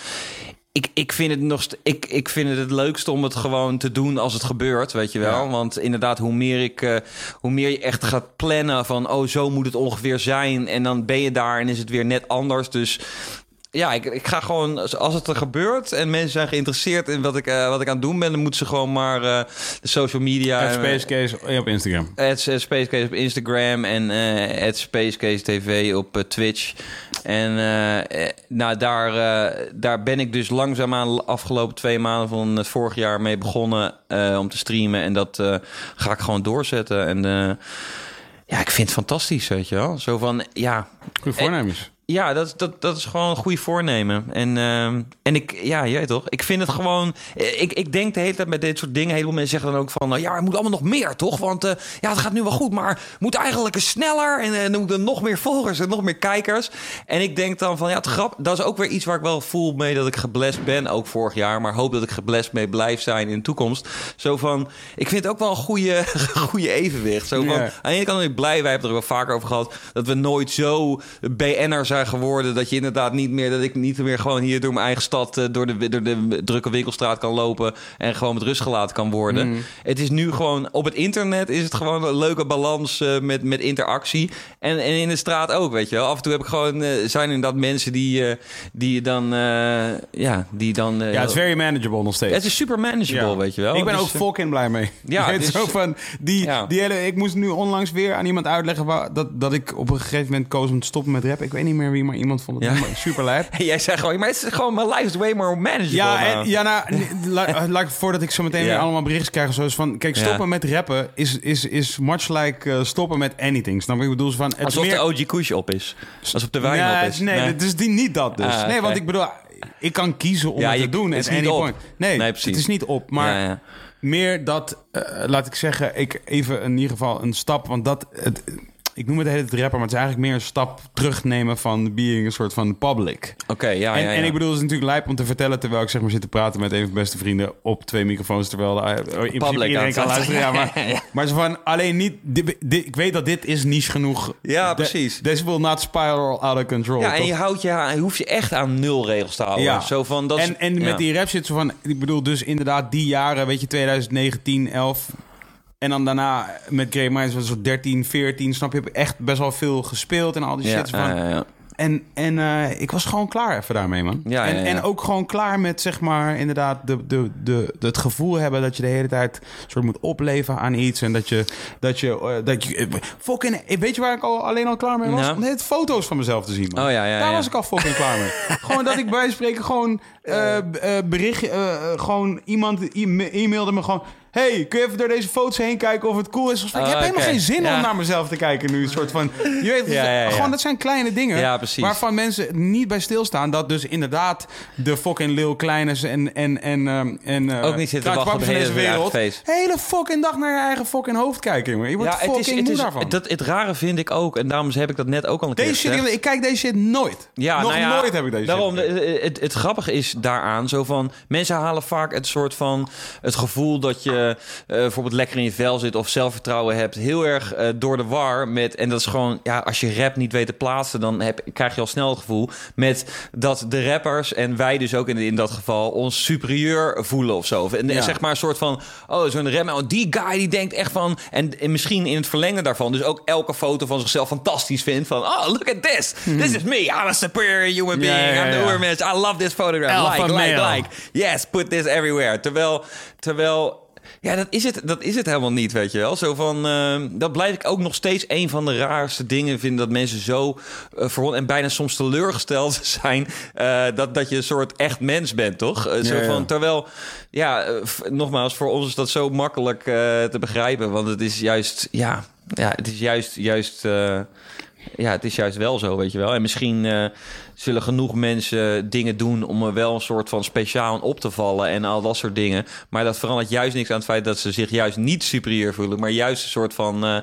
Ik, ik, vind het nog ik, ik vind het het leukste om het gewoon te doen als het gebeurt, weet je wel. Ja. Want inderdaad, hoe meer, ik, eh, hoe meer je echt gaat plannen van... oh, zo moet het ongeveer zijn. En dan ben je daar en is het weer net anders. Dus ja, ik, ik ga gewoon, als het er gebeurt en mensen zijn geïnteresseerd in wat ik, eh, wat ik aan het doen ben, dan moeten ze gewoon maar eh, de social media. At Space Case op Instagram. Het Spacecase op Instagram en eh het Spacecase TV op Twitch. En eh, eh, nou, daar, eh, daar ben ik dus langzaamaan de afgelopen twee maanden van het vorig jaar mee begonnen om te streamen. En dat ga ik gewoon doorzetten. En ja, ik vind het fantastisch, weet je wel. Zo van, ja, Goede voornemens. Ja, dat, dat, dat is gewoon een goede voornemen. En, ehm, en ik, ja, jij toch? Ik vind het gewoon. Ik, ik denk de hele tijd met dit soort dingen. Heel veel mensen zeggen dan ook van. nou ja, er moet allemaal nog meer, toch? Want eh, ja, het gaat nu wel goed. Maar moet eigenlijk eens sneller. En eh, er moeten nog meer volgers en nog meer kijkers. En ik denk dan van. Ja, het grap. Dat is ook weer iets waar ik wel voel mee dat ik geblest ben. Ook vorig jaar. Maar hoop dat ik geblest mee blijf zijn in de toekomst. Zo van. Ik vind het ook wel een goede, goede evenwicht. Zo van. Ja. Aan de ene kant ben ik blij. Wij hebben het er wel vaker over gehad. Dat we nooit zo BN'er zijn zijn geworden. Dat je inderdaad niet meer, dat ik niet meer gewoon hier door mijn eigen stad, eh, door de, door de drukke winkelstraat kan lopen en gewoon met rust gelaten kan worden. Mm. Het is nu gewoon op het internet is het gewoon een leuke balans eh, met, met interactie. En, en in de straat ook, weet je wel. Af en toe heb ik gewoon, eh, zijn er inderdaad mensen die, eh, die dan, ja, die dan. Ja, het is very manageable nog steeds. het is super manageable, Ja. weet je wel. Ik ben Dus, ook fucking blij mee. Ja, het dus- zo van die, Ja. die hele. Ik moest nu onlangs weer aan iemand uitleggen waar, dat, dat ik op een gegeven moment koos om te stoppen met rap. Ik weet niet meer wie, maar iemand vond het Ja. super lijp. Jij zei gewoon, maar het is gewoon, mijn life is way more manageable Ja, en, ja, nou, la- laat ik voordat ik zo meteen weer allemaal berichtjes krijg of zo, is van, kijk, stoppen met rappen is, is, is much like eh, stoppen met anything. Snap je? Ik bedoel, van, het Alsof meer, de OG Kush op is. Alsof de wijn nee, op is. Nee, het is die, niet dat dus. Ah, nee, want ik bedoel, ik kan kiezen om Ja, het te doen. het is niet op. Nee, Nee, precies. het is niet op. Maar Ja, ja. meer dat, eh, laat ik zeggen, ik even in ieder geval een stap, want dat, het, ik noem het de hele tijd rapper, maar het is eigenlijk meer een stap terugnemen van being een soort van public. Oké, ja, en, ja, ja. en ik bedoel, het is natuurlijk lijp om te vertellen terwijl ik zeg maar zit te praten met een van mijn beste vrienden op twee microfoons, terwijl de, in principe Public iedereen aan kan luisteren. Ja, maar, maar zo van alleen niet, dit, dit- ik weet dat dit is niche genoeg. Ja, precies. This will not spiral out of control. Ja, en toch? je, houdt je, aan- je hoeft je echt aan nul regels te houden. Ja. Zo van, dat is- en en met die rap zit zo van, ik bedoel dus inderdaad die jaren, weet je, 2019, 11. En dan daarna met Grey Minds was zo 13, 14, snap je, heb ik echt best wel veel gespeeld en al die shit. van, ja, ja. En, en eh, ik was gewoon klaar even daarmee, man. Ja, en, ja, ja. en ook gewoon klaar met, zeg maar, inderdaad, de, de, de, het gevoel hebben dat je de hele tijd soort moet opleven aan iets. En dat je, dat je, eh, dat je, eh, fucking, weet je waar ik al, alleen al klaar mee was? Nou? Net foto's van mezelf te zien, man. Oh, Daar was ik al fucking klaar mee. gewoon dat ik bij spreken gewoon bericht, gewoon iemand e- e-mailde me gewoon... Hey, kun je even door deze foto's heen kijken of het cool is? Ik heb Oh, helemaal geen zin Ja. om naar mezelf te kijken nu. Een soort van, je weet, ja, ja. gewoon dat zijn kleine dingen. Waarvan mensen niet bij stilstaan. Dat dus inderdaad de fucking Lil Kleines en... en, en, ehm, en eh, Ook niet zitten wachten op de hele deze wereld. hele fucking dag naar je eigen fucking hoofd kijken, jongen. Je wordt Ja, het fucking is, het, moe is, daarvan. dat, het rare vind ik ook, en daarom heb ik dat net ook al een keer deze shit, gezegd. ik kijk deze shit nooit. Ja, Nog nou nooit heb ik deze daarom, shit het, het, het grappige is daaraan zo van... Mensen halen vaak het soort van... Het gevoel dat je eh, bijvoorbeeld lekker in je vel zit... of zelfvertrouwen hebt, heel erg eh, door de war met... En dat is gewoon... Ja, als je rap niet weet te plaatsen... dan heb, krijg je al snel het gevoel... met dat de rappers, en wij dus ook in, in dat geval... ons superieur voelen of zo. En, zeg maar een soort van... Oh, zo'n rapper... Oh, die guy die denkt echt van... En, en misschien in het verlengen daarvan... dus ook elke foto van zichzelf fantastisch vindt... van... Oh, look at this! This is me! I'm a superior human being! I'm the ja. oermens! I love this photograph! Alpha like, like, like! Yes, put this everywhere! Terwijl... terwijl ja, dat is, het, dat is het helemaal niet, weet je wel. Zo van, eh, dat blijf ik ook nog steeds een van de raarste dingen vinden... dat mensen zo uh, en bijna soms teleurgesteld zijn... Uh, dat, dat je een soort echt mens bent, toch? Uh, zo ja. van, terwijl, ja, nogmaals, voor ons is dat zo makkelijk te begrijpen. Want het is juist, ja, ja het is juist, juist, ja, het is juist wel zo, weet je wel. En misschien zullen genoeg mensen dingen doen om er wel een soort van speciaal op te vallen en al dat soort dingen. Maar dat verandert juist niks aan het feit dat ze zich juist niet superieur voelen, maar juist een soort van, uh,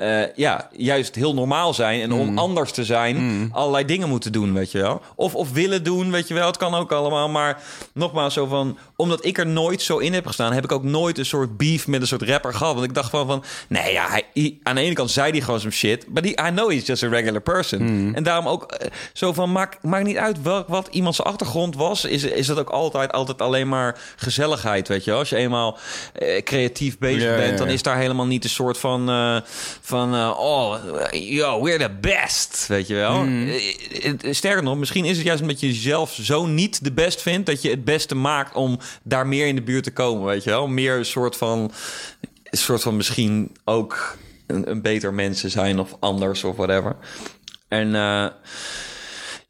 uh, ja, juist heel normaal zijn en om anders te zijn Mm. allerlei dingen moeten doen, weet je wel. Of, of willen doen, weet je wel. Het kan ook allemaal, maar nogmaals zo van, omdat ik er nooit zo in heb gestaan, heb ik ook nooit een soort beef met een soort rapper gehad. Want ik dacht gewoon van, nee ja, hij, hij- aan de ene kant zei hij gewoon some shit, maar die, I know he's just a regular person. En daarom ook uh, zo van, maakt maakt niet uit welk, wat iemand zijn achtergrond was, is, is dat ook altijd, altijd alleen maar gezelligheid, weet je. Als je eenmaal eh, creatief bezig Ja, bent, ja, dan is daar helemaal niet een soort van, eh, van eh, oh, yo, we're the best, weet je wel. Eh, Sterker nog, misschien is het juist omdat je jezelf zo niet de best vindt, dat je het beste maakt om daar meer in de buurt te komen, weet je wel. Meer een soort van, een soort van misschien ook een, een beter mensen zijn of anders of whatever. En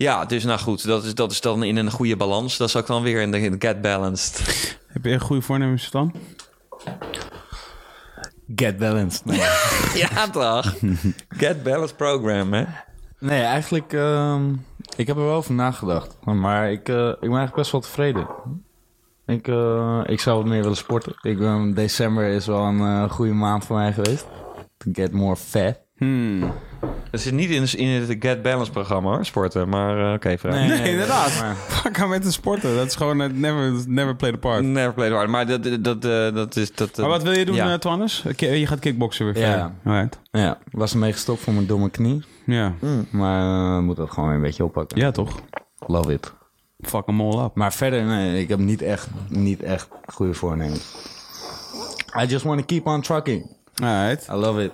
ja, dus nou goed, dat is, dat is dan in een goede balans. Dat is ook dan weer in de, get balanced. Heb je goede voornemens dan? Get balanced. Nee, ja, toch? Get balanced program, hè? nee eigenlijk... ehm, ik heb er wel over nagedacht. Maar ik, eh, ik ben eigenlijk best wel tevreden. Ik, eh, ik zou wat meer willen sporten. Ik, ben- december is wel een eh, goede maand voor mij geweest. To get more fat. Hmm. Het is niet in, in het Get Balance programma, hoor, sporten. Maar eh, oké, vooruit. Nee, inderdaad. maar- Fuck aan met de sporten. Dat is gewoon eh, never, never play the part. Never played hard. Maar dat, dat, dat, eh, dat is... Dat, Maar wat wil je doen, ja. ja. Twannes? Je gaat kickboksen weer Ja. verder. Alright. Ja, was ermee gestopt voor mijn domme knie. Ja. Maar uh, moet dat gewoon weer een beetje oppakken. ja, toch? Love it. Fuck them all up. Maar verder, nee, ik heb niet echt, niet echt goede voornemens. I just want to keep on trucking. Alright. I love it.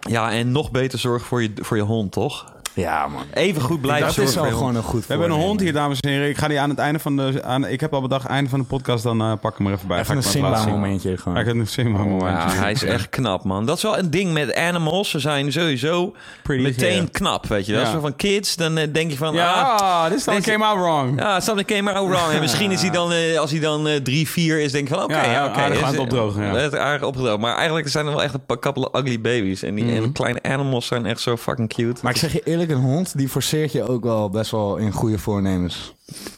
Ja, en nog beter zorgen voor je, voor je hond, toch? Ja, man. Even goed blijven Dat zorgen is al je gewoon een goed We hebben een hond hier, dames en heren. Ik ga die aan het einde van de... Aan, ik heb al bedacht, einde van de podcast, dan eh, pak ik hem er even bij. Even een Ga ik hem even laten Simba momentje gewoon. ik heb een Simba momentje. Ja, hij is echt knap, man. Dat is wel een ding met animals. Ze zijn sowieso Pretty meteen hair. knap, weet je wel. Ja. Zo van kids, dan eh, denk je van... Ja, ah, ah, this came out wrong. Ja, something came out wrong. En misschien is hij dan, eh, als hij dan eh, drie, vier is, denk ik van oké, Ja, ja, oké. aan het opdrogen, ja. Het is aardig opgedroogd. Maar eigenlijk zijn er wel echt een paar couple ugly babies. En die Mhm. en kleine animals zijn echt zo fucking cute. Maar ik zeg je eerlijk, een hond die forceert je ook wel best wel in goede voornemens.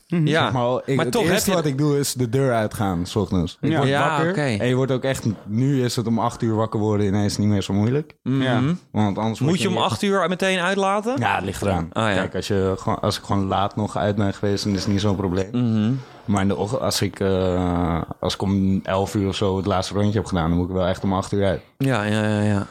ja, Zeg maar, ik, maar het toch eerste je... wat ik doe is de deur uitgaan, s ochtends. Ik Ja. word Ja, wakker oké. en je wordt ook echt... Nu is het om acht uur wakker worden ineens niet meer zo moeilijk. Ja. Want anders Moet je om acht uur meteen uitlaten? Ja, het ligt eraan. Ah, ja. Kijk, als, je, gewoon, als ik gewoon laat nog uit ben geweest, dan is het niet zo'n probleem. Mhm. Maar in de ochtend, als ik, eh, als ik om 11 uur of zo het laatste rondje heb gedaan, dan moet ik wel echt om 8 uur uit. Ja, ja, ja. ja.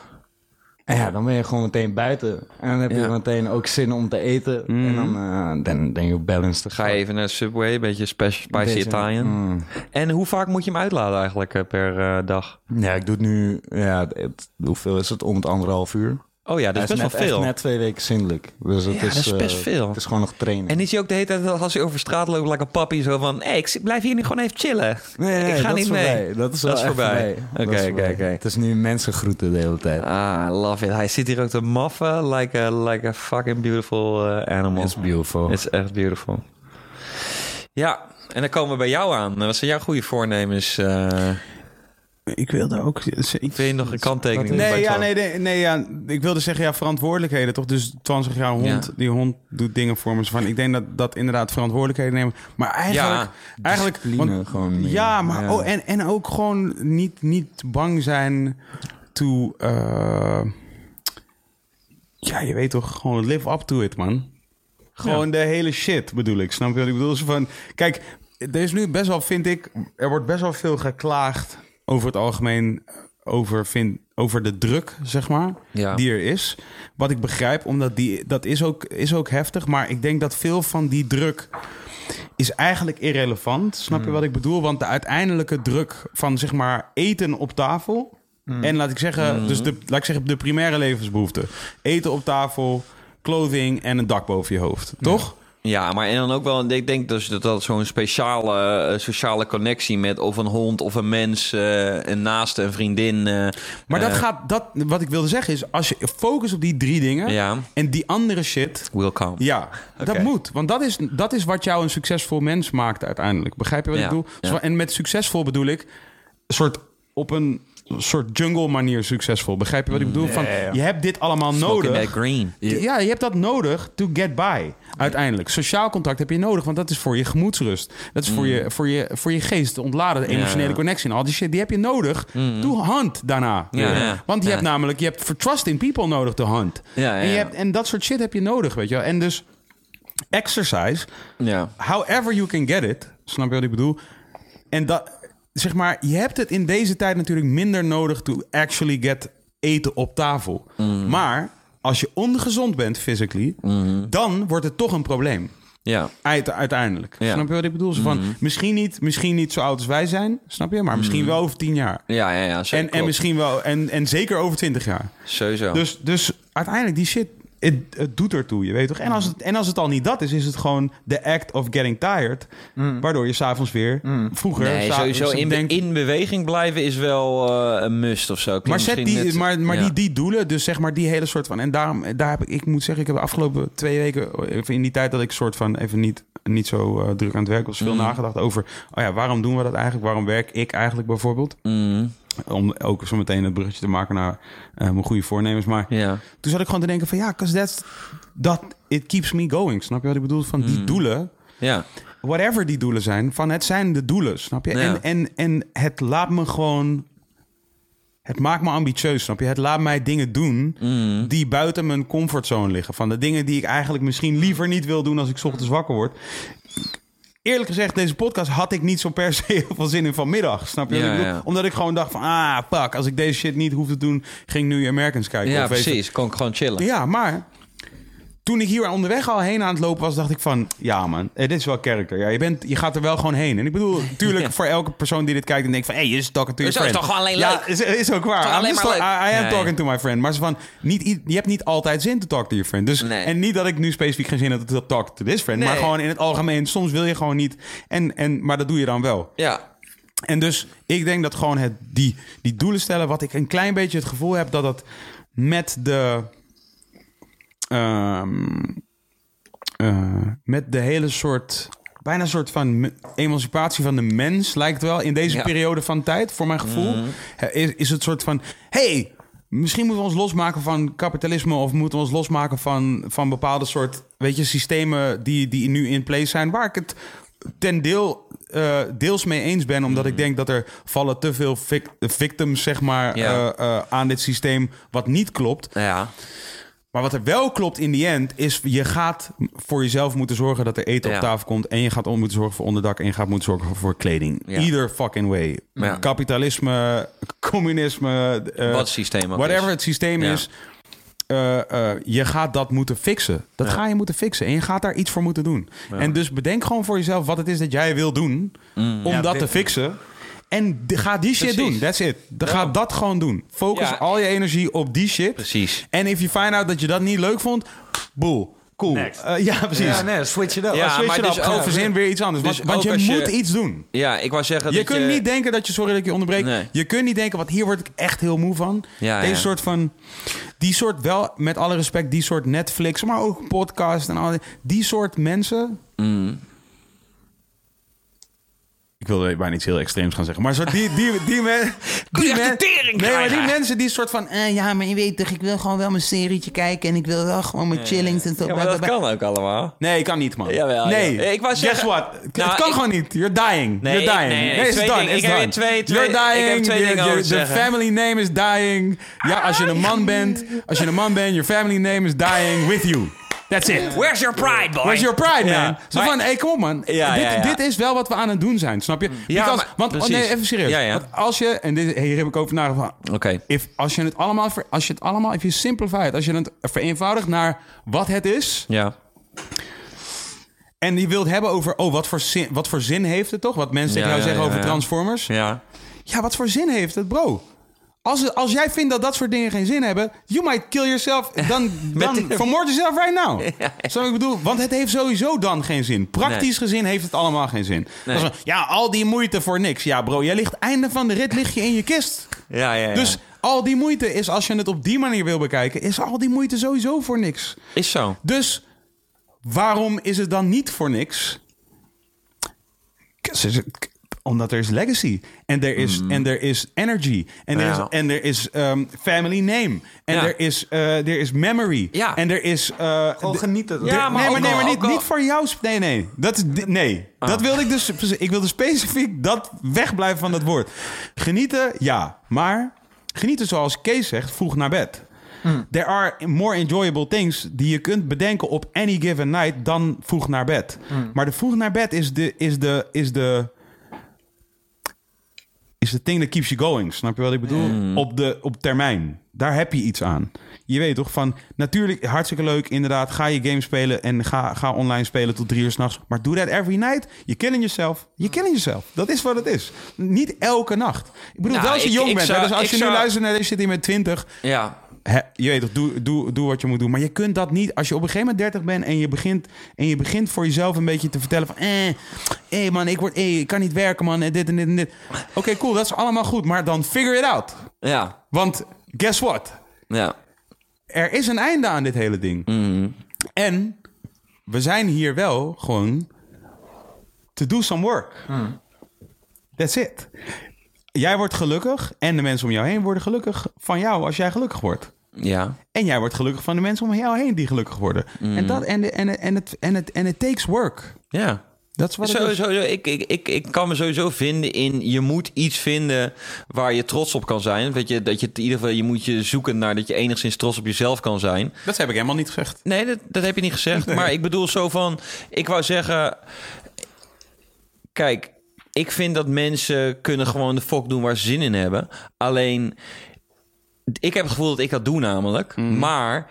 En ja, dan ben je gewoon meteen buiten. En dan heb je Ja. meteen ook zin om te eten. En dan eh dan ben je op balance te Ga je even naar Subway, een beetje spe- spicy Beetje, Italian. mm. En hoe vaak moet je hem uitladen eigenlijk eh, per eh, dag? Ja, ik doe het nu, ja, het- hoeveel is het? Om het anderhalf uur. Oh ja, dat is best net, wel veel. Net twee weken zindelijk. Dus het Ja, is, dat is best eh, veel. Het is gewoon nog trainen. En is hij ook de hele tijd als hij over straat loopt, like een papi, zo van: hé, ik blijf hier nu gewoon even chillen. nee, nee, ik ga niet mee. voorbij. Dat is, Dat is voorbij. Oké, oké, oké. Het is nu mensengroeten de hele tijd. Ah, I love it. Hij zit hier ook te maffen, like a, like a fucking beautiful eh, animal. It's beautiful. It's echt beautiful. Ja, en dan komen we bij jou aan. Wat zijn jouw goede voornemens? eh Ik wilde ook... Ik, je nog een kanttekening Nee, bij ja, nee, nee, nee ja, ik wilde zeggen, ja, verantwoordelijkheden toch? Dus Twan zegt, ja, hond, Ja. die hond doet dingen voor me. Van, ik denk dat dat inderdaad verantwoordelijkheden nemen. Maar eigenlijk, Ja, eigenlijk discipline want- gewoon meer. Ja, maar Ja. Oh, en, en ook gewoon niet, niet bang zijn to, eh, ja, je weet toch, gewoon live up to it, man. Gewoon de hele shit bedoel ik. Snap je wat ik bedoel? Zo van, kijk, er is nu best wel, vind ik, er wordt best wel veel geklaagd over het algemeen over, vind, over de druk, zeg maar, Ja. die er is. Wat ik begrijp, omdat die, dat is ook, is ook heftig. Maar ik denk dat veel van die druk is eigenlijk irrelevant. Snap je wat ik bedoel? Want de uiteindelijke druk van, zeg maar, eten op tafel... En laat ik zeggen, dus de, laat ik zeggen, de primaire levensbehoeften. Eten op tafel, clothing en een dak boven je hoofd. Toch? Ja, maar en dan ook wel, ik denk dus dat dat zo'n speciale eh, sociale connectie met of een hond of een mens, eh, een naaste, een vriendin. eh, Maar dat gaat, dat, wat ik wilde zeggen is, als je focus op die drie dingen Ja. en die andere shit, will come. ja, dat moet. Want dat is, dat is wat jou een succesvol mens maakt uiteindelijk. Begrijp je wat Ja, ik bedoel? ja. En met succesvol bedoel ik, een soort op een soort jungle manier succesvol. Begrijp je wat ik bedoel? Van, Je hebt dit allemaal Smoking nodig. that green. Ja, je hebt dat nodig to get by. Uiteindelijk. Sociaal contact heb je nodig, want dat is voor je gemoedsrust. Dat is voor, je, voor, je, voor je geest te ontladen. De Mm. Emotionele connectie en al die shit. Die heb je nodig to hunt daarna. Ja. Want je hebt namelijk, je hebt for trust in people nodig te hunt. En, je hebt, en dat soort shit heb je nodig, weet je wel. En dus exercise, Ja. however you can get it. Snap je wat ik bedoel? En dat, zeg maar, je hebt het in deze tijd natuurlijk minder nodig to actually get eten op tafel. Mm. Maar als je ongezond bent physically, Mm-hmm. dan wordt het toch een probleem. Ja. Uite- uiteindelijk. Ja. Snap je wat ik bedoel? Zo van, Mm-hmm. misschien, niet, misschien niet zo oud als wij zijn, snap je? Maar misschien wel over tien jaar. Ja, ja, ja. zeker, En, en misschien wel, en, en zeker over twintig jaar. Sowieso. Dus, dus uiteindelijk, die shit, het, het doet ertoe, je weet toch? En als, het, en als het al niet dat is, is het gewoon the act of getting tired. Waardoor je s'avonds weer vroeger... Mm. nee, s'a- sowieso in, be- denkt- in beweging blijven is wel eh, een must of zo. Klinkt maar zet die, net- maar, maar ja. die, die doelen, dus zeg maar die hele soort van... En daarom, daar heb ik, ik moet zeggen, ik heb de afgelopen twee weken... Even in die tijd dat ik soort van even niet, niet zo eh, druk aan het werk was... Mm. veel nagedacht over, oh ja, waarom doen we dat eigenlijk? Waarom werk ik eigenlijk bijvoorbeeld? Mm, Om ook zo meteen het bruggetje te maken naar eh, mijn goede voornemens. Maar ja. toen zat ik gewoon te denken van ja, cause that's dat it keeps me going. Snap je wat ik bedoel? Van Mm. die doelen, Ja. whatever die doelen zijn, van het zijn de doelen, snap je? Ja. En, en, en het laat me gewoon, het maakt me ambitieus, snap je? Het laat mij dingen doen Mm. die buiten mijn comfortzone liggen. Van de dingen die ik eigenlijk misschien liever niet wil doen als ik 's ochtends wakker word. Eerlijk gezegd, deze podcast had ik niet zo per se heel veel zin in vanmiddag. Snap je wat Ja, ik bedoel? ja. Omdat ik gewoon dacht van, ah, fuck, als ik deze shit niet hoef te doen, ging ik nu Americans kijken. Ja, of precies. Kon ik gewoon chillen. Ja, maar toen ik hier onderweg al heen aan het lopen was, dacht ik van... Ja man, eh, dit is wel character. Ja, je, bent, je gaat er wel gewoon heen. En ik bedoel, natuurlijk voor elke persoon die dit kijkt en denkt van... Hé, hey, je is talking to your is friend. toch alleen Ja, leuk? is, is ook waar. Alleen maar leuk? I, I am Ja, talking ja. to my friend. Maar ze van, niet, je hebt niet altijd zin te talk to your friend. Dus, Nee. En niet dat ik nu specifiek geen zin heb te talk to this friend. Maar gewoon in het algemeen. Soms wil je gewoon niet. En, en, maar dat doe je dan wel. Ja. En dus ik denk dat gewoon het, die, die doelen stellen, wat ik een klein beetje het gevoel heb dat dat met de. Ehm, eh, met de hele soort. Bijna een soort van emancipatie van de mens, lijkt wel in deze Ja. periode van tijd, voor mijn gevoel. Hè, Is, is het soort van. hey, misschien moeten we ons losmaken van kapitalisme. of moeten we ons losmaken van, van bepaalde soort. weet je, systemen die, die nu in place zijn. Waar ik het ten deel, eh, deels mee eens ben. Omdat ik denk dat er vallen te veel vic- victims, zeg maar, Ja. eh, aan dit systeem. wat niet klopt. Ja. Maar wat er wel klopt in die end is... je gaat voor jezelf moeten zorgen dat er eten Ja. op tafel komt... en je gaat om moeten zorgen voor onderdak... en je gaat moeten zorgen voor kleding. Ja. Either fucking way. Ja. Kapitalisme, communisme... eh, Wat systeem ook Whatever is. het systeem is... eh, eh, je gaat dat moeten fixen. Dat ga je moeten fixen. En je gaat daar iets voor moeten doen. En dus bedenk gewoon voor jezelf wat het is dat jij wil doen... om Ja, dat te fixen... En ga die shit Precies. doen. That's it. Dan Ga dat gewoon doen. Focus Ja. al je energie op die shit. Precies. En if you find out dat je dat niet leuk vond, boel. Cool. Next. Eh, ja, precies. Ja, nee, switch it up. Ja, Switch maar it dus up. Gewoon ook- verzin weer iets anders. dus want je moet iets doen. Ja, ik wou zeggen Je dat kunt je... niet denken dat je... Sorry dat ik je onderbreek. Nee. Je kunt niet denken, want hier word ik echt heel moe van. Ja, Deze ja. soort van... Die soort wel, met alle respect, die soort Netflix... maar ook podcast en al die... Die soort mensen... Mm. Ik wilde bijna iets heel extreems gaan zeggen. Maar soort die, die, die, men, die, men- Nee, maar die mensen die soort van... eh, ja, maar je weet toch, ik wil gewoon wel mijn serietje kijken... en ik wil wel gewoon mijn chillings en zo. Ja, maar dat kan ook allemaal. Nee, kan niet, man. Jawel, nee, ja. Ik wou guess what? Nou, het kan ik- gewoon niet. You're dying. Nee, You're dying. nee, nee, it's done. It's Ik heb done. twee- twee- You're dying. ik heb twee over te The zeggen. family name is dying. Ja, als je een man bent, als je een man bent, your family name is dying with you. That's it. Where's your pride, boy? Where's your pride, man? Ja, Zo van, hey, kom op, man. Ja, dit, ja, ja. dit is wel wat we aan het doen zijn, snap je? Ja, Because- maar- want, oh, precies. nee, even serieus. Ja, ja. Want als je, en dit, hier heb ik over nagedacht. Oké. If, als je het allemaal, als je het allemaal, if you simplify it, als je het vereenvoudigt naar wat het is, Ja. en je wilt hebben over, oh, wat voor zin, wat voor zin heeft het toch? Wat mensen tegen Ja, jou ja, zeggen ja, over ja. Transformers. Ja. Ja. wat voor zin heeft het, bro? Als, als jij vindt dat dat soort dingen geen zin hebben, you might kill yourself. Dan, dan vermoord jezelf right now. Zo ik bedoel, want het heeft sowieso dan geen zin. Praktisch Nee. gezien heeft het allemaal geen zin. Nee. Is ja, al die moeite voor niks. Ja, bro, jij ligt einde van de rit lig je in je kist. Ja, ja, ja. Dus al die moeite is, als je het op die manier wil bekijken, is al die moeite sowieso voor niks. Is zo. Dus waarom is het dan niet voor niks? Omdat er is legacy. En er is, en er is energy. En er Mm. Ja. is, en er is ehm, family name. En Ja. er, is, eh, er is memory. Ja. En er is... eh, Gewoon genieten. Ja, maar nee, maar, nee, maar niet, niet voor jou. Nee, nee. Dat nee. Ah. Dat wilde ik dus... Ik wilde specifiek dat wegblijven van dat woord. Genieten, ja. Maar genieten zoals Kees zegt, vroeg naar bed. There are more enjoyable things die je kunt bedenken op any given night dan vroeg naar bed. Maar de vroeg naar bed is de, is de, is de, is de thing that keeps you going. Snap je wat ik bedoel? Op, de, op termijn. Daar heb je iets aan. Je weet toch van, natuurlijk hartstikke leuk inderdaad. Ga je game spelen en ga, ga online spelen tot drie uur s'nachts. Maar doe dat every night. Je killing jezelf. Je killing jezelf. Dat is wat het is. Niet elke nacht. Ik bedoel, Nou, wel als je ik- jong ik bent. zou- hè, dus als je nu luistert naar deze zit hier met 20. Ja. Hè, je weet toch, doe, doe, doe wat je moet doen. Maar je kunt dat niet als je op een gegeven moment 30 bent en je begint, en je begint voor jezelf een beetje te vertellen van, eh, hey man, ik, word, eh, ik kan niet werken man, en dit en dit en dit. Oké, cool, dat is allemaal goed, maar dan figure it out. Ja. Want guess what? Ja. Er is een einde aan dit hele ding. En we zijn hier wel gewoon to do some work. That's it. Jij wordt gelukkig en de mensen om jou heen worden gelukkig van jou als jij gelukkig wordt. Ja. En jij wordt gelukkig van de mensen om jou heen die gelukkig worden. En, dat, en, en, en, het, en, het, en it takes work. Ja. Dat is wat het is. Sowieso, ik, ik, ik, ik kan me sowieso vinden in... je moet iets vinden waar je trots op kan zijn. Weet je, dat je het in ieder geval... je moet je zoeken naar dat je enigszins trots op jezelf kan zijn. Dat heb ik helemaal niet gezegd. Nee, dat, dat heb je niet gezegd. Maar ik bedoel zo van... Ik wou zeggen... Kijk, ik vind dat mensen kunnen gewoon de fok doen waar ze zin in hebben. Alleen, ik heb het gevoel dat ik dat doe namelijk. Mhm. Maar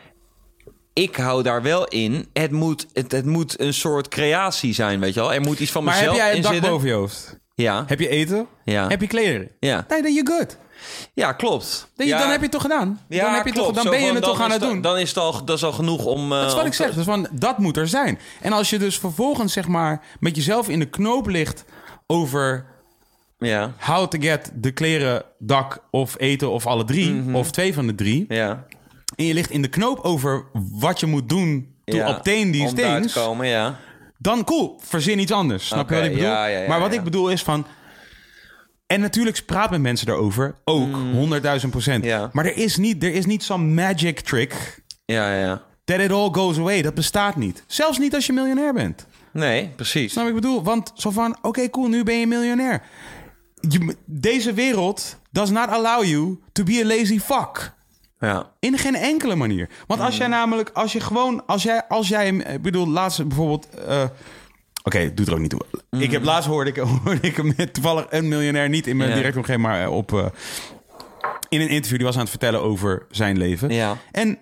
ik hou daar wel in. Het moet, het, het moet een soort creatie zijn, weet je wel. Er moet iets van Maar heb mezelf jij een in dak zitten. boven je hoofd? Ja, Heb je eten? ja. Heb je kleren? ja. Nee, dan je good. ja, klopt. Dan, ja, dan heb je het toch gedaan? ja, dan heb je klopt. toch, dan Zo ben je het toch aan het doen. Dan is het al, dat is al genoeg om... eh, Dat is wat om ik zeg. Dus van, dat moet er zijn. En als je dus vervolgens zeg maar met jezelf in de knoop ligt over Ja, how to get de kleren, dak of eten of alle drie, Mhm. of twee van de drie. ja. En je ligt in de knoop over wat je moet doen to ja. obtain these om things. te komen, ja. Dan cool, verzin iets anders. Snap je wat ik bedoel? ja, ja, ja, maar wat ik bedoel is van... En natuurlijk praat met mensen daarover. Ook, honderdduizend procent. Mm. Ja. Maar er is niet, er is niet zo'n magic trick... Ja, ja. that it all goes away. Dat bestaat niet. Zelfs niet als je miljonair bent. Nee, precies. Snap ik bedoel? Want zo van, oké, cool, nu ben je miljonair. Je, deze wereld does not allow you to be a lazy fuck. Ja. In geen enkele manier. Want als jij namelijk, als je gewoon, als jij, als jij, ik bedoel, laatst bijvoorbeeld, eh, oké, het doet er ook niet toe. Ik heb laatst hoorde ik, hoorde ik met toevallig een miljonair niet in mijn Ja. directe omgeving, maar eh, op, eh, in een interview, die was aan het vertellen over zijn leven. Ja. En,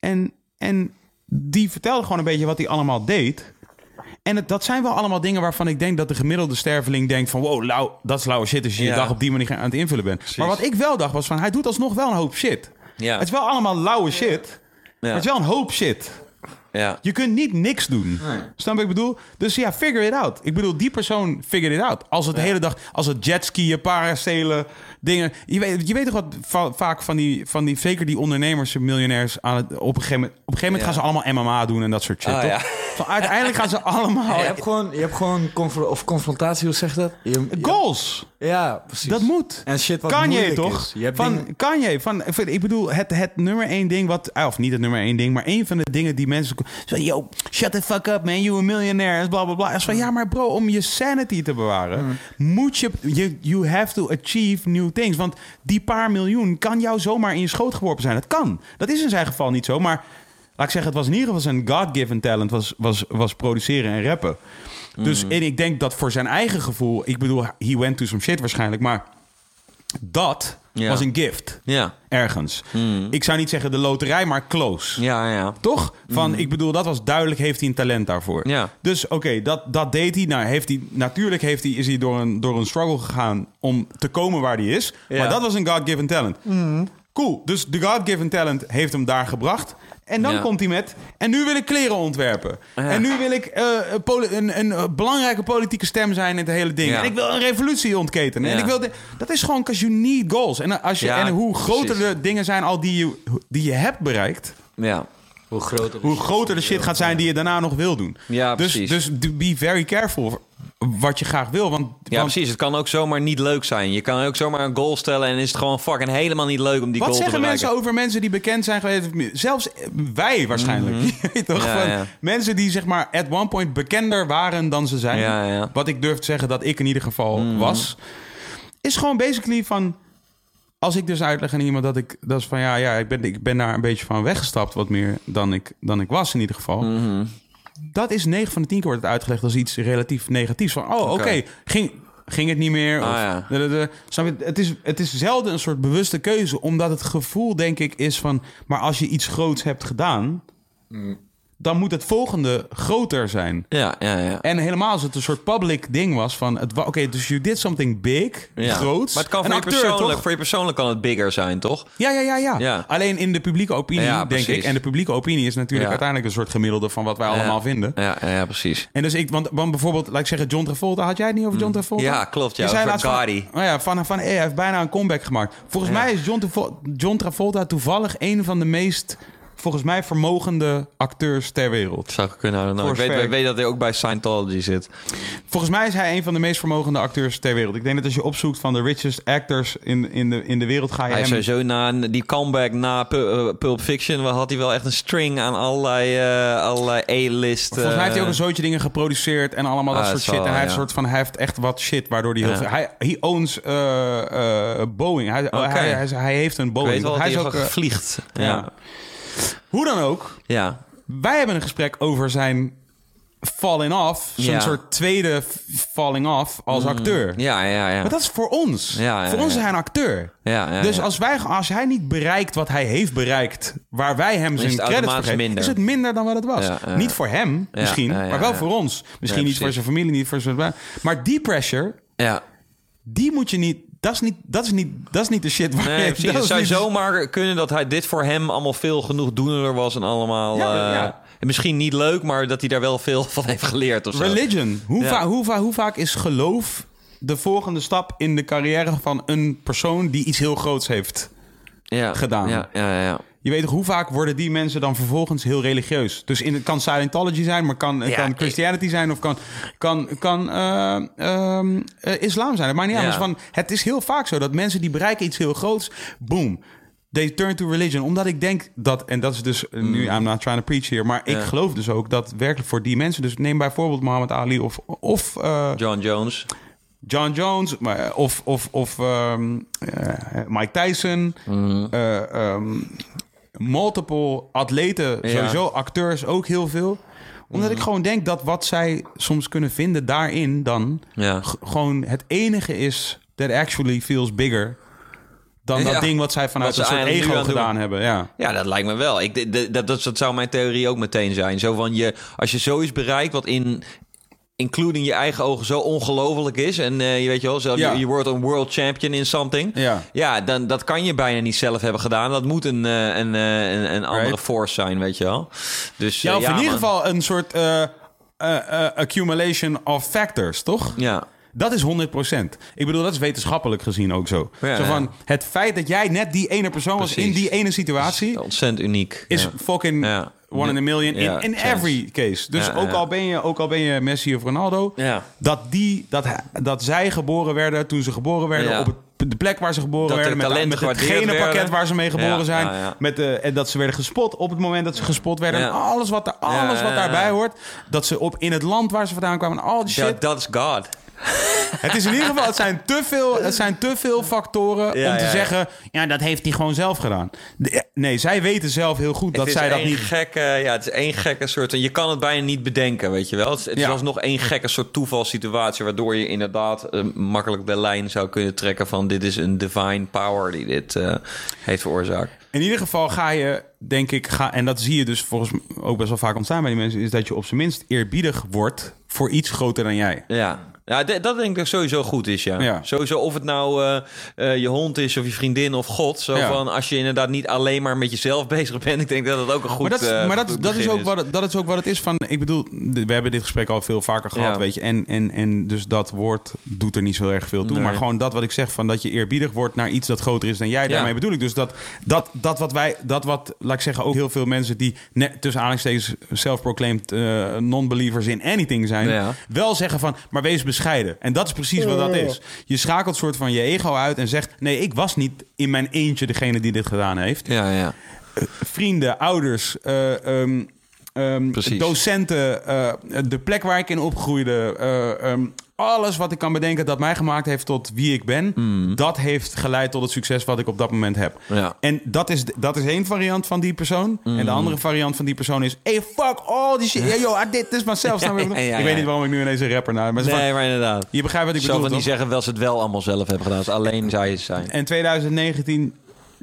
en, en die vertelde gewoon een beetje wat hij allemaal deed. En het, dat zijn wel allemaal dingen waarvan ik denk dat de gemiddelde sterveling denkt van... wow, lauw, dat is lauwe shit als je je dag op die manier aan het invullen bent. Maar wat ik wel dacht was van, hij doet alsnog wel een hoop shit. Ja. Het is wel allemaal lauwe shit, maar het is wel een hoop shit. Ja. Je kunt niet niks doen. Snap je wat ik bedoel? Dus ja, figure it out. Ik bedoel, die persoon figure it out. Als het de hele dag, als het jetskiën, paracelen, dingen. Je weet, je weet toch wat va- vaak van die, van die, zeker die ondernemers, miljonairs, aan het, op een gegeven moment, op een gegeven moment Ja. gaan ze allemaal MMA doen en dat soort shit. Ah, toch? ja. Van, uiteindelijk gaan ze allemaal Je hebt gewoon, je hebt gewoon of confrontatie, hoe zeg je dat? Je, je- goals. Ja, precies. Dat moet. En shit wat Kan je toch? is. Je hebt van, dingen- Kan je? Van, ik bedoel, het, het nummer één ding wat... ah, Of niet het nummer één ding, maar één van de dingen die mensen... Zo, yo, shut the fuck up man, you a millionaire. Bla, bla, bla. Is van, ja, maar bro, om je sanity te bewaren... moet je, je... You have to achieve new things. Want die paar miljoen kan jou zomaar in je schoot geworpen zijn. Het kan. Dat is in zijn geval niet zo, maar... Laat ik zeggen, het was in ieder geval zijn God-given talent... was, was, was produceren en rappen. Dus en ik denk dat voor zijn eigen gevoel... Ik bedoel, he went to some shit waarschijnlijk, maar... Dat Ja. was een gift. Ja. Ergens. Ik zou niet zeggen de loterij, maar close. Ja, ja. Toch? Van, ik bedoel, dat was duidelijk, heeft hij een talent daarvoor. Ja. Dus oké, dat, dat deed hij. Nou, heeft hij. Natuurlijk heeft hij, is hij door een, door een struggle gegaan om te komen waar hij is. Ja. Maar dat was een God-given talent. Cool. Dus de God-given talent heeft hem daar gebracht. En dan Ja. komt hij met. En nu wil ik kleren ontwerpen. En nu wil ik eh, een, een, een, eh, belangrijke politieke stem zijn in het hele ding. Ja. En ik wil een revolutie ontketenen. En ik wil de- dat is gewoon because you need goals. En, als je, en hoe groter precies. de dingen zijn al die je, die je hebt bereikt Ja. Hoe groter hoe groter de shit gaat zijn die je daarna nog wil doen. Ja, dus, precies. dus be very careful wat je graag wil. Want, Ja, want precies. Het kan ook zomaar niet leuk zijn. Je kan ook zomaar een goal stellen en is het gewoon fucking helemaal niet leuk om die wat goal te zeggen bereiken. mensen over mensen die bekend zijn geweest? Zelfs wij waarschijnlijk. Je weet toch? Ja, van ja. Mensen die zeg maar at one point bekender waren dan ze zijn. Ja. Wat ik durf te zeggen dat ik in ieder geval Mhm. was. Is gewoon basically van... Als ik dus uitleg aan iemand dat ik... Dat is van ja, ja ik, ben, ik ben daar een beetje van weggestapt. Wat meer dan ik, dan ik was in ieder geval. Mhm. Dat is 9 van de 10 keer wordt het uitgelegd als iets relatief negatiefs. Van, oh, oké, ging, ging het niet meer? Ah, of, ja. de- de- de- snap je? Het, is, het is zelden een soort bewuste keuze. Omdat het gevoel, denk ik, is van... Maar als je iets groots hebt gedaan... dan moet het volgende groter zijn. Ja, ja, ja. En helemaal als het een soort public ding was van... Oké, dus you did something big, ja. groots. Maar het kan voor je, persoonlijk, toch? voor je persoonlijk kan het bigger zijn, toch? Ja, ja, ja, ja, Ja. Alleen in de publieke opinie, Ja, denk precies. ik. En de publieke opinie is natuurlijk uiteindelijk een soort gemiddelde... van wat wij allemaal vinden. Ja, ja, ja, precies. En dus ik, want, want bijvoorbeeld, laat ik zeggen, John Travolta, had jij het niet over John Travolta? Mm. Ja, klopt, ja, zei over van-. Oh ja, van, van hey, hij heeft bijna een comeback gemaakt. Volgens mij is John, John Travolta toevallig een van de meest volgens mij vermogende acteurs ter wereld. Zou kunnen. Voor Ik weet, ik weet dat hij ook bij Scientology zit. Volgens mij is hij een van de meest vermogende acteurs ter wereld. Ik denk dat als je opzoekt van de richest actors in, in, de, in de wereld, ga je Hij is hem... sowieso na die comeback na eh, Pulp Fiction... had hij wel echt een string aan allerlei, eh, allerlei A-list... Volgens mij heeft hij ook eh, een zootje dingen geproduceerd en allemaal dat Ah, soort shit. en hij heeft, soort van, hij heeft echt wat shit waardoor hij heel Ja. Hij he owns eh, Boeing. Hij, hij, hij, hij heeft een Boeing. hij is ook, vliegt. ja. Ja. Hoe dan ook, ja. wij hebben een gesprek over zijn falling off. Zijn Ja. soort tweede falling off als acteur. Ja, ja, ja. Maar dat is voor ons. Ja, ja, voor ons is hij een acteur. ja, ja, dus. Als, wij, als hij niet bereikt wat hij heeft bereikt, waar wij hem zijn credits voor geven, is het minder dan wat het was. Niet voor hem, misschien, maar wel voor ons. Misschien niet voor zijn familie, niet voor zijn... Maar die pressure, ja. die moet je niet... Dat is niet, dat is niet, dat is niet de shit waar Nee, je... precies. dat Het zou niet- zomaar kunnen dat hij dit voor hem allemaal veel genoeg doenender was en allemaal... Ja, eh, ja. Misschien niet leuk, maar dat hij daar wel veel van heeft geleerd of zo. Religion. Hoe, Ja. va- hoe, va- hoe vaak is geloof de volgende stap in de carrière van een persoon die iets heel groots heeft? ja. gedaan. Ja, ja, ja. Je weet toch, hoe vaak worden die mensen dan vervolgens heel religieus? Dus in, het kan Scientology zijn, maar kan, Ja, kan ik- Christianity zijn of kan, kan, kan eh, ehm, eh, islam zijn. Het maakt niet uit. Maar Van, het is heel vaak zo dat mensen die bereiken iets heel groots, boom. They turn to religion. Omdat ik denk dat, en dat is dus eh, nu, I'm not trying to preach hier, maar ik Mm. Ja. geloof dus ook dat werkelijk voor die mensen, dus neem bijvoorbeeld Muhammad Ali of, of John Jones. John Jones, maar- of, of, of ehm, eh, Mike Tyson, eh, ehm, multiple atleten, Ja. sowieso acteurs ook heel veel. Omdat Mhm. ik gewoon denk dat wat zij soms kunnen vinden daarin dan Ja. gewoon het enige is that actually feels bigger dan Ja. dat ding wat zij vanuit Wat een soort ego doen. gedaan hebben. Ja. Ja, dat lijkt me wel. Ik, dat, dat, dat zou mijn theorie ook meteen zijn. Zo van je, als je zoiets bereikt wat in including je eigen ogen zo ongelooflijk is en eh, je weet je wel, zelf, Ja. je, je wordt een world champion in something. Ja. Ja, dan dat kan je bijna niet zelf hebben gedaan. Dat moet een, eh, een, eh, een, een andere Right. force zijn, weet je wel. Dus Ja, of in ieder geval een soort accumulation of factors, toch? Ja. Dat is 100%. Ik bedoel, dat is wetenschappelijk gezien ook zo. Ja, zo ja. van, het feit dat jij net die ene persoon was in die ene situatie... Ontzettend uniek. is ja. fucking Ja. One in a million in, Ja, in chance. every case. Dus ook. Al ben je, ook al ben je Messi of Ronaldo... Dat, die, dat, dat zij geboren werden toen ze geboren werden... Op het, de plek waar ze geboren Dat werden... met, met het genenpakket werden. waar ze mee geboren Ja, zijn... ja. Met de, en dat ze werden gespot op het moment dat ze gespot werden... Ja. en alles, wat, daar, alles wat daarbij hoort... dat ze op, in het land waar ze vandaan kwamen... en al die shit... Dat is God. Het is in ieder geval, het zijn te veel, het zijn te veel factoren Ja, om te ja, zeggen, ja, dat heeft hij gewoon zelf gedaan. De- nee, zij weten zelf heel goed dat het zij dat niet. Gekke, ja, het is één gekke soort. Je kan het bijna niet bedenken, weet je wel. Het, is- het is Ja. alsnog één gekke soort toevalssituatie. Waardoor je inderdaad eh, makkelijk de lijn zou kunnen trekken van: dit is een divine power die dit eh, heeft veroorzaakt. In ieder geval ga je, denk ik, ga, en dat zie je dus volgens mij ook best wel vaak ontstaan bij die mensen, is dat je op zijn minst eerbiedig wordt voor iets groter dan jij. Ja. Ja, dat denk ik dat sowieso goed is, ja. Ja. Sowieso of het nou eh, eh, je hond is of je vriendin of God. Zo Ja. van, als je inderdaad niet alleen maar met jezelf bezig bent. Ik denk dat dat ook een goed maar dat, is- eh, maar dat, is- goed dat, is ook wat, het- dat is ook wat het is van. Ik bedoel, we hebben dit gesprek al veel vaker gehad, Ja. weet je. En, en, en dus dat woord doet er niet zo erg veel toe. Nee. Maar gewoon dat wat ik zeg, van dat je eerbiedig wordt naar iets dat groter is dan jij. Daarmee bedoel ik dus dat, dat, dat wat wij, dat wat, laat ik zeggen, ook heel veel mensen die net tussen aanhalingstekens self-proclaimed non-believers in anything zijn, wel zeggen van, maar wees bescheiden. En dat is precies wat dat is. Je schakelt soort van je ego uit en zegt, nee, ik was niet in mijn eentje degene die dit gedaan heeft Ja, ja. vrienden, ouders, eh, ehm, ehm, docenten, eh, de plek waar ik in opgroeide, eh, ehm, alles wat ik kan bedenken dat mij gemaakt heeft tot wie ik ben, dat heeft geleid tot het succes wat ik op dat moment heb. Mm. Ja. En dat is, dat is één variant van die persoon. En de andere variant van die persoon is: hey, fuck all die shit. Yeah, yo, I did this myself. Ik bedoel? Ja, ja, Ik weet niet waarom ik nu ineens een rapper naar. Maar Nee, van- maar inderdaad. je begrijpt wat ik Zo bedoel. van die toch? zeggen wel ze het wel allemaal zelf hebben gedaan. Dus alleen zij het zijn. En 2019,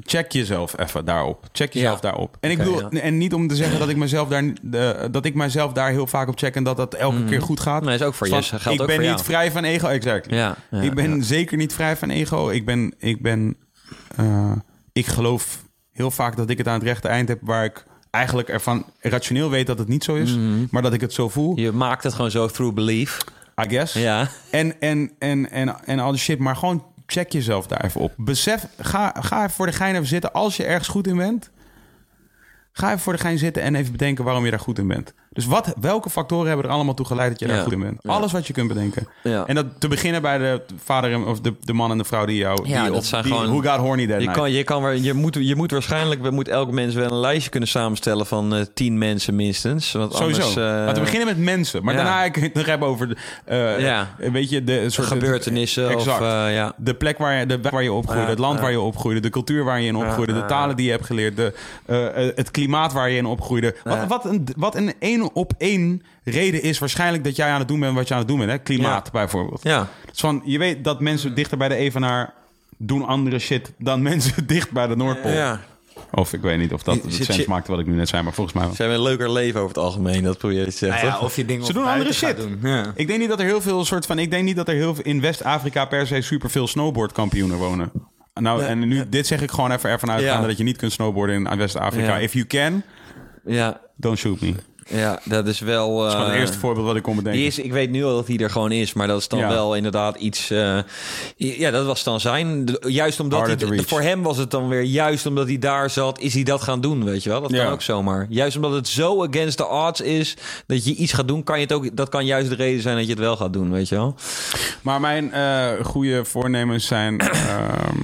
check jezelf even daarop. Check jezelf Ja. daarop. En ik bedoel, ja. en niet om te zeggen dat ik mezelf daar, dat ik mezelf daar heel vaak op check en dat dat elke keer goed gaat. Nee, is ook voor. Geldt ik ook ben voor niet jou. vrij van ego, exact. Ja, ik ben zeker niet vrij van ego. Ik ben, ik ben, eh, ik geloof heel vaak dat ik het aan het rechte eind heb waar ik eigenlijk ervan rationeel weet dat het niet zo is, Mhm. maar dat ik het zo voel. Je maakt het gewoon zo through belief. I guess. Ja. En, en, en, en, en al die shit. Maar gewoon check jezelf daar even op. Besef, ga, ga even voor de gein even zitten. Als je ergens goed in bent, Ga even voor de gein zitten en even bedenken waarom je daar goed in bent. Dus wat, welke factoren hebben er allemaal toe geleid dat je daar goed in bent? Alles wat je kunt bedenken. Ja. En dat te beginnen bij de vader en- of de, de man en de vrouw die jou... Ja, die, dat of zijn die, gewoon- Who got horny that Je, night. kan, je, kan, je, moet, je moet waarschijnlijk, we moet elk mens wel een lijstje kunnen samenstellen van eh, tien mensen minstens. Want Sowieso. anders, eh, Laten we beginnen met mensen. Maar daarna ik het nog hebben over eh, Ja. weet je, de soort gebeurtenissen. Exact. Of, ja. De plek waar je, de, waar je opgroeide, het land waar je opgroeide, de cultuur waar je in opgroeide, de talen die je hebt geleerd, de, het klimaat waar je in opgroeide. Wat, wat, een, wat een één op één reden is waarschijnlijk dat jij aan het doen bent wat je aan het doen bent. Hè? Klimaat bijvoorbeeld. ja. Is van, je weet dat mensen dichter bij de Evenaar doen andere shit dan mensen dicht bij de Noordpool. ja. Of ik weet niet of dat het zit sens maakte wat ik nu net zei, maar volgens mij. Ze hebben een leuker leven over het algemeen, dat probeer je te zeggen. Nou ja, of je dingen Ze doen andere shit. Doen. Ja. Ik denk niet dat er heel veel soort van. Ik denk niet dat er heel veel in West-Afrika per se superveel snowboardkampioenen wonen. Nou, en nu, dit zeg ik gewoon even ervan uitgaande Ja. dat je niet kunt snowboarden in West-Afrika. Ja. If you can, Ja, don't shoot me. Ja, dat is wel... is gewoon het eh, eerste voorbeeld wat ik kon bedenken. Die is, ik weet nu al dat hij er gewoon is, maar dat is dan Ja. wel inderdaad iets. eh, ja, dat was dan zijn. Juist omdat Harder hij, voor hem was het dan weer juist omdat hij daar zat, is hij dat gaan doen, weet je wel? Dat kan Ja. ook zomaar. Juist omdat het zo against the odds is dat je iets gaat doen, kan je het ook. Dat kan juist de reden zijn dat je het wel gaat doen, weet je wel? Maar mijn eh, goede voornemens zijn. ehm,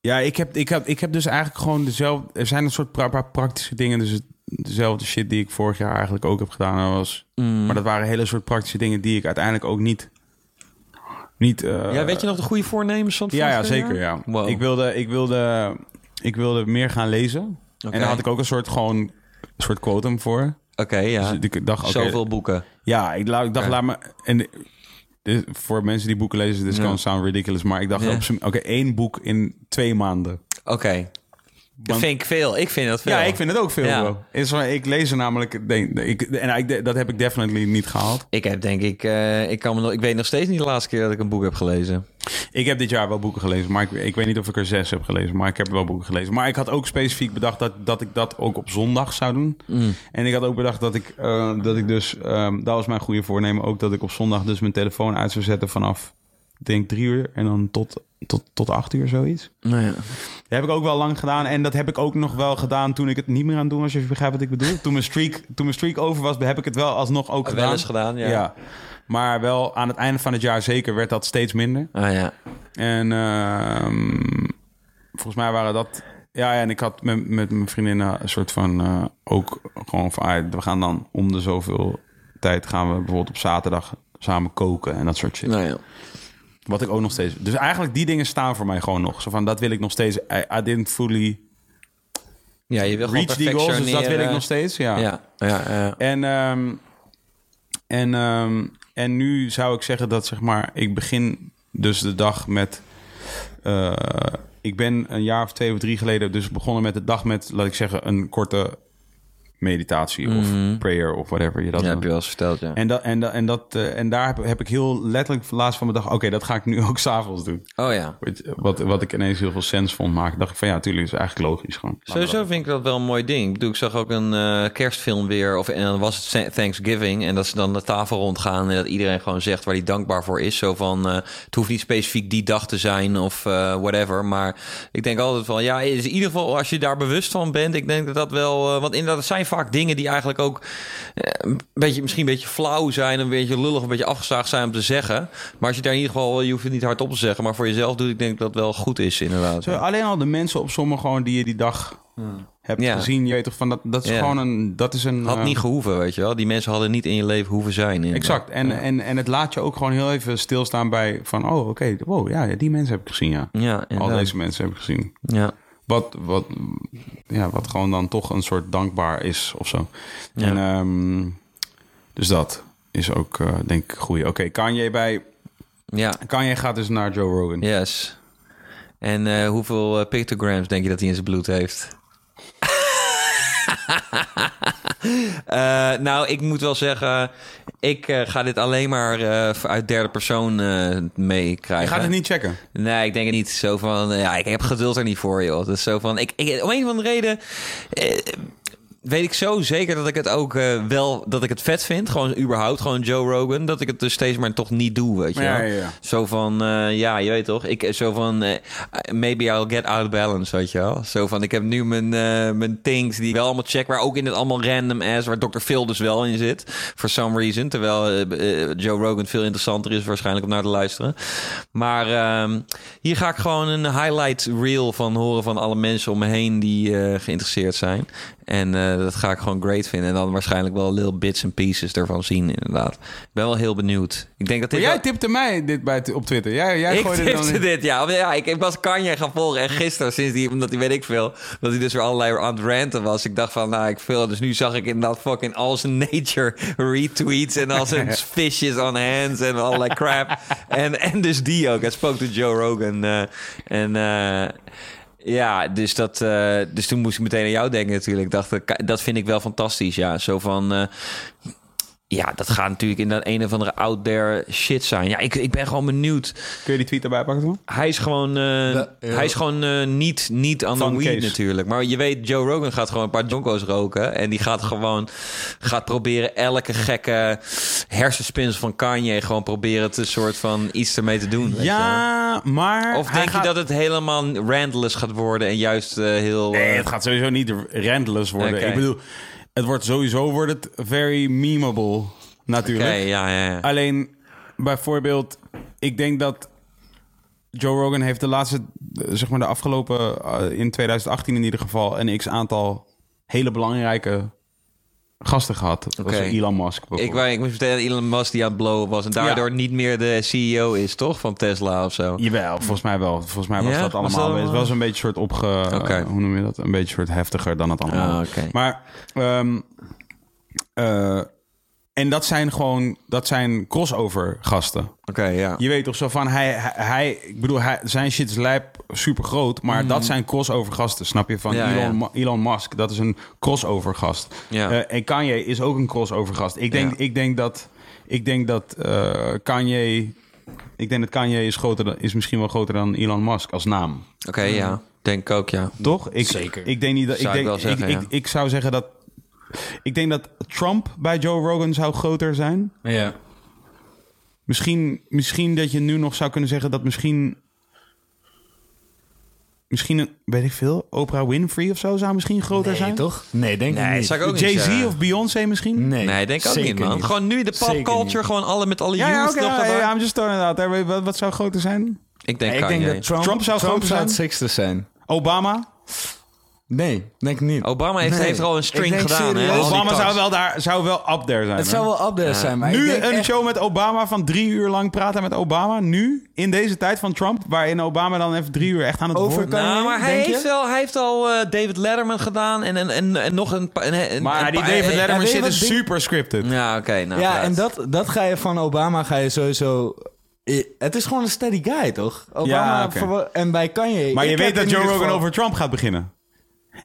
ja, ik heb, ik, heb, ik heb dus eigenlijk gewoon dezelfde. Er zijn een soort pra- paar praktische dingen. Dus het- dezelfde shit die ik vorig jaar eigenlijk ook heb gedaan. Was, Mm. Maar dat waren hele soort praktische dingen die ik uiteindelijk ook niet. niet eh, ja, weet je nog de goede voornemens van het Ja, ja, zeker. jaar? Ja. Wow. Ik, wilde, ik, wilde, ik wilde meer gaan lezen. En daar had ik ook een soort, gewoon, een soort quotum voor. Oké, ja. Dus ik dacht, oké, Zoveel boeken. ja, ik, ik dacht, laat me... En dit- voor mensen die boeken lezen, dit kan sound ridiculous, maar ik dacht, Ja. oké, één boek in twee maanden. Oké. Dat vind ik veel. Ik vind dat veel. Ja, ik vind het ook veel, Ja. bro. Is, ik lees er namelijk... Denk, ik, en ik, dat heb ik definitely niet gehaald. Ik heb denk ik, eh, ik kan me nog, ik weet nog steeds niet de laatste keer dat ik een boek heb gelezen. Ik heb dit jaar wel boeken gelezen, maar ik, ik weet niet of ik er zes heb gelezen. Maar ik heb wel boeken gelezen. Maar ik had ook specifiek bedacht dat, dat ik dat ook op zondag zou doen. Mm. En ik had ook bedacht dat ik, eh, dat ik dus... ehm, dat was mijn goede voornemen ook, dat ik op zondag dus mijn telefoon uit zou zetten vanaf, denk drie uur. En dan tot, tot, tot acht uur, zoiets. Nou ja. Dat heb ik ook wel lang gedaan. En dat heb ik ook nog wel gedaan toen ik het niet meer aan het doen was. Als je begrijpt wat ik bedoel. Toen mijn streak, toen mijn streak over was, heb ik het wel alsnog ook gedaan. Wel eens gedaan, ja. Maar wel aan het einde van het jaar zeker werd dat steeds minder. Ah ja. En ehm, volgens mij waren dat... Ja, ja, en ik had met, met mijn vriendinnen een soort van... eh, ook gewoon van... ah, we gaan dan om de zoveel tijd... gaan we bijvoorbeeld op zaterdag samen koken en dat soort shit. Nou ja. Wat ik ook nog steeds... Dus eigenlijk die dingen staan voor mij gewoon nog. Zo van, dat wil ik nog steeds... I, I didn't fully Ja, je wil reach die goals, dus dat wil ik nog steeds. Ja. Ja, ja, ja. En, ehm, en, ehm, en nu zou ik zeggen dat zeg maar, ik begin dus de dag met. eh, ik ben een jaar of twee of drie geleden dus begonnen met de dag met, laat ik zeggen, een korte meditatie of prayer of whatever je dat Ja, heb je verteld, ja. En, dat, en, dat, en, dat, eh, en daar heb, heb ik heel letterlijk laatst van mijn dag... oké, dat ga ik nu ook s'avonds doen. Oh ja. Weet Wat, wat ik ineens heel veel sens vond maken. dacht ik van ja, natuurlijk is eigenlijk logisch gewoon. Sowieso vind ik dat wel een mooi ding. Ik bedoel, ik zag ook een eh, kerstfilm weer. Of, en dan was het Thanksgiving. En dat ze dan de tafel rondgaan. En dat iedereen gewoon zegt waar hij dankbaar voor is. Zo van, eh, het hoeft niet specifiek die dag te zijn of whatever. Maar ik denk altijd van, ja, is in ieder geval als je daar bewust van bent. Ik denk dat dat wel... want inderdaad, het zijn vaak dingen die eigenlijk ook eh, een beetje, misschien een beetje flauw zijn. Een beetje lullig, een beetje afgezaagd zijn om te zeggen. Maar als je daar in ieder geval, je hoeft het niet hardop te zeggen. Maar voor jezelf doe ik denk dat het wel goed is inderdaad. Zo, alleen al de mensen op sommige gewoon die je die dag hebt Ja. gezien. Je weet toch van dat, dat is Ja. gewoon een. Dat is een. Had eh, niet gehoeven, weet je wel. Die mensen hadden niet in je leven hoeven zijn. inderdaad. Exact. En, en, en het laat je ook gewoon heel even stilstaan bij van oh oké, wow, ja, die mensen heb ik gezien, ja. Ja, Al deze mensen heb ik gezien. Ja. Wat, wat, ja, wat gewoon dan toch een soort dankbaar is of zo. Ja. En, ehm, dus dat is ook, eh, denk ik, goed. Oké, Kanye bij... ja, Kanye gaat dus naar Joe Rogan. yes. En eh, hoeveel eh, pictograms denk je dat hij in zijn bloed heeft? Eh, nou, ik moet wel zeggen, ik eh, ga dit alleen maar eh, uit derde persoon meekrijgen. Je gaat het niet checken. Nee, ik denk het niet. Zo van, ja, ik heb geduld er niet voor, joh. Dat is zo van, ik, ik, om een of andere reden... eh, weet ik zo zeker dat ik het ook eh, wel dat ik het vet vind. Gewoon überhaupt, gewoon Joe Rogan. Dat ik het dus steeds maar toch niet doe, weet je Ja, wel. ja, ja. Zo van, eh, ja, je weet toch. Ik, zo van, eh, maybe I'll get out of balance, weet je wel. Zo van, ik heb nu mijn, eh, mijn things die ik wel allemaal check. Waar ook in het allemaal random ass, waar Dr. Phil dus wel in zit. For some reason. Terwijl eh, eh, Joe Rogan veel interessanter is waarschijnlijk om naar te luisteren. Maar ehm, hier ga ik gewoon een highlight reel van horen van alle mensen om me heen die eh, geïnteresseerd zijn. En eh, dat ga ik gewoon great vinden. En dan waarschijnlijk wel little bits and pieces ervan zien, inderdaad. Ik ben wel heel benieuwd. Ik denk dat dit Maar jij wel- tipte mij dit bij, op Twitter. Jij, jij ik gooide dan tipte in. dit, ja. Ja ik, ik was Kanye gaan volgen. En gisteren, sinds die, omdat hij weet ik veel, dat hij dus weer allerlei aan het ranten was. Ik dacht van, nou, ik veel. Dus nu zag ik inderdaad fucking zijn nature retweets en al zijn fishes on hands en allerlei crap. en, en dus die ook. Hij spoke to Joe Rogan. eh, en eh, ja, dus, dat, eh, dus toen moest ik meteen aan jou denken natuurlijk. Ik dacht, dat vind ik wel fantastisch, ja. Zo van... eh, ja, dat gaat natuurlijk in dat een of andere out there shit zijn. Ja, ik, ik ben gewoon benieuwd. Kun je die tweet erbij pakken? Hij is gewoon, eh, ja. hij is gewoon eh, niet, niet aan de weed natuurlijk. Maar je weet, Joe Rogan gaat gewoon een paar jonko's roken. En die gaat gewoon gaat proberen elke gekke hersenspinsel van Kanye... gewoon proberen te soort van iets ermee te doen. weet je wel. Ja, maar... Of denk gaat- je dat het helemaal randless gaat worden en juist eh, heel... Nee, het gaat sowieso niet randless worden. Ik bedoel, het wordt sowieso wordt het very memeable, natuurlijk. Ja, ja, ja. Alleen, bijvoorbeeld, ik denk dat Joe Rogan heeft de laatste, zeg maar de afgelopen, eh, in 2018 in ieder geval, een x-aantal hele belangrijke gasten gehad. Dat was. Elon Musk Ik, wou- ik moest vertellen, Elon Musk die aan het blowen was... en daardoor niet meer de CEO is, toch? Van Tesla of zo. Jawel, volgens mij wel. Volgens mij was Ja? dat Was allemaal. dat Het was een beetje soort opge. Hoe noem je dat? Een beetje soort heftiger dan het allemaal. Ah, oké. Maar. ehm, eh, en dat zijn gewoon. Dat zijn crossover gasten. Oké, ja. Je weet toch zo van. Hij. hij, hij- ik bedoel, hij, zijn shit is lijp super groot. Maar dat zijn crossover gasten. Snap je? Van Mhm. Ja, Elon, ja. Elon Musk. Dat is een crossover gast. Ja. Eh, en Kanye is ook een crossover gast. Ik denk, Ja. ik denk dat. Ik denk dat eh, Kanye. Ik denk dat Kanye is, groter dan, is misschien wel groter dan Elon Musk als naam. Oké, ja. Denk ook, ja. Toch? Ik, Zeker. Ik denk niet dat. Zou ik, ik denk, wel zeggen, ik, ja. ik, ik zou zeggen dat. Ik denk dat Trump bij Joe Rogan zou groter zijn. Ja. Misschien, misschien dat je nu nog zou kunnen zeggen dat misschien. Misschien, een, weet ik veel, Oprah Winfrey of zo zou misschien groter Nee, zijn. toch? Nee, denk ik Nee, niet. zou ik ook niet Jay-Z of Beyoncé misschien? Nee, Nee, denk ik ook niet, man. Gewoon nu de popculture, gewoon alle met alle Ja, ja, youth oké. nog ja, ja, I'm just throwing it out there. Wat, wat zou groter zijn? Ik denk ik Kanye. denk dat Trump, Trump zou groter zou het zijn? sixte zijn. Obama? Nee, denk ik niet. Obama heeft, Nee. heeft er al een Ik string denk gedaan. Hè? serieus- Al die Obama zou wel, daar, zou wel up there zijn. het hè? zou wel up there zijn, maar ik nu denk een echt- show met Obama van drie uur lang praten met Obama. Nu, in deze tijd van Trump, waarin Obama dan even drie uur echt aan het Over woord... kan- Nou, maar hij Denk je? heeft, wel, hij heeft al eh, David Letterman gedaan en, en, en, en nog een... pa- een, een- Maar een die pa- David eh, Letterman weet je shit wat is ding- super scripted. Ja, oké. nou, ja, en dat, dat ga je van Obama ga je sowieso... eh, Het is gewoon een steady guy, toch? Obama, Ja, oké. voor- en bij Kanye... Maar je ik weet heb dat in Joe ieder Rogan geval- over Trump gaat beginnen.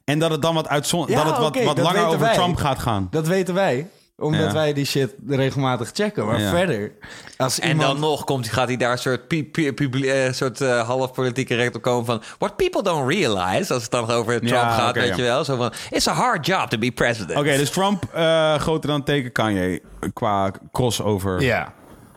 En dat het dan wat, uitzon Ja, dat het wat, wat dat langer over wij. Trump gaat gaan. Dat weten wij. Omdat Ja. wij die shit regelmatig checken. Maar Ja. verder... Als En iemand... dan nog komt, gaat hij daar een soort, eh, soort eh, half politieke recht op komen van... What people don't realize, als het dan over Trump Ja, gaat, weet ja. je wel. Zo van, it's a hard job to be president. Oké, dus Trump eh, groter dan teken Kanye qua crossover. Ja,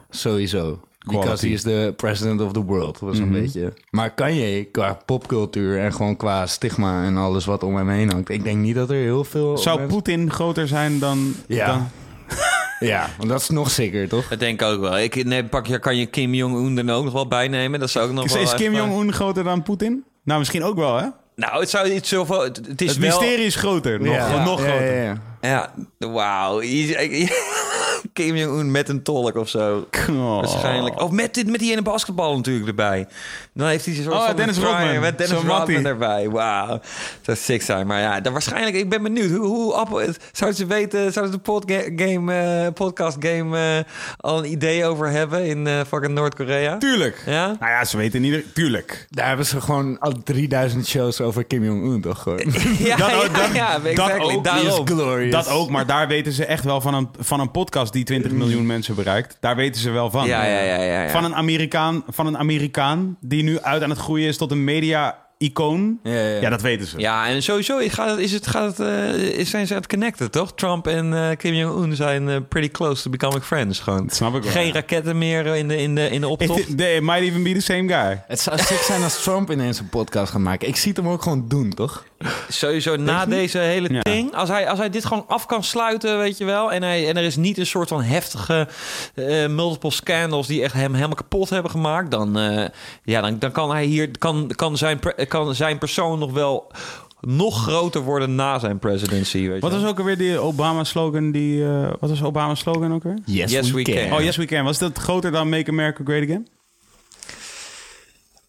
sowieso. Quality. Because he is the president of the world. Was Mhm. een beetje. Maar kan je qua popcultuur en gewoon qua stigma en alles wat om hem heen hangt. Ik denk niet dat er heel veel. Zou mensen- Poetin groter zijn dan... Ja. dan Ja, want dat is nog zeker, toch? Dat denk ik ook wel. Ik, nee, pak, je, kan je Kim Jong-un er ook nog wel bij nemen? Dat zou ook nog is, wel is Kim Jong-un groter dan Poetin? Nou, misschien ook wel, hè? Nou, het zou iets zoveel... Het, het is Het wel... mysterie is groter. Nog, ja. nog Ja, groter. ja, ja. Ja, wauw. Kim Jong-un met een tolk of zo. Oh. Waarschijnlijk. Of met, dit, met die ene basketbal natuurlijk erbij. Dan heeft hij zo'n soort Oh, van Dennis Rodman. Met Dennis Zo'n Rodman erbij. Wauw. Dat zou sick zijn. Maar ja, dan waarschijnlijk... Ik ben benieuwd. Hoe, hoe appel, zouden ze weten... Zouden ze de game, eh, podcast game eh, al een idee over hebben in eh, fucking Noord-Korea? Tuurlijk. Ja? Nou ja, ze weten niet... Tuurlijk. Daar hebben ze gewoon al 3000 shows over Kim Jong-un, toch? Gewoon. Ja, Dat ja, dat- dat exactly. ook Daarom. is glorious. Dat ook, maar daar weten ze echt wel van een, van een podcast die 20 miljoen mensen bereikt. Daar weten ze wel van. Ja, ja, ja, ja, ja. Van, een Amerikaan, van een Amerikaan die nu uit aan het groeien is tot een media icoon. Ja, ja, ja. Ja, dat weten ze. Ja, en sowieso gaat het, is het, gaat het, eh, is- zijn ze aan het connecten, toch? Trump en eh, Kim Jong-un zijn eh, pretty close to becoming friends. Gewoon. Dat snap ik wel. Geen raketten meer in de, in de, in de optocht. It, it might even be the same guy. Het zou sick zijn als Trump ineens een podcast gaat maken. Ik zie het hem ook gewoon doen, toch? Sowieso na deze hele Ja. ding. Als hij, als hij dit gewoon af kan sluiten, weet je wel. En, hij, en er is niet een soort van heftige eh, multiple scandals die echt hem helemaal kapot hebben gemaakt. Dan, eh, ja, dan, dan kan hij hier, kan, kan, zijn, pre- kan zijn persoon nog wel nog groter worden na zijn presidency. Weet Wat je was ook alweer die Obama-slogan? Die, eh, wat was Obama's slogan ook weer? Yes, we can. Oh, yes we can. Was dat groter dan Make America Great Again?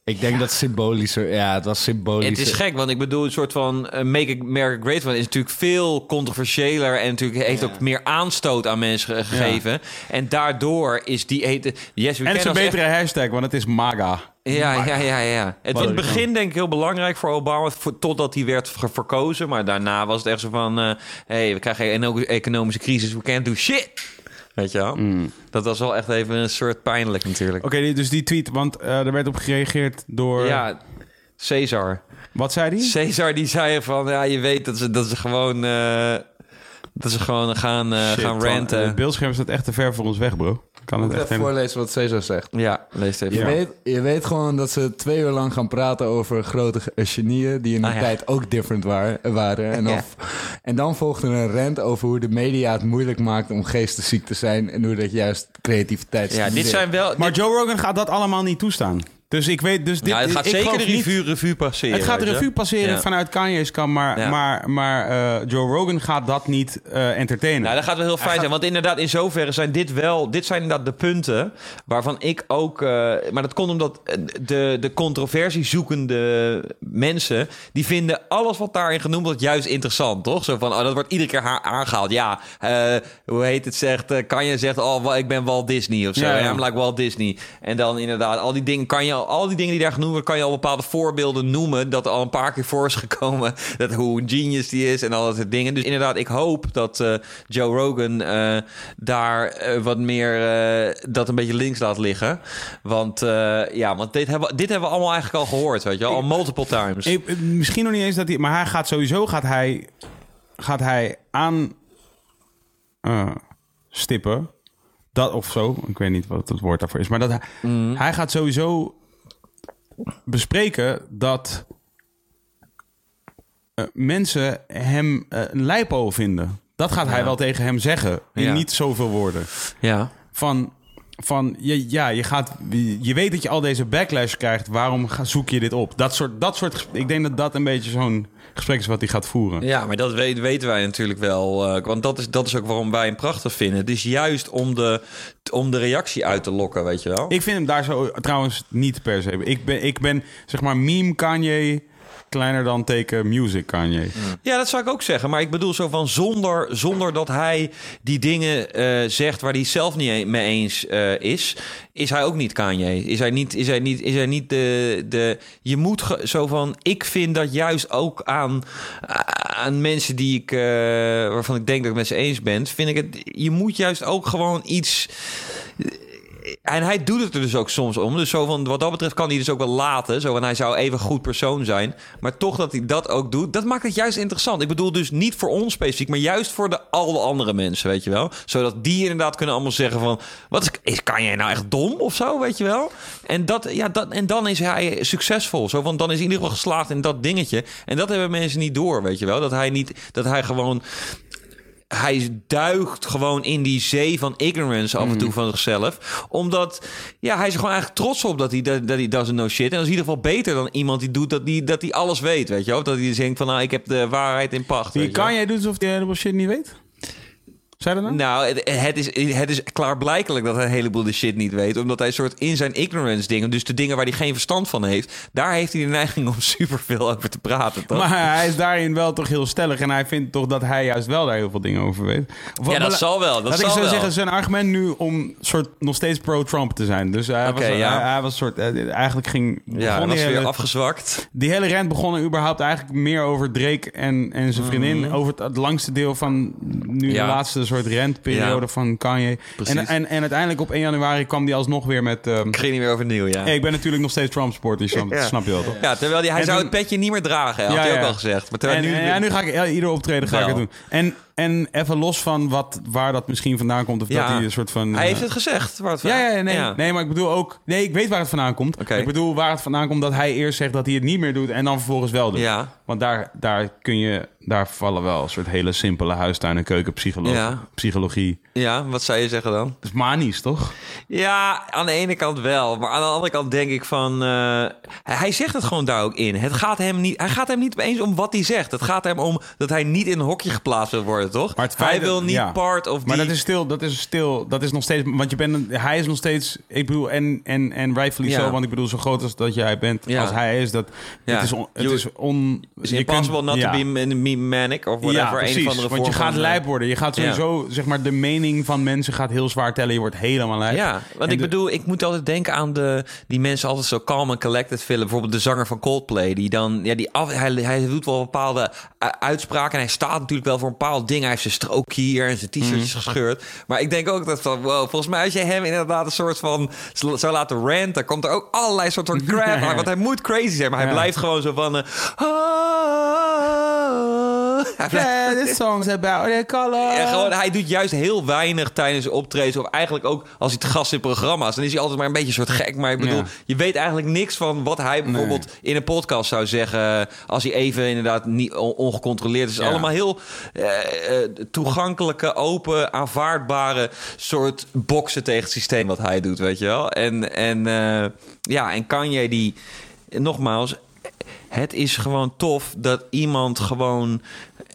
Ik denk dat symbolischer... Ja, het was symbolisch. Het is gek, want ik bedoel, een soort van eh, Make America Great One is natuurlijk veel controversiëler en natuurlijk heeft ook meer aanstoot aan mensen ge- gegeven. En daardoor is die eten. Yes, we En het is een betere hashtag, want het is MAGA. Ja, ja, ja, ja. Het was in het begin denk ik heel belangrijk voor Obama, voor, totdat hij werd verkozen. Maar daarna was het echt zo van, hé, hey, we krijgen een economische crisis, we can't do shit. Weet je wel? Mm. Dat was wel echt even een soort pijnlijk natuurlijk. Oké, dus die tweet, want eh, er werd op gereageerd door... Ja, Caesar. Wat zei die? Caesar die zei van, ja, je weet dat ze, dat ze gewoon... eh, dat ze gewoon gaan, eh, Shit, gaan ranten. Het beeldscherm staat echt te ver voor ons weg, bro. Kan het Ik echt even voorlezen wat Cesar zegt. Ja, lees het Je, even. weet, je weet gewoon dat ze twee uur lang gaan praten over grote ge- genieën... die in de Ah, ja. tijd ook different waren. waren. En, Ja. of, en dan volgde een rant over hoe de media het moeilijk maakt... om geestesziek te zijn... en hoe dat juist creativiteit Ja, dit zijn wel... Maar dit- Joe Rogan gaat dat allemaal niet toestaan. Dus ik weet... Dus dit, ja, het gaat ik zeker de revue, revue passeren. Het gaat de revue passeren Ja. vanuit Kanye's kant, maar, Ja. maar, maar eh, Joe Rogan gaat dat niet eh, entertainen. Nou, dat gaat wel heel fijn zijn. Want inderdaad, in zoverre zijn dit wel... Dit zijn inderdaad de punten waarvan ik ook... eh, maar dat komt omdat de, de controversiezoekende mensen... die vinden alles wat daarin genoemd wordt juist interessant, toch? Zo van, oh, dat wordt iedere keer ha- aangehaald. Ja, hoe heet het zegt... kan je zegt, oh, ik ben Walt Disney of zo. I'm like Walt Disney. En dan inderdaad, al die dingen kan je... Al die dingen die daar genoemd worden, kan je al bepaalde voorbeelden noemen... dat er al een paar keer voor is gekomen... dat hoe een genius die is en al dat soort dingen. Dus inderdaad, ik hoop dat eh, Joe Rogan eh, daar eh, wat meer... dat een beetje links laat liggen. Want ja, want dit hebben, dit hebben we allemaal eigenlijk al gehoord, weet je wel. Al multiple times. Ik- misschien nog niet eens dat hij... Maar hij gaat sowieso gaat hij, gaat hij aan stippen. Dat of zo. Ik weet niet wat het woord daarvoor is. Maar dat hij, Mhm. hij gaat sowieso bespreken dat eh, mensen hem eh, een lijpo vinden. Dat gaat hij wel tegen hem zeggen. In Ja. niet zoveel woorden. ja. Van, van je, ja, je, gaat, je weet dat je al deze backlash krijgt. Waarom ga- zoek je dit op? Dat soort, dat soort ik denk dat dat een beetje zo'n gesprek is wat hij gaat voeren. Ja, maar dat weet, weten wij natuurlijk wel. eh, want dat is, dat is ook waarom wij hem prachtig vinden. Het is juist om de, om de reactie uit te lokken, weet je wel. Ik vind hem daar zo trouwens niet per se. Ik ben, ik ben zeg maar meme Kanye kleiner dan teken music Kanye. Ja, dat zou ik ook zeggen. Maar ik bedoel zo van zonder, zonder dat hij die dingen eh, zegt waar hij zelf niet e- mee eens eh, is, is hij ook niet Kanye. Is hij niet, is hij niet, is hij niet de, de. Je moet zo van. Ik vind dat juist ook aan, aan mensen die ik, eh, waarvan ik denk dat ik met ze eens ben, vind ik het. Je moet juist ook gewoon iets. En hij doet het er dus ook soms om. Dus zo van, wat dat betreft kan hij dus ook wel laten. Zo van, hij zou even goed persoon zijn. Maar toch dat hij dat ook doet, dat maakt het juist interessant. Ik bedoel dus niet voor ons specifiek, maar juist voor de alle andere mensen, weet je wel. Zodat die inderdaad kunnen allemaal zeggen van... Wat is, kan jij nou echt dom of zo, weet je wel? En, dat, ja, dat, en dan is hij succesvol. Zo van, dan is in ieder geval geslaagd in dat dingetje. En dat hebben mensen niet door, weet je wel. Dat hij, niet, dat hij gewoon hij duikt gewoon in die zee van ignorance af en toe van zichzelf. Omdat ja, hij is er gewoon eigenlijk trots op dat hij, dat, dat hij doesn't know shit. En dat is in ieder geval beter dan iemand die doet dat hij, dat hij alles weet, weet je wel. Dat hij denkt van, nou, ik heb de waarheid in pacht. Je wel. Kanye doet alsof hij helemaal shit niet weet? Zei dat nou? Nou, het, het, is, het is klaarblijkelijk dat hij een heleboel de shit niet weet. Omdat hij soort in zijn ignorance dingen, dus de dingen waar hij geen verstand van heeft, daar heeft hij de neiging om superveel over te praten. Toch? Maar hij is daarin wel toch heel stellig. En hij vindt toch dat hij juist wel daar heel veel dingen over weet. Of- Ja, dat zal wel, dat laat ik zal zo wel. zeggen, zijn argument nu om soort nog steeds pro-Trump te zijn. Dus hij, Oké, was, ja. hij, hij was soort... eh, Eigenlijk ging... ja, was weer afgezwakt. Die hele rant begon er überhaupt eigenlijk meer over Drake en, en zijn vriendin. Over het, het langste deel van nu Mhm. Ja. de laatste soort rentperiode Ja. van Kanye. En, en, en uiteindelijk op 1 januari kwam die alsnog weer met... Ik ging niet meer overnieuw, ja. hey, ik ben natuurlijk nog steeds Trump supporter, snap, Ja. snap je wel toch? Ja, terwijl die, hij En zou toen- het petje niet meer dragen, had hij ook al gezegd. Maar terwijl En, nu, en ja, nu ga ik ieder optreden ga ik het doen. En, en even los van wat, waar dat misschien vandaan komt. Of Ja. dat hij een soort van... hij heeft eh, het gezegd. Waar het Ja, ja, ja, nee, nee, maar ik bedoel ook... Nee, ik weet waar het vandaan komt. Ik bedoel waar het vandaan komt dat hij eerst zegt dat hij het niet meer doet... en dan vervolgens wel doet. Ja. Want daar, daar kun je... Daar vallen wel een soort hele simpele huistuin- en keukenpsychologie. Ja. Psychologie. Ja, wat zou je zeggen dan? Dat is manisch, toch? Ja, aan de ene kant wel. Maar aan de andere kant denk ik van... eh, hij zegt het gewoon daar ook in. Het gaat hem niet, hij gaat hem niet eens om wat hij zegt. Het gaat hem om dat hij niet in een hokje geplaatst wil worden, toch? Maar feit hij wil niet ja. part of Maar die... dat is stil, dat is stil, dat is nog steeds, want je bent, hij is nog steeds, ik bedoel, en, en, en rightfully Ja. zo, want ik bedoel, zo groot als dat jij bent, Ja. als hij is, dat, Ja. het is, on, het You- is on... is je impossible kunt- not to be, manic of whatever. Ja, precies, een of andere want je gaat van, eh, lijp worden. Je gaat sowieso, zeg maar, de mening van mensen gaat heel zwaar tellen. Je wordt helemaal lijp. Ja, want En ik de- bedoel, ik moet altijd denken aan de, die mensen altijd zo calm en collected vinden. Bijvoorbeeld de zanger van Coldplay, die dan, ja, die af, hij, hij doet wel bepaalde uh, uitspraken en hij staat natuurlijk wel voor een bepaald ding. Hij heeft zijn strook hier en zijn t-shirtjes Mhm. gescheurd. Maar ik denk ook dat van, wow, volgens mij als je hem inderdaad een soort van zou laten ranten, dan komt er ook allerlei soort van crap aan. Want hij moet crazy zijn, maar hij Ja. blijft gewoon zo van... eh, hij blijft, Yeah, this song's about the color. ja, gewoon, hij doet juist heel weinig tijdens optredens. Of eigenlijk ook als hij te gast in programma's. Dan is hij altijd maar een beetje een soort gek. Maar ik bedoel, Ja. je weet eigenlijk niks van wat hij bijvoorbeeld in een podcast zou zeggen. Als hij even inderdaad niet on- ongecontroleerd is. Het is Ja. allemaal heel eh, eh, toegankelijke, open, aanvaardbare soort boksen tegen het systeem wat hij doet, weet je wel. En, en eh, ja, en kan jij die, nogmaals, het is gewoon tof dat iemand gewoon.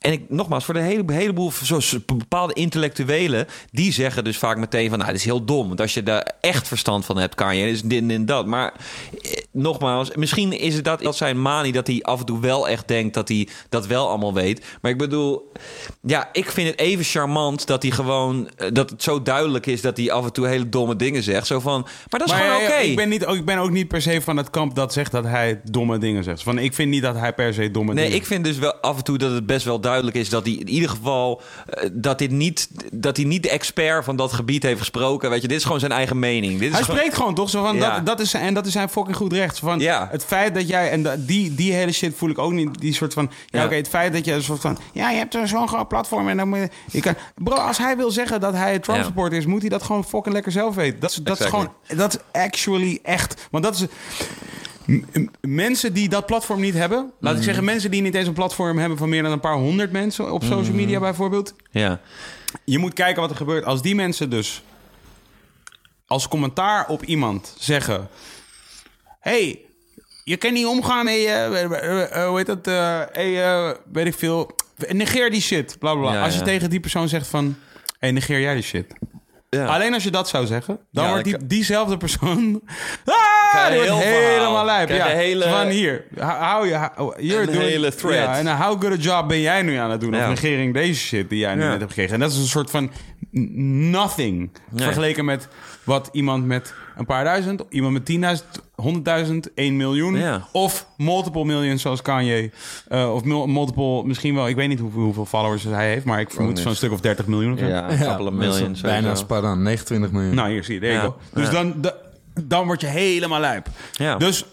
En ik, nogmaals, voor de hele, heleboel zoals bepaalde intellectuelen, die zeggen dus vaak meteen van, nou, het is heel dom. Want als je daar echt verstand van hebt, kan je, is dit en dat. Maar eh, nogmaals, misschien is het dat, dat zijn manie dat hij af en toe wel echt denkt dat hij dat wel allemaal weet. Maar ik bedoel, ja, ik vind het even charmant dat hij gewoon, eh, dat het zo duidelijk is dat hij af en toe hele domme dingen zegt. Zo van, maar dat is Maar gewoon ja, oké. ik, ben niet, ook- ik ben ook niet per se van het kamp dat zegt dat hij domme dingen zegt. Van, ik vind niet dat hij per se domme Nee, dingen ik vind dus wel af en toe dat het best wel duidelijk is dat hij in ieder geval eh, dat dit niet dat hij niet de expert van dat gebied heeft gesproken. Weet je, dit is gewoon zijn eigen mening. Dit is Hij gewoon- spreekt gewoon toch zo van, Ja. dat, dat is, en dat is zijn fucking goed recht. Van, Ja. Het feit dat jij, en die, die hele shit voel ik ook niet, die soort van, ja, Ja. oké, het feit dat je een soort van, ja, je hebt zo'n groot platform en dan moet je, je kan, bro, als hij wil zeggen dat hij Trump supporter is, moet hij dat gewoon fucking lekker zelf weten. Dat is, dat is gewoon, dat is actually echt, want dat is... Mensen die dat platform niet hebben, laat ik zeggen, mensen die niet eens een platform hebben van meer dan een paar honderd mensen op social media bijvoorbeeld, Ja. je moet kijken wat er gebeurt. Als die mensen dus als commentaar op iemand zeggen... hey, je kan niet omgaan. Hey, eh, hoe heet dat? hey, eh, weet ik veel. Negeer die shit. Bla, bla. Ja, als je ja. tegen die persoon zegt van... hey, negeer jij die shit. Ja. Alleen als je dat zou zeggen, dan wordt die, diezelfde persoon... Ah, Die een wordt helemaal lijp. Ja. hele- Van hier, hou je... Een doing, hele thread. Ja, en how good a job ben jij nu aan het doen? Ja. Of negering deze shit die jij nu Ja. net hebt gekregen. En dat is een soort van nothing. Nee. Vergeleken met wat iemand met een paar duizend... iemand met 10.000, 100.000, 1 miljoen... Ja. of multiple millions zoals Kanye... eh, of mul- multiple, misschien wel... ik weet niet hoeveel, hoeveel followers hij heeft... maar ik vermoed niet. zo'n stuk of 30 miljoen of zo. Ja, een couple of Bijna. Spartan, 29 miljoen. Nou, hier zie je. Ja. Dus Ja. dan, da- dan word je helemaal lijp. Ja. Dus,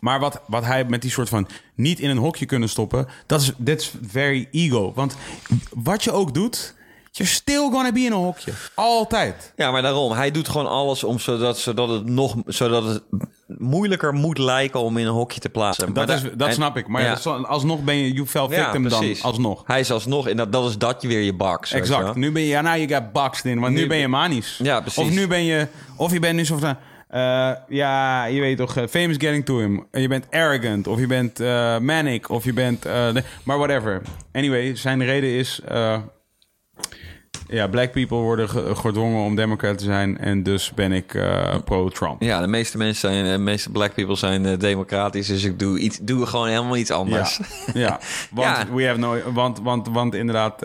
maar wat, wat hij met die soort van niet in een hokje kunnen stoppen, dat is that's very ego. Want wat je ook doet, you're still gonna be in een hokje. Altijd. Ja, maar daarom. Hij doet gewoon alles om zodat, zodat het nog zodat het moeilijker moet lijken om in een hokje te plaatsen. Dat, Maar is, da- dat en- snap ik. Maar ja. ja, alsnog ben je, you fell Ja, victim dan, precies. alsnog. Hij is alsnog, en dat, dat is dat je weer je je Exact. Nu ben je, ja, nou, je got boxed in. Want nu, Nu- ben je manisch. Ja, precies. Of nu ben je, of je bent nu zo van, eh, ja, je weet toch, eh, famous getting to him. En je bent arrogant, of je bent eh, manic, of je bent, maar whatever. Anyway, zijn reden is, ja, black people worden ge- gedwongen om democrat te zijn. En dus ben ik pro-Trump. Ja, de meeste mensen zijn, de meeste black people zijn democratisch, dus ik doe, iets, doe gewoon helemaal iets anders. Ja, ja. want Ja. we have no, want, want, want inderdaad,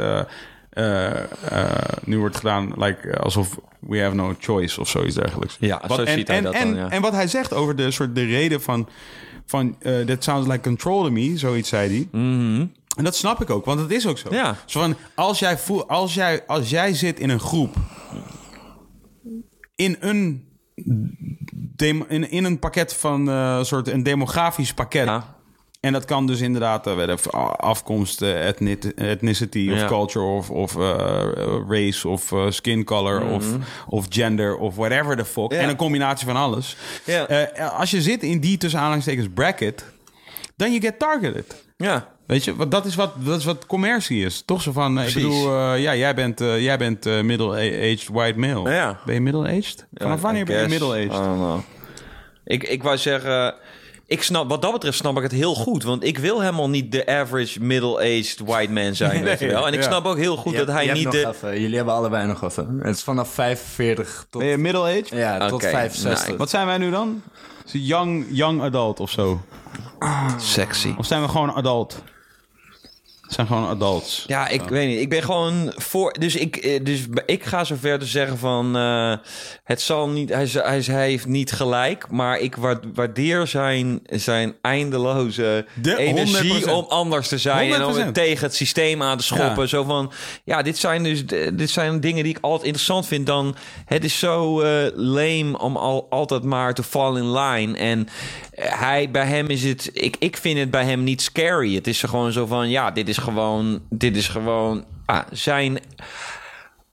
nu wordt gedaan like, alsof we have no choice of zoiets dergelijks. Ja, zo en, ziet hij en, dat en, dan, ja. en wat hij zegt over de soort de reden van, van eh, that sounds like control to me, zoiets zei hij. Mhm. En dat snap ik ook, want het is ook zo. Ja. Zo van, als, jij voel, als, jij, als jij zit in een groep... in een, dem- in, in een pakket van... eh soort een demografisch pakket... Ja. En dat kan dus inderdaad uh, afkomst, ethnic- ethnicity of Ja. culture of, of eh, race of eh, skin color of, of gender of whatever the fuck. Mhm. Ja. En een combinatie van alles. Ja. Eh, als je zit in die tussen aanhalingstekens bracket, dan you get targeted. Ja. Weet je, want dat is wat, dat is wat commercie is. Toch zo van, ik bedoel, ja, jij bent, jij bent middle-aged white male. Ja. Ben je middle-aged? Vanaf wanneer ben je middle-aged? Ik, ik wou zeggen... Ik snap, wat dat betreft snap ik het heel goed. Want ik wil helemaal niet de average middle-aged white man zijn. weet je wel. En ik ja. snap ook heel goed Je dat hebt- hij niet de... even- jullie hebben allebei nog even. Het is vanaf 45 tot, Ben je middle-aged? ja, tot Oké, 65. nou, Wat zijn wij nu dan? Young, young adult of zo? Sexy. Of zijn we gewoon adult? Het zijn gewoon adults. Ja, ik weet niet. Ik ben gewoon voor. Dus ik, eh, dus ik ga zover te zeggen van. eh, het zal niet. Hij, hij, hij heeft niet gelijk. Maar ik wa- waardeer zijn, zijn eindeloze De- energie 100%. om anders te zijn. En om 100%. tegen het systeem aan te schoppen. Ja. Zo van. Ja, dit zijn dus. Dit zijn dingen die ik altijd interessant vind. Dan. Het is zo eh lame om al, altijd maar te fall in line. En hij, bij hem is het. Ik, ik vind het bij hem niet scary. Het is gewoon zo van. Ja, dit is gewoon. Dit is gewoon. Ah, zijn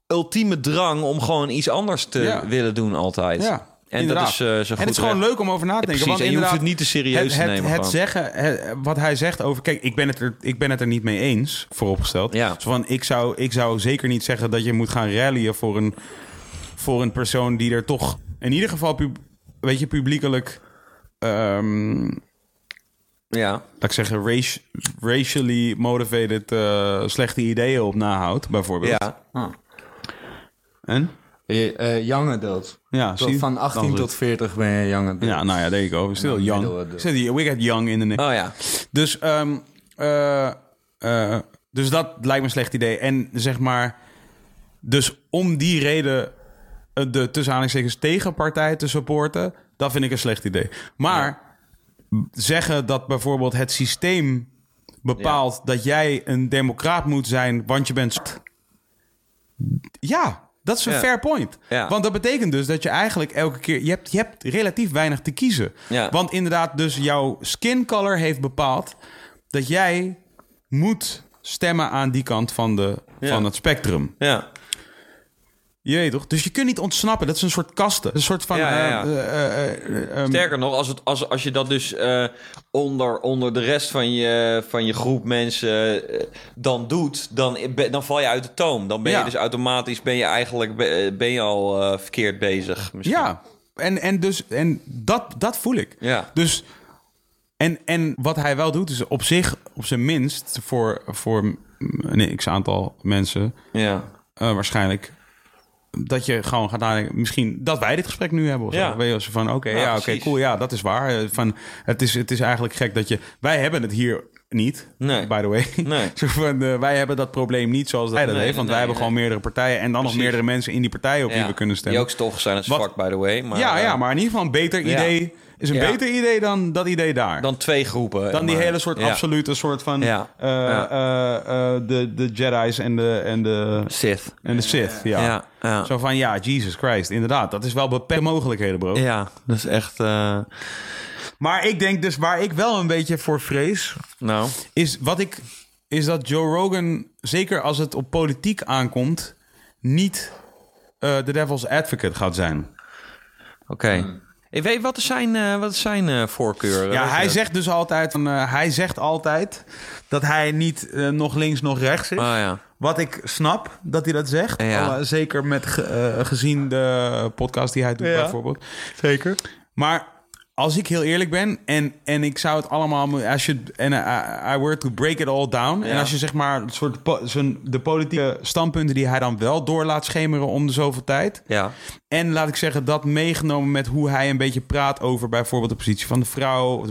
ultieme drang om gewoon iets anders te Ja. willen doen altijd. Ja, En inderdaad. dat is eh, zo goed. En het is gewoon leuk om over na te denken. Want en je hoeft het niet te serieus het, te nemen Het, het zeggen, het- wat hij zegt over... Kijk, ik ben het er, ik ben het er niet mee eens, vooropgesteld. Ja. Van, ik, zou, ik zou zeker niet zeggen dat je moet gaan rallyen voor een, voor een persoon die er toch... In ieder geval, pub, weet je, publiekelijk... ehm, Ja. laat ik zeggen, raci- racially motivated eh, slechte ideeën op nahoudt, bijvoorbeeld. Ja. En? Je, eh, young adult. Ja, Tot- zie- van dan 18 is tot 40 ben je young adult. Ja, nou ja, there you go. Still Ja, young. Still, we got young in the name. Oh ja. Dus, ehm, eh, eh, dus dat lijkt me een slecht idee. En zeg maar, dus om die reden de tussen aanhalingstekens tegenpartij te supporten, dat vind ik een slecht idee. Maar zeggen dat bijvoorbeeld het systeem bepaalt dat jij een democraat moet zijn, want je bent. Ja, dat is een Ja. fair point. Ja. Want dat betekent dus dat je eigenlijk elke keer... Je hebt, je hebt relatief weinig te kiezen. Want inderdaad, dus jouw skin color heeft bepaald... dat jij moet stemmen aan die kant van, de, van het spectrum. Ja. Je weet toch? Dus je kunt niet ontsnappen. Dat is een soort kasten. Een soort van... Ja, ja, ja. eh, eh, eh, eh, ehm, Sterker nog, als, het, als, als je dat dus onder, onder de rest van je, van je groep mensen dan doet, dan, dan val je uit de toom. Dan ben je dus automatisch ben je eigenlijk be- ben je al verkeerd bezig. Misschien. Ja, en, en, dus, en dat, dat voel ik. Ja. Dus, en, en wat hij wel doet, is op zich, op zijn minst, voor, voor een x-aantal mensen, Ja. waarschijnlijk, dat je gewoon gaat nadenken, misschien dat wij dit gesprek nu hebben. Of Ja. Weet je, van, oké, Ja, ja, oké, cool, ja, dat is waar. Eh, Van, het, is, het is eigenlijk gek dat je, wij hebben het hier niet, Nee. by the way. Nee. Zo van, eh, wij hebben dat probleem niet zoals hij dat Nee, heeft, want wij hebben gewoon meerdere partijen en dan nog meerdere mensen in die partijen op wie we kunnen stemmen. Die ook stoffig zijn als Wat- fuck, by the way. Maar, ja, ja, eh, maar in ieder geval een beter Ja. idee is een Ja. beter idee dan dat idee daar. Dan twee groepen. Dan die maar- hele soort absolute soort van eh, de, de Jedi's en de, en de, Sith. en de Sith. Ja. Ja, ja. Zo van, ja, Jesus Christ, inderdaad. Dat is wel beperkte mogelijkheden, bro. Ja, dat is echt... Maar ik denk dus, waar ik wel een beetje voor vrees... nou, is wat ik is dat Joe Rogan, zeker als het op politiek aankomt... niet eh, de devil's advocate gaat zijn. oké. Ik weet, wat is zijn, eh, wat is zijn eh, voorkeur? Ja, hij je? zegt dus altijd, van, eh, hij zegt altijd dat hij niet nog links nog rechts is. Oh ja. Wat ik snap dat hij dat zegt. Ja. Zeker met ge- gezien de podcast die hij doet Ja. bijvoorbeeld. Zeker. Maar als ik heel eerlijk ben en, en ik zou het allemaal... Als je, en I, I were to break it all down. En als je zeg maar een soort po- zijn, de politieke standpunten die hij dan wel door laat schemeren om de zoveel tijd... Ja. En laat ik zeggen, dat meegenomen met hoe hij een beetje praat over bijvoorbeeld de positie van de vrouw.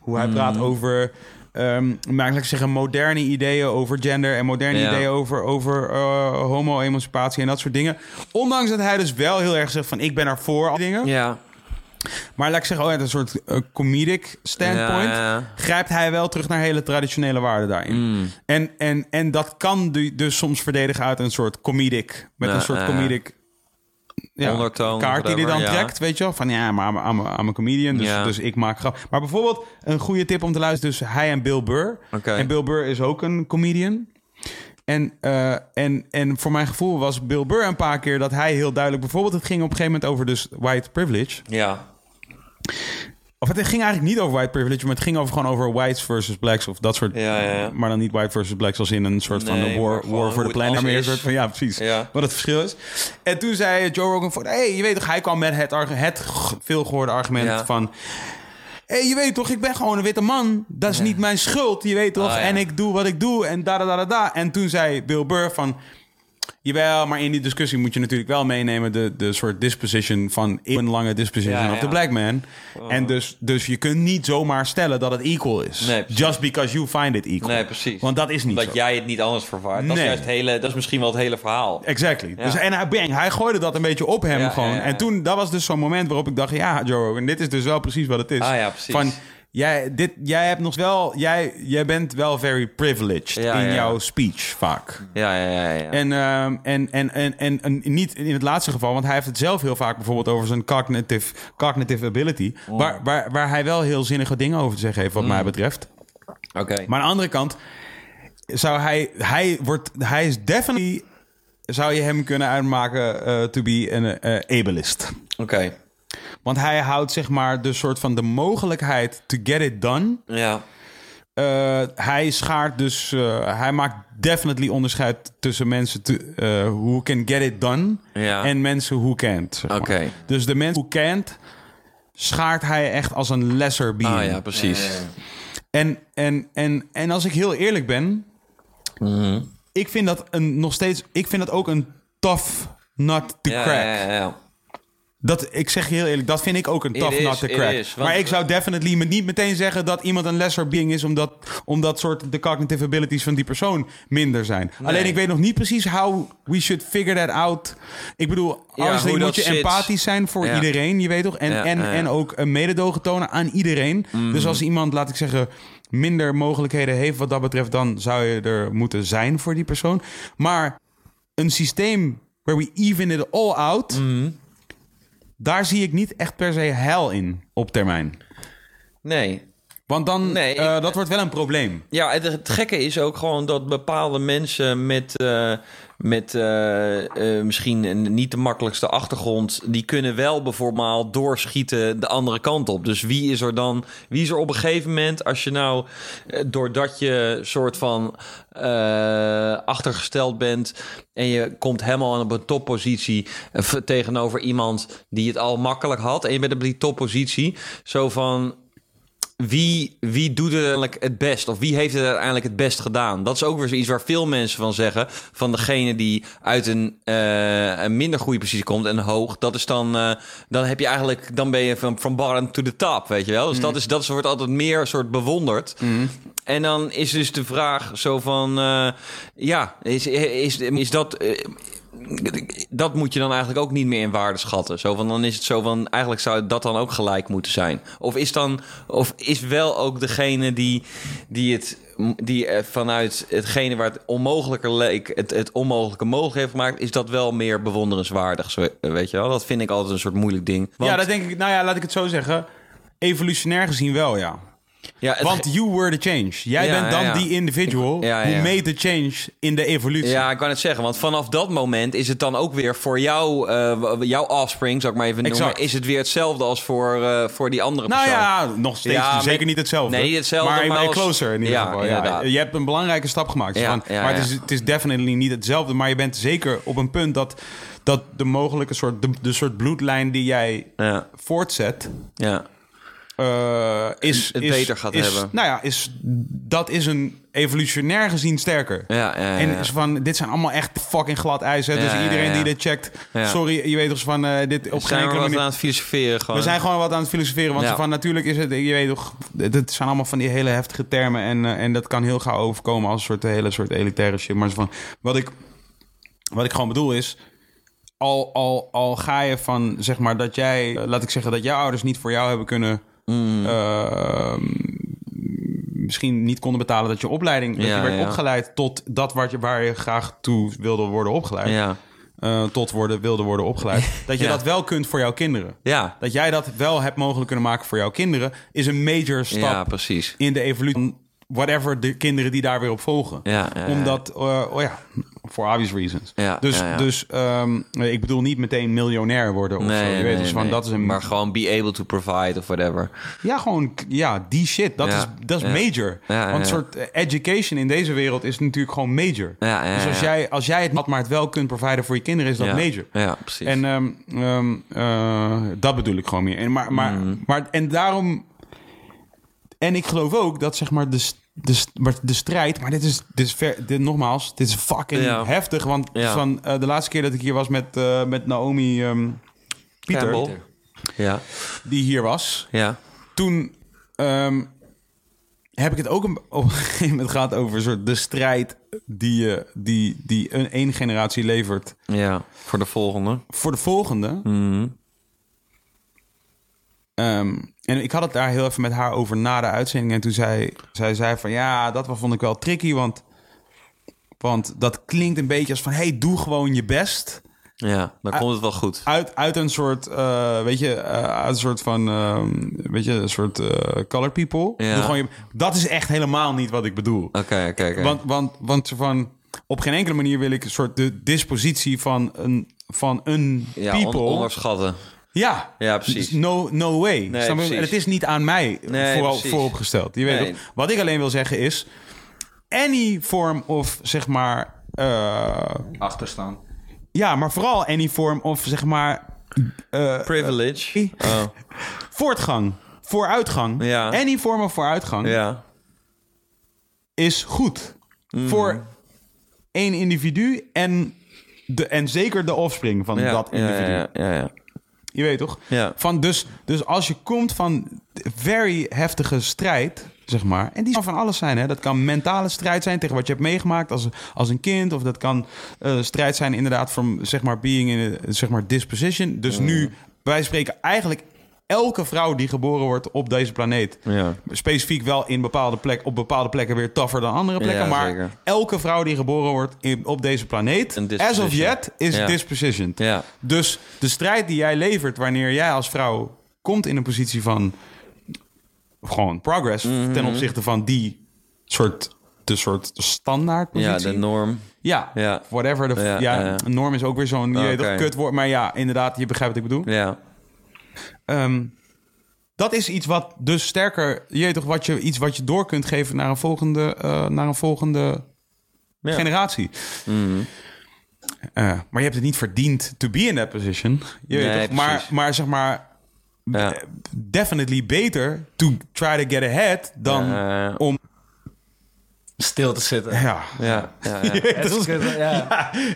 Hoe hij praat Mm. over, ehm maar ik zeggen, moderne ideeën over gender en moderne Ja. ideeën over, over eh, homo-emancipatie en dat soort dingen. Ondanks dat hij dus wel heel erg zegt van ik ben er voor al dingen. Ja. Maar laat ik zeggen, oh, uit een soort eh, comedic standpoint... Ja, ja. grijpt hij wel terug naar hele traditionele waarden daarin. Mm. En, en, en dat kan du- dus soms verdedigen uit een soort comedic... met Ja, een soort comedic... Ja, Ondertoon, kaart die hij dan trekt, weet je wel? Van ja, maar I'm, I'm, I'm a comedian, dus, dus ik maak grap. Maar bijvoorbeeld een goede tip om te luisteren... dus hij en Bill Burr. En Bill Burr is ook een comedian. En, eh, en, en voor mijn gevoel was Bill Burr een paar keer dat hij heel duidelijk... bijvoorbeeld het ging op een gegeven moment over dus white privilege... Ja. Of het ging eigenlijk niet over white privilege, maar het ging over gewoon over whites versus blacks of dat soort. Ja, ja, ja. Maar dan niet white versus blacks als in een soort van Nee, een war, war for the planet. Maar een is. soort van ja, precies. Ja. Wat het verschil is. En toen zei Joe Rogan van, hey, je weet toch, hij kwam met het, het veelgehoorde argument van. Hey, je weet toch, ik ben gewoon een witte man. Dat is niet mijn schuld, je weet toch? Ah. En ik doe wat ik doe en da da da da. En toen zei Bill Burr van... Jawel, maar in die discussie moet je natuurlijk wel meenemen... de, de soort disposition van... een lange disposition Ja, of the black man. En dus, dus je kunt niet zomaar stellen dat het equal is. Nee. Just because you find it equal. Nee, precies. Want dat is niet Dat zo. jij het niet anders vervaart. Dat, Nee. is juist het hele, dat is misschien wel het hele verhaal. Exactly. Dus, en hij, bang, hij gooide dat een beetje op hem gewoon. En toen, dat was dus zo'n moment waarop ik dacht... ja, Joe Rogan, dit is dus wel precies wat het is. Ah, ja, precies. Van, jij, dit, jij hebt nog wel... Jij, jij bent wel very privileged Ja, in ja. jouw speech vaak. Ja, ja, ja. ja. En, ehm, en, en, en, en, en niet in het laatste geval, want hij heeft het zelf heel vaak bijvoorbeeld over zijn cognitive, cognitive ability. Oh. Waar, waar, waar hij wel heel zinnige dingen over te zeggen heeft, wat Mm. mij betreft. Oké. Maar aan de andere kant zou hij, hij wordt, hij is definitely, zou je hem kunnen uitmaken eh, to be een eh, ableist. Oké. Want hij houdt zeg maar de soort van de mogelijkheid to get it done. Ja. Eh, hij schaart dus, eh, hij maakt definitely onderscheid tussen mensen te, eh, who can get it done Ja. en mensen who can't. zeg maar. Oké. Dus de mensen who can't schaart hij echt als een lesser being. Ah ja, precies. En, en, en, en als ik heel eerlijk ben, Mhm. ik vind dat een, nog steeds, ik vind dat ook een tough nut to Ja, crack. ja, ja, ja. Dat, ik zeg je heel eerlijk, dat vind ik ook een tough is, nut to crack. is, want- maar ik zou definitely me niet meteen zeggen dat iemand een lesser being is... omdat, omdat soort de cognitive abilities van die persoon minder zijn. Alleen ik weet nog niet precies how we should figure that out. Ik bedoel, Ja, hoe moet je zit. empathisch zijn voor Ja. iedereen, je weet toch? En, Ja, en, en ook een mededogen tonen aan iedereen. Mhm. Dus als iemand, laat ik zeggen, minder mogelijkheden heeft wat dat betreft... dan zou je er moeten zijn voor die persoon. Maar een systeem where we even it all out... Mhm. Daar zie ik niet echt per se hel in op termijn. Nee. Want dan, Nee, eh, ik- dat wordt wel een probleem. Ja, het, het gekke is ook gewoon dat bepaalde mensen met, eh, met eh, eh, misschien een niet de makkelijkste achtergrond, die kunnen wel bijvoorbeeld doorschieten de andere kant op. Dus wie is er dan, wie is er op een gegeven moment, als je nou, eh, doordat je soort van achtergesteld bent en je komt helemaal op een toppositie tegenover iemand die het al makkelijk had en je bent op die toppositie, zo van wie, wie doet het uiteindelijk het best? Of wie heeft het uiteindelijk het best gedaan? Dat is ook weer zoiets waar veel mensen van zeggen. Van degene die uit een, eh, een minder goede positie komt en hoog. Dat is dan, eh, dan heb je eigenlijk, dan ben je van from bottom to the top, weet je wel. Dus dat, is, dat is, wordt altijd meer soort bewonderd. En dan is dus de vraag zo van, eh, ja, is, is, is dat... dat moet je dan eigenlijk ook niet meer in waarde schatten. Zo van, dan is het zo van, eigenlijk zou dat dan ook gelijk moeten zijn. Of is dan, of is wel ook degene die, die het, die vanuit hetgene waar het onmogelijker leek, het, het onmogelijke mogelijk heeft gemaakt, is dat wel meer bewonderenswaardig, zo- weet je wel? Dat vind ik altijd een soort moeilijk ding. Ja, dat denk ik. Nou ja, laat ik het zo zeggen. Evolutionair gezien wel, ja. Ja, Want you were the change. Jij Ja, bent dan ja, die individual who made the change in de evolutie. Ja, ik kan het zeggen. Want vanaf dat moment is het dan ook weer voor jou, eh, jouw offspring, zou ik maar even noemen, Exact. is het weer hetzelfde als voor, eh, voor die andere Nou persoon. ja, nog steeds zeker met- niet hetzelfde. Nee, niet hetzelfde, Maar, maar als- closer in ieder geval. Ja. Je hebt een belangrijke stap gemaakt. Ja, van, maar. Het, is, het is definitely niet hetzelfde. Maar je bent zeker op een punt dat, dat de mogelijke soort... De, de soort bloedlijn die jij Ja, voortzet... ja. Eh, is, Het is, beter gaat is- hebben. Nou ja, is, dat is een evolutionair gezien sterker. Ja, ja, ja, En is van, dit zijn allemaal echt fucking glad ijs. Hè? Dus iedereen die dit checkt, sorry, je weet toch van eh, dit op geen zijn enkele manier. aan het filosoferen gewoon. We zijn gewoon wat aan het filosoferen. Want van natuurlijk is het, je weet toch, het zijn allemaal van die hele heftige termen. En, eh, en dat kan heel gauw overkomen als een soort hele soort elitaire shit. Maar van, wat ik, wat ik gewoon bedoel is, al, al, al ga je van, zeg maar, dat jij, laat ik zeggen, dat jouw ouders niet voor jou hebben kunnen. Mm. eh, misschien niet konden betalen dat je opleiding, dat Ja, je werd ja. opgeleid tot dat wat je, waar je graag toe wilde worden opgeleid. Ja. eh, tot worden, wilde worden opgeleid. Dat je Ja. dat wel kunt voor jouw kinderen. Ja. Dat jij dat wel hebt mogelijk kunnen maken voor jouw kinderen, is een major stap Ja, precies. in de evolutie whatever de kinderen die daar weer op volgen. Ja, ja. Omdat, eh, oh ja, for obvious reasons. Ja, dus ja, ja. dus ehm, ik bedoel niet meteen miljonair worden of zo. Je weet, dus van, dat is een, Maar gewoon be able to provide of whatever. ja, gewoon, ja, die shit, dat is, dat is major. Want soort eh, education in deze wereld is natuurlijk gewoon major. Ja, ja, dus als jij, als jij het maar het wel kunt providen voor je kinderen, is dat major. Ja, precies. En ehm, ehm, eh, dat bedoel ik gewoon meer. En, maar, maar, Mm. maar, en daarom. En ik geloof ook dat zeg maar de, de, s- maar de strijd. Maar dit is, dit is ver, dit, nogmaals, dit is fucking Ja. heftig. Want Ja. van eh, de laatste keer dat ik hier was met, eh, met Naomi Pieter, Campbell. Ja, die hier was, ja. toen ehm, heb ik het ook een, op een gegeven moment gehad over een soort de strijd die, je die, die een één generatie levert Ja, voor de volgende. voor de volgende. Mhm. Ehm, en ik had het daar heel even met haar over na de uitzending. En toen zei zij zei van ja, dat vond ik wel tricky. Want, want dat klinkt een beetje als van hey, doe gewoon je best. Ja, dan komt het wel goed. Uit, uit een soort, eh, weet je, eh, uit een soort van, ehm, weet je, een soort eh color people. Ja. Doe gewoon je, dat is echt helemaal niet wat ik bedoel. Oké, oké, oké. Want, want, want van, op geen enkele manier wil ik een soort de dispositie van een, van een Ja, on- people. onderschatten. Ja, Ja, precies. Dus No, no way. Nee. En het is niet aan mij Nee, vooral, vooropgesteld. Je weet Nee. Wat ik alleen wil zeggen is... Any form of, zeg maar... eh, Achterstaan. ja, maar vooral any form of, zeg maar... eh, Privilege. Oh, voortgang. Vooruitgang. Ja. Any form of vooruitgang ja. is goed. Mhm. Voor één individu en, de, en zeker de offspring van Ja, dat individu. ja, ja, ja. Je weet toch? Ja. Van dus, dus als je komt van very heftige strijd, zeg maar. En die kan van alles zijn. Hè? Dat kan mentale strijd zijn tegen wat je hebt meegemaakt als, als een kind. Of dat kan eh, strijd zijn inderdaad van zeg maar being in a, zeg maar disposition. Dus Mm. nu, wij spreken eigenlijk elke vrouw die geboren wordt op deze planeet. Ja. Specifiek wel in bepaalde plek, op bepaalde plekken weer tougher dan andere plekken. Ja, maar zeker. elke vrouw die geboren wordt in, op deze planeet, as of yet, is Ja. dispositioned. Ja. Dus de strijd die jij levert wanneer jij als vrouw komt in een positie van gewoon progress Mhm. ten opzichte van die soort de soort standaard Ja, de norm. ja, Ja. whatever. De, Ja, ja, ja, norm is ook weer zo'n Oh, oké. kutwoord. Maar ja, inderdaad, je begrijpt wat ik bedoel. Ja. Ehm, dat is iets wat dus sterker, je weet toch, wat je, iets wat je door kunt geven naar een volgende, eh, naar een volgende Ja. generatie. Mhm. Eh, maar je hebt het niet verdiend to be in that position. Je weet Nee, toch? Maar, maar zeg maar, Ja. definitely beter to try to get ahead dan Eh, om. Stil te zitten. Ja. ja, ja, ja. Het is, Ja.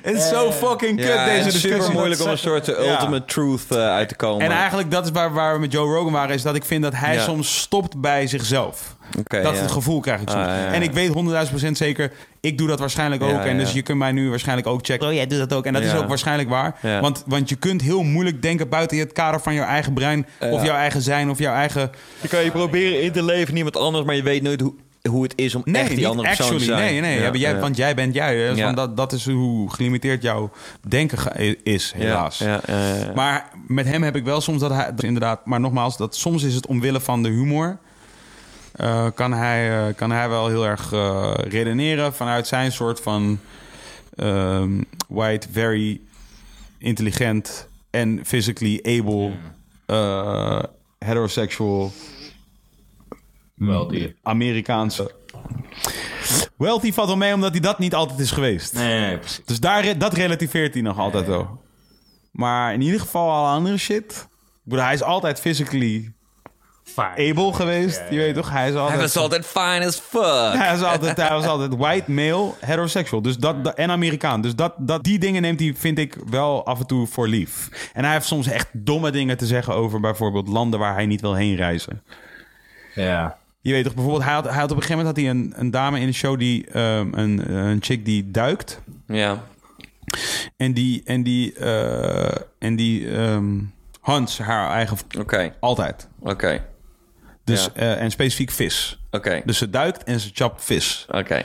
het is zo fucking kut, Ja, deze het is discussie. super moeilijk om een soort Ja. ultimate truth uh, uit te komen. En eigenlijk, dat is waar, waar we met Joe Rogan waren, is dat ik vind dat hij Ja. soms stopt bij zichzelf. Oké, dat ja. het gevoel krijg ik soms. Ah, ja, ja. En ik weet honderdduizend procent zeker, ik doe dat waarschijnlijk ook. Ja, En dus je kunt mij nu waarschijnlijk ook checken. Oh, jij doet dat ook. En dat is ook waarschijnlijk waar. Ja. Want, want je kunt heel moeilijk denken buiten het kader van jouw eigen brein. Of jouw eigen zijn, of jouw eigen... Je kan je proberen in te leven in iemand anders, maar je weet nooit hoe, hoe het is om Nee, echt die andere persoon actually. te zijn. Nee, nee. Ja, Ja, jij, ja. Want jij bent jij. Want dat, dat is hoe gelimiteerd jouw denken is, helaas. Ja, ja, ja, ja. Maar met hem heb ik wel soms dat hij... dat inderdaad, maar nogmaals, dat soms is het omwille van de humor... eh, kan, hij, eh, kan hij wel heel erg eh, redeneren vanuit zijn soort van... ehm, white, very intelligent en physically able... eh, heterosexual... Wel die. Amerikaanse... Wealthy valt wel mee omdat hij dat niet altijd is geweest. Nee, nee, nee, precies. Dus daar, dat relativeert hij nog altijd wel. Maar in ieder geval alle andere shit. Ik bedoel, hij is altijd physically able geweest. Je weet toch? Hij is altijd... Hij was altijd fine as fuck. Hij was altijd, hij was altijd white, male, heterosexual. Dus dat, dat- en Amerikaan. Dus dat, dat, die dingen neemt hij, vind ik, wel af en toe voor lief. En hij heeft soms echt domme dingen te zeggen over bijvoorbeeld landen waar hij niet wil heen reizen. Ja. Je weet toch, bijvoorbeeld, hij had, hij had op een gegeven moment had hij een, een dame in de show die, ehm, een, een chick die duikt. Ja. En die, en die, eh, en die Hans, haar eigen... Oké, Altijd. oké, Dus, Ja. eh, en specifiek vis. oké, Dus ze duikt en ze chapt vis. oké.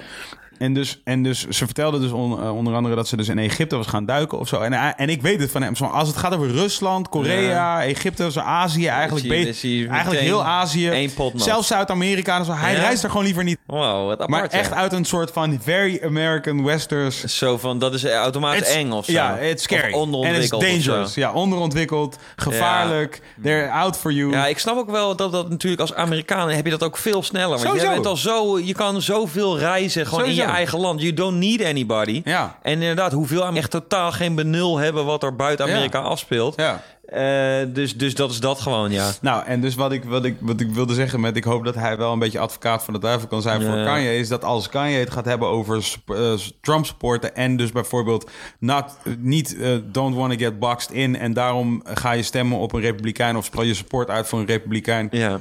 En dus, en dus ze vertelde dus on- eh, onder andere dat ze dus in Egypte was gaan duiken of zo. En, hij- en ik weet het van hem. Zo, Als het gaat over Rusland, Korea, Egypte, zo Azië, eigenlijk, Zie eigenlijk heel Azië. Zelfs Zuid-Amerika. zo. Hij Ja? reist er gewoon liever niet. Wow, wat apart. Maar ja. echt uit een soort van very American Westers. Zo van, dat is automatisch It's- eng of zo. Ja, it's scary. Of En it's onderontwikkeld dangerous. Ja, onderontwikkeld, gevaarlijk. They're out for you. Ja, ik snap ook wel dat dat natuurlijk als Amerikaan heb je dat ook veel sneller. Want Sowieso. je bent al zo, je kan zoveel reizen gewoon in je eigen land. You don't need anybody. Ja. En inderdaad, hoeveel Am- echt totaal geen benul hebben wat er buiten Ja. Amerika afspeelt. ja. Eh, dus, dus dat is dat gewoon, ja. Nou, en dus wat ik, wat, ik, wat ik wilde zeggen met... ik hoop dat hij wel een beetje advocaat van de duivel kan zijn voor. Kanye... is dat als Kanye het gaat hebben over eh, Trump supporten... en dus bijvoorbeeld not, niet eh, don't want to get boxed in... en daarom ga je stemmen op een republikein... of speel je support uit voor een republikein... Ja,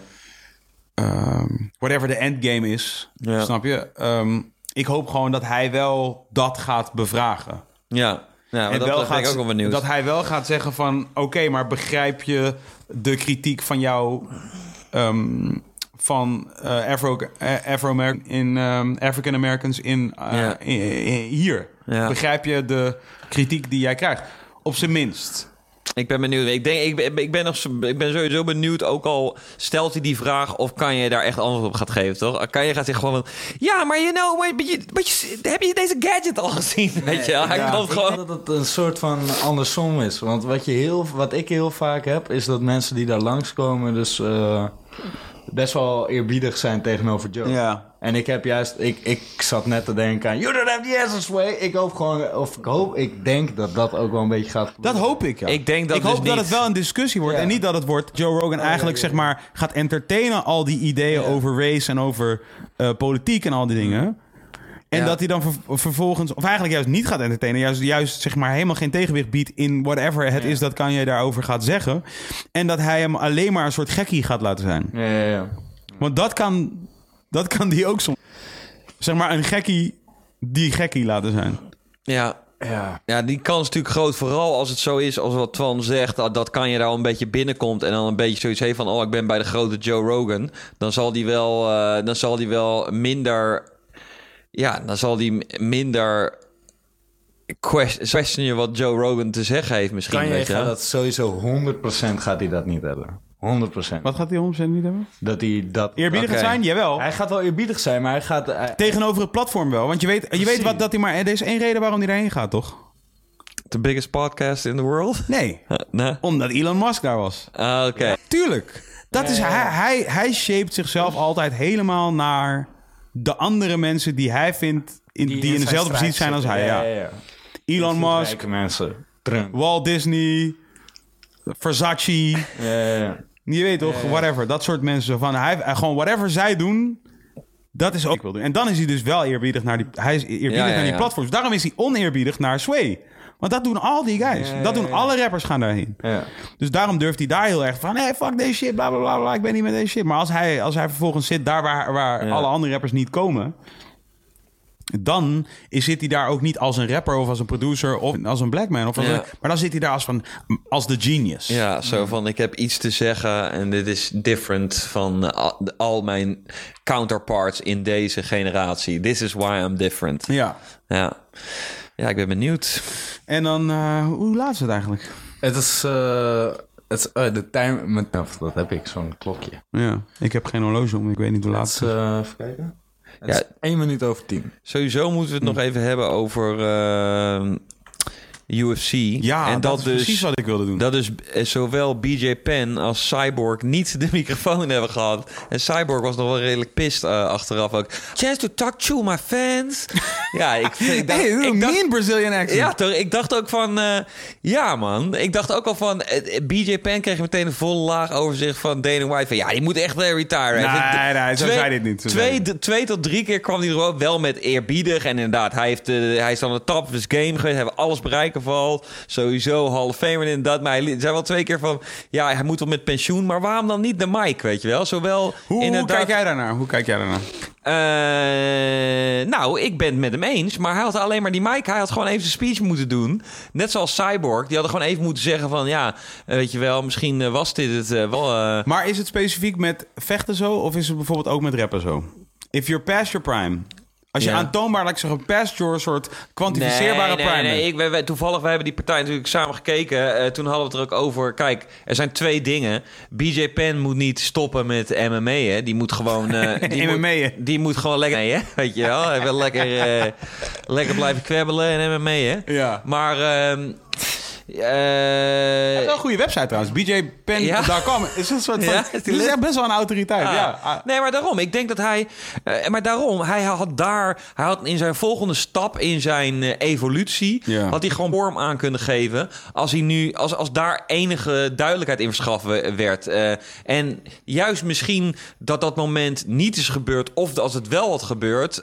ehm, whatever de endgame is, Ja. snap je? Ehm, ik hoop gewoon dat hij wel dat gaat bevragen. ja. ja en dat wel ben ik gaat, ook wel benieuwd. dat hij wel gaat zeggen van... oké, maar begrijp je de kritiek van jou... ehm, van eh, Afro, eh, Afro-American in ehm, African Americans in, eh, Ja. in- in- hier. Ja. Begrijp je de kritiek die jij krijgt? Op zijn minst. Ik ben benieuwd. Ik, denk, ik, ben, ik, ben nog, ik ben sowieso benieuwd, ook al stelt hij die vraag... of kan je daar echt antwoord op gaat geven, toch? Kan je gaat zeggen gewoon van... Ja, maar you know, maar, je, heb je deze gadget al gezien? Weet je, hij Ja, kan ik gewoon... denk dat het een soort van andersom is. Want wat, je heel, wat ik heel vaak heb, is dat mensen die daar langskomen... dus eh, best wel eerbiedig zijn tegenover Joe. Ja. En ik heb juist... Ik, ik zat net te denken aan... You don't have the answers, way. Ik hoop gewoon... Of ik hoop... Ik denk dat dat ook wel een beetje gaat Dat hoop ik, ja. Ik denk dat ik hoop dus dat niet. het wel een discussie wordt. Ja. En niet dat het wordt Joe Rogan eigenlijk zeg maar gaat entertainen al die ideeën over race en over eh, politiek en al die dingen. En Ja. dat hij dan ver- vervolgens, of eigenlijk juist niet gaat entertainen, juist, juist zeg maar helemaal geen tegenwicht biedt in whatever het is dat Kanye daarover gaat zeggen. En dat hij hem alleen maar een soort gekkie gaat laten zijn. Ja, ja, ja. Want dat kan, dat kan die ook soms. Zeg maar een gekkie die gekkie laten zijn. Ja, ja. Ja, die kans is natuurlijk groot. Vooral als het zo is als wat Twan zegt. Dat, dat kan je daar al een beetje binnenkomt. En dan een beetje zoiets heeft van... Oh, ik ben bij de grote Joe Rogan. Dan zal die wel, eh, dan zal die wel minder... Ja, dan zal die minder... quest- Questionen wat Joe Rogan te zeggen heeft misschien. Kan je weet je dat sowieso 100% gaat hij dat niet hebben. 100%. Wat gaat hij 100% niet hebben? Dat hij dat... Eerbiedig zijn? Jawel. Hij gaat wel eerbiedig zijn, maar hij gaat... hij- Tegenover het platform wel. Want je weet, je weet wat dat hij maar. Er is één reden waarom hij daarheen gaat, toch? The biggest podcast in the world? Nee. nee. Omdat Elon Musk daar was. Ah, oké. Tuurlijk. Dat is, hij, hij, hij shaped zichzelf altijd helemaal naar de andere mensen die hij vindt in, die, in dezelfde positie zijn als hij. Ja. ja, ja. Elon Musk, Rijke mensen. Trump. Walt Disney, Versace. Ja, ja, ja. Je weet toch, whatever. Dat soort mensen. Van, hij, gewoon whatever zij doen, dat is ook ik wil doen. En dan is hij dus wel eerbiedig naar die, hij is eerbiedig Ja, ja, naar die platforms. Daarom is hij oneerbiedig naar Sway. Want dat doen al die guys. Dat doen alle rappers gaan daarheen. Dus daarom durft hij daar heel erg van... Hey, fuck deze shit, bla, bla, bla, bla. Ik ben niet met deze shit. Maar als hij, als hij vervolgens zit daar waar, waar alle andere rappers niet komen... dan is, zit hij daar ook niet als een rapper of als een producer... of als een black man. Of als Ja. een- maar dan zit hij daar als, van, als de genius. Ja, zo van ik heb iets te zeggen en dit is different van al, al mijn counterparts in deze generatie. This is why I'm different. Ja. Ja, ja ik ben benieuwd. En dan, eh, hoe laat is het eigenlijk? Het is... eh, het is eh, de time... Met, of dat heb ik, zo'n klokje. Ja, ik heb geen horloge om. Ik weet niet hoe laat Het het is... eh, even kijken. Het Ja. is één minuut over tien. Sowieso moeten we het nog even hebben over eh, UFC. Ja, en dat, dat, is dus, precies wat ik wilde doen. Dat dus zowel BJ Penn als Cyborg niet de microfoon hebben gehad. En Cyborg was nog wel redelijk pist eh, achteraf ook. Chance to talk to my fans. ja, ik, ik dacht... hey, ik dacht mean Brazilian accent. Ja, toch? Ik dacht ook van... eh, ja, man. Ik dacht ook al van... eh, BJ Penn kreeg meteen een volle laag overzicht van Dana White. Van, ja, die moet echt uh, retire. Nee, nee, zo zei dit niet, twee, twee tot drie keer kwam hij er wel, wel met eerbiedig. En inderdaad, hij, heeft, hij is aan de top of his game geweest. Hij heeft alles bereiken Sowieso Hall of Famer en dat. Maar hij zei wel twee keer van... Ja, hij moet wel met pensioen. Maar waarom dan niet de mic, weet je wel? Zowel Hoe, hoe kijk jij daarnaar? Hoe kijk jij daarnaar? Eh, nou, ik ben het met hem eens. Maar hij had alleen maar die Mike. Hij had gewoon even zijn speech moeten doen. Net zoals Cyborg. Die hadden gewoon even moeten zeggen van... Ja, eh, weet je wel, misschien eh, was dit het wel... Maar is het specifiek met vechten zo? Of is het bijvoorbeeld ook met rappen zo? If you're past your prime. Als je Ja. aantoonbaar, laat ik zeggen, past your soort kwantificeerbare nee, prime Nee, nee, ik, wij, wij- toevallig, wij hebben die partij natuurlijk samen gekeken. Eh, toen hadden we het er ook over. Kijk, er zijn twee dingen. BJ Penn moet niet stoppen met MMA, hè. Die moet gewoon... eh, die moet? Die moet gewoon lekker... Nee, hè? Weet je wel? Hij wil lekker, eh, lekker blijven kwebbelen en MMA, hè. Ja. Maar... ehm Is eh wel een goede website trouwens. BJPen.com. Is een soort van, Ja, het is echt best wel een autoriteit. Ah. Ja. Ah. Nee, maar daarom. Ik denk dat hij. eh, maar daarom, hij had daar. Hij had in zijn volgende stap in zijn eh, evolutie. Ja. had hij gewoon vorm aan kunnen geven. Als hij nu. Als, als daar enige duidelijkheid in verschaffen werd. En juist misschien dat dat moment niet is gebeurd. of als het wel had gebeurd.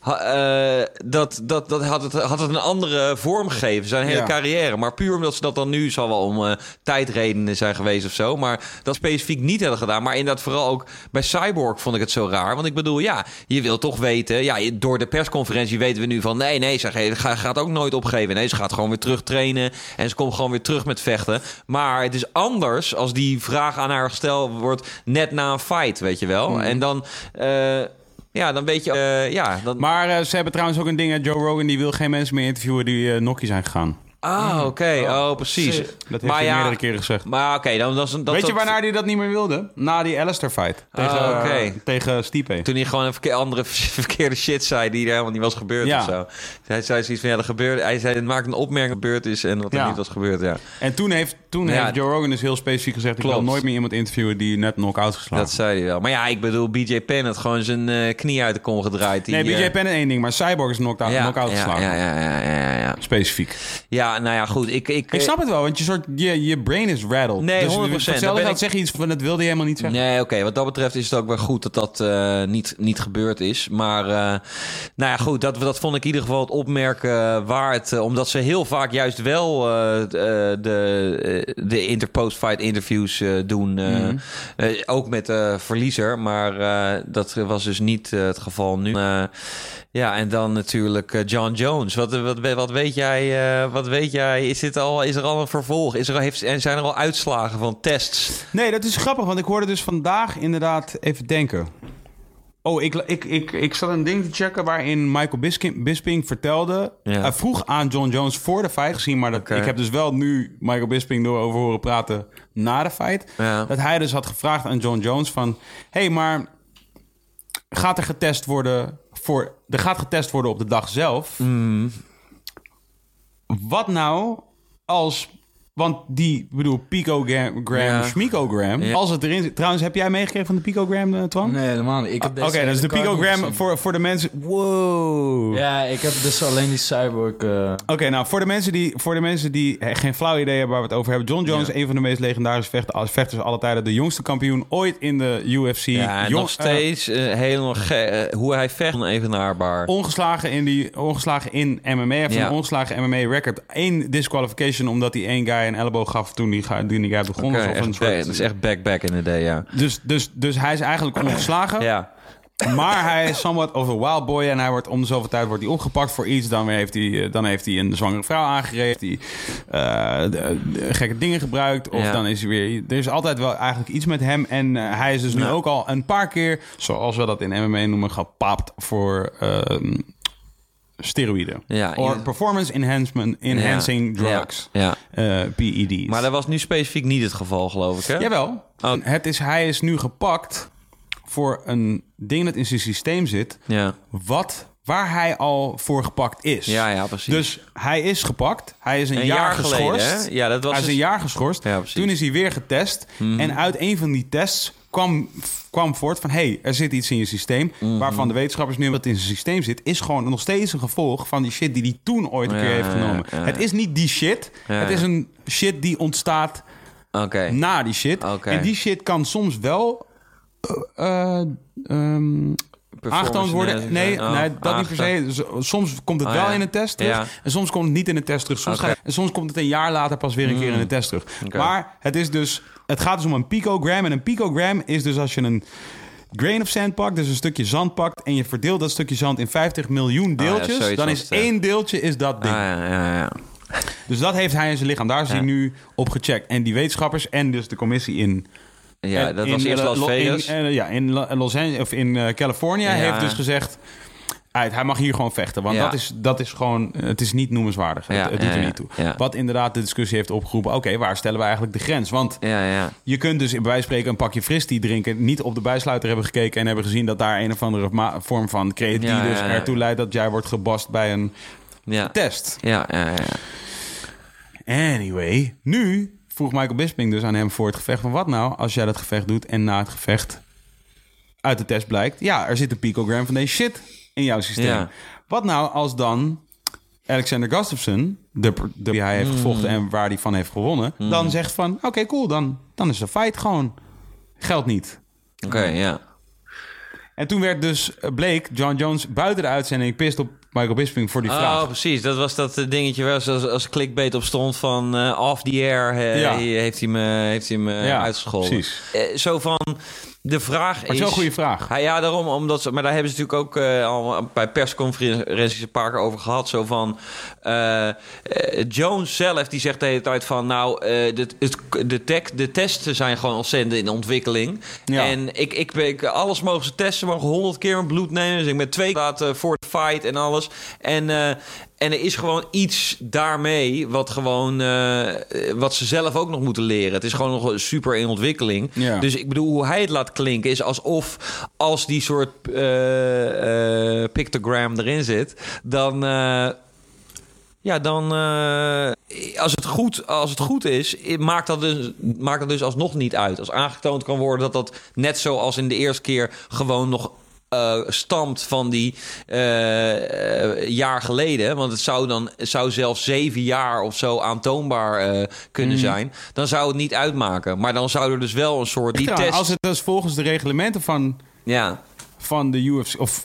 ha- dat, dat, dat had, het, had het een andere vorm gegeven. Zijn hele Ja. carrière. Maar puur omdat ze dat dan nu. zal wel om eh, tijdredenen zijn geweest of zo. Maar dat specifiek niet hebben gedaan. Maar inderdaad, vooral ook bij Cyborg vond ik het zo raar. Want ik bedoel, ja, je wil toch weten. Ja, door de persconferentie weten we nu van. Nee, nee, ze ge- ga- gaat ook nooit opgeven. Nee, ze gaat gewoon weer terug trainen. En ze komt gewoon weer terug met vechten. Maar het is anders als die vraag aan haar gesteld wordt. net na een fight, weet je wel. Mhm. En dan. eh, ja, dan weet je. eh, ja, dan, Maar ze hebben trouwens ook een ding. Joe Rogan die wil geen mensen meer interviewen die eh nokkie zijn gegaan. Ah, oké. Oh, precies. Dat heeft maar hij ja, meerdere keren gezegd. Maar oké, dan dat is een- dat Weet je dat- waarna hij dat niet meer wilde? Na die Alistair fight. Tegen, Ah, oké. eh, tegen Stipe. Toen hij gewoon een verke- andere verkeerde shit zei die er helemaal niet was gebeurd Ja. of zo. Hij zei zoiets van ja, er gebeurde. Hij zei het maakt een opmerking wat gebeurd is en wat er Ja. niet was gebeurd. Ja, En toen heeft, toen Ja. heeft Joe Rogan dus heel specifiek gezegd... ik Klopt. wil nooit meer iemand interviewen die net knock-out geslagen. dat zei hij wel. Maar ja, ik bedoel, BJ Penn had gewoon zijn eh, knie uit de kom gedraaid. Die, nee, BJ eh, Penn één ding, maar Cyborg is knock-out ja, geslagen. ja, ja, ja, ja, ja. Specifiek. Ja, nou ja, goed. Ik, ik, Ik snap het wel, want je, soort, je, je brain is rattled. Nee, dus 100%. voor Daar hetzelfde ik- zeg je iets van, dat wilde hij helemaal niet zeggen. Nee, oké. Wat dat betreft is het ook wel goed dat dat eh, niet, niet gebeurd is. Maar eh, nou ja, goed. Dat, dat vond ik in ieder geval het opmerken waard. eh, omdat ze heel vaak juist wel eh, eh, de, eh, de interpost-fight interviews eh, doen. eh, Mhm. eh, ook met de verliezer. Maar eh, dat was dus niet eh, het geval nu. Ja, en dan natuurlijk eh, John Jones. Wat, wat, wat weet jij? eh, wat weet jij? Is, dit al, is er al een vervolg? Is er, al- heeft, en zijn er al uitslagen van tests? Nee, dat is grappig, want ik hoorde dus vandaag inderdaad even denken. Oh, ik, ik, ik, ik zat een ding te checken waarin Michael Bisping, Bisping vertelde... Ja. Hij vroeg aan John Jones voor de fight gezien... maar dat, ik heb dus wel nu Michael Bisping door over horen praten na de fight... Ja. dat hij dus had gevraagd aan John Jones van... hé, hey, maar gaat er getest worden voor... er gaat getest worden op de dag zelf... Mm. Wat nou als... Want die, ik bedoel, picogram, Ja. schmicogram, Ja. als het erin zit... Trouwens, heb jij meegekregen van de picogram, eh, Twan? Nee, helemaal niet. Ik heb Oké, deze dus de picogram voor, voor de mensen... Wow. Ja, ik heb dus alleen die cyborg... eh, Oké, nou, voor de, mensen die, voor de mensen die geen flauw idee hebben waar we het over hebben... John Jones, Ja. een van de meest legendarische vechter, vechters aller tijden. De jongste kampioen ooit in de UFC. Ja, Jong- nog steeds eh, helemaal ge- eh, hoe hij vecht onevenaarbaar. ongeslagen in, die, ongeslagen in MMA. Hij heeft Ja. een ongeslagen MMA-record. Eén disqualification omdat hij één guy een elleboog gaf toen die, die guy begon. Een soort- back- dat is echt back back in the day, ja. dus, dus, dus hij is eigenlijk ongeslagen. Ja, Maar hij is somewhat of a wild boy. En hij wordt om de zoveel tijd wordt hij opgepakt voor iets. Dan, heeft hij, eh, dan heeft hij een zwangere vrouw aangegeven. Die eh, de gekke dingen gebruikt. Of Ja. dan is hij weer... Er is altijd wel eigenlijk iets met hem. En eh, hij is dus nu ook al een paar keer... Zoals we dat in MMA noemen... gepapt voor... ehm, steroïden. Ja, Or performance enhancement, enhancing Ja. drugs. ja. eh, PED's. Maar dat was nu specifiek niet het geval, geloof ik, hè? Jawel. Oh. Het is, hij is nu gepakt voor een ding dat in zijn systeem zit Ja, wat, waar hij al voor gepakt is. ja, ja precies. Dus hij is gepakt. Hij is een, een jaar, jaar geschorst. geleden, hè? Ja, dat was hij is een dus- jaar geschorst. Ja, precies. Toen is hij weer getest. En uit een van die tests kwam, kwam voort van... hey, er zit iets in je systeem... Mhm. waarvan de wetenschappers nu wat in zijn systeem zit... is gewoon nog steeds een gevolg van die shit die hij toen ooit een Ja, keer heeft genomen. ja. Het is niet die shit. Het is een shit die ontstaat na die shit. En die shit kan soms wel... ehm, aangetoond worden. Nee. Oh, nee dat niet per se. Soms komt het Oh, wel ja. in een test terug. Ja. En soms komt het niet in een test terug. Soms. Mm. en soms komt het een jaar later pas weer een keer in de test terug. Maar het is dus... Het gaat dus om een picogram. En een picogram is dus als je een... grain of sand pakt, dus een stukje zand pakt... en je verdeelt dat stukje zand in 50 miljoen Ah, ja, deeltjes... dan is één deeltje is dat ding. Ah, ja, ja, ja. Dus dat heeft hij in zijn lichaam. Daar is hij nu op gecheckt. En die wetenschappers en dus de commissie in... Ja, dat in, was eerst Las Vegas. In, eh, ja, in Lo- Los Angeles of in eh, California Ja. heeft dus gezegd... Uit, hij mag hier gewoon vechten. Want Ja. dat, is, dat is gewoon... Het is niet noemenswaardig. Ja, het het doet er niet toe. Wat inderdaad de discussie heeft opgeroepen... Oké, waar stellen we eigenlijk de grens? Want ja, ja. je kunt dus bij wijze spreken een pakje fristie drinken... niet op de bijsluiter hebben gekeken... en hebben gezien dat daar een of andere vorm van creatine... Ja, dus ertoe leidt dat jij wordt gebast bij een Ja, test. ja, ja. ja. Anyway, nu vroeg Michael Bisping dus aan hem voor het gevecht van... wat nou als jij dat gevecht doet en na het gevecht uit de test blijkt... ja, er zit een picogram van deze shit in jouw systeem. Ja. Wat nou als dan Alexander Gustafsson, de, de, die hij heeft gevochten en waar hij van heeft gewonnen... dan zegt van, oké, cool, dan, dan is de fight gewoon... geldt niet. Oké, ja. En toen werd dus, eh, bleek John Jones buiten de uitzending... pist op Michael Bisping voor die Oh, vraag. precies. Dat was dat eh, dingetje waar als, als clickbait op stond van eh, off the air Ja. heeft hij me, heeft hij me Ja, uitgescholden. precies. Zo van, de vraag Maar is... een goede vraag. Ja, ja, daarom. Omdat ze, maar daar hebben ze natuurlijk ook eh, al bij persconferenties een paar keer over gehad. Zo van, eh, eh, Jones zelf die zegt de hele tijd van... nou, de, het, de, tech, de testen zijn gewoon ontzettend in ontwikkeling. Ja. En ik, ik, ik, alles mogen ze testen, mogen honderd keer mijn bloed nemen. Dus ik ben twee laten voor de fight en alles. En... en er is gewoon iets daarmee wat gewoon eh, wat ze zelf ook nog moeten leren. Het is gewoon nog super in ontwikkeling. Ja. Dus ik bedoel, hoe hij het laat klinken is alsof als die soort eh, eh, pictogram erin zit, dan. ja, dan als, het goed, als het goed is, maakt dat, dus, maakt dat dus alsnog niet uit. Als aangetoond kan worden dat dat net zoals in de eerste keer gewoon nog eh, stamt van die eh, jaar geleden. Want het zou dan zou zelfs zeven jaar of zo aantoonbaar eh, kunnen Mhm. zijn. Dan zou het niet uitmaken. Maar dan zou er dus wel een soort die Ja, test. Als het dus volgens de reglementen van Ja, van de UFC of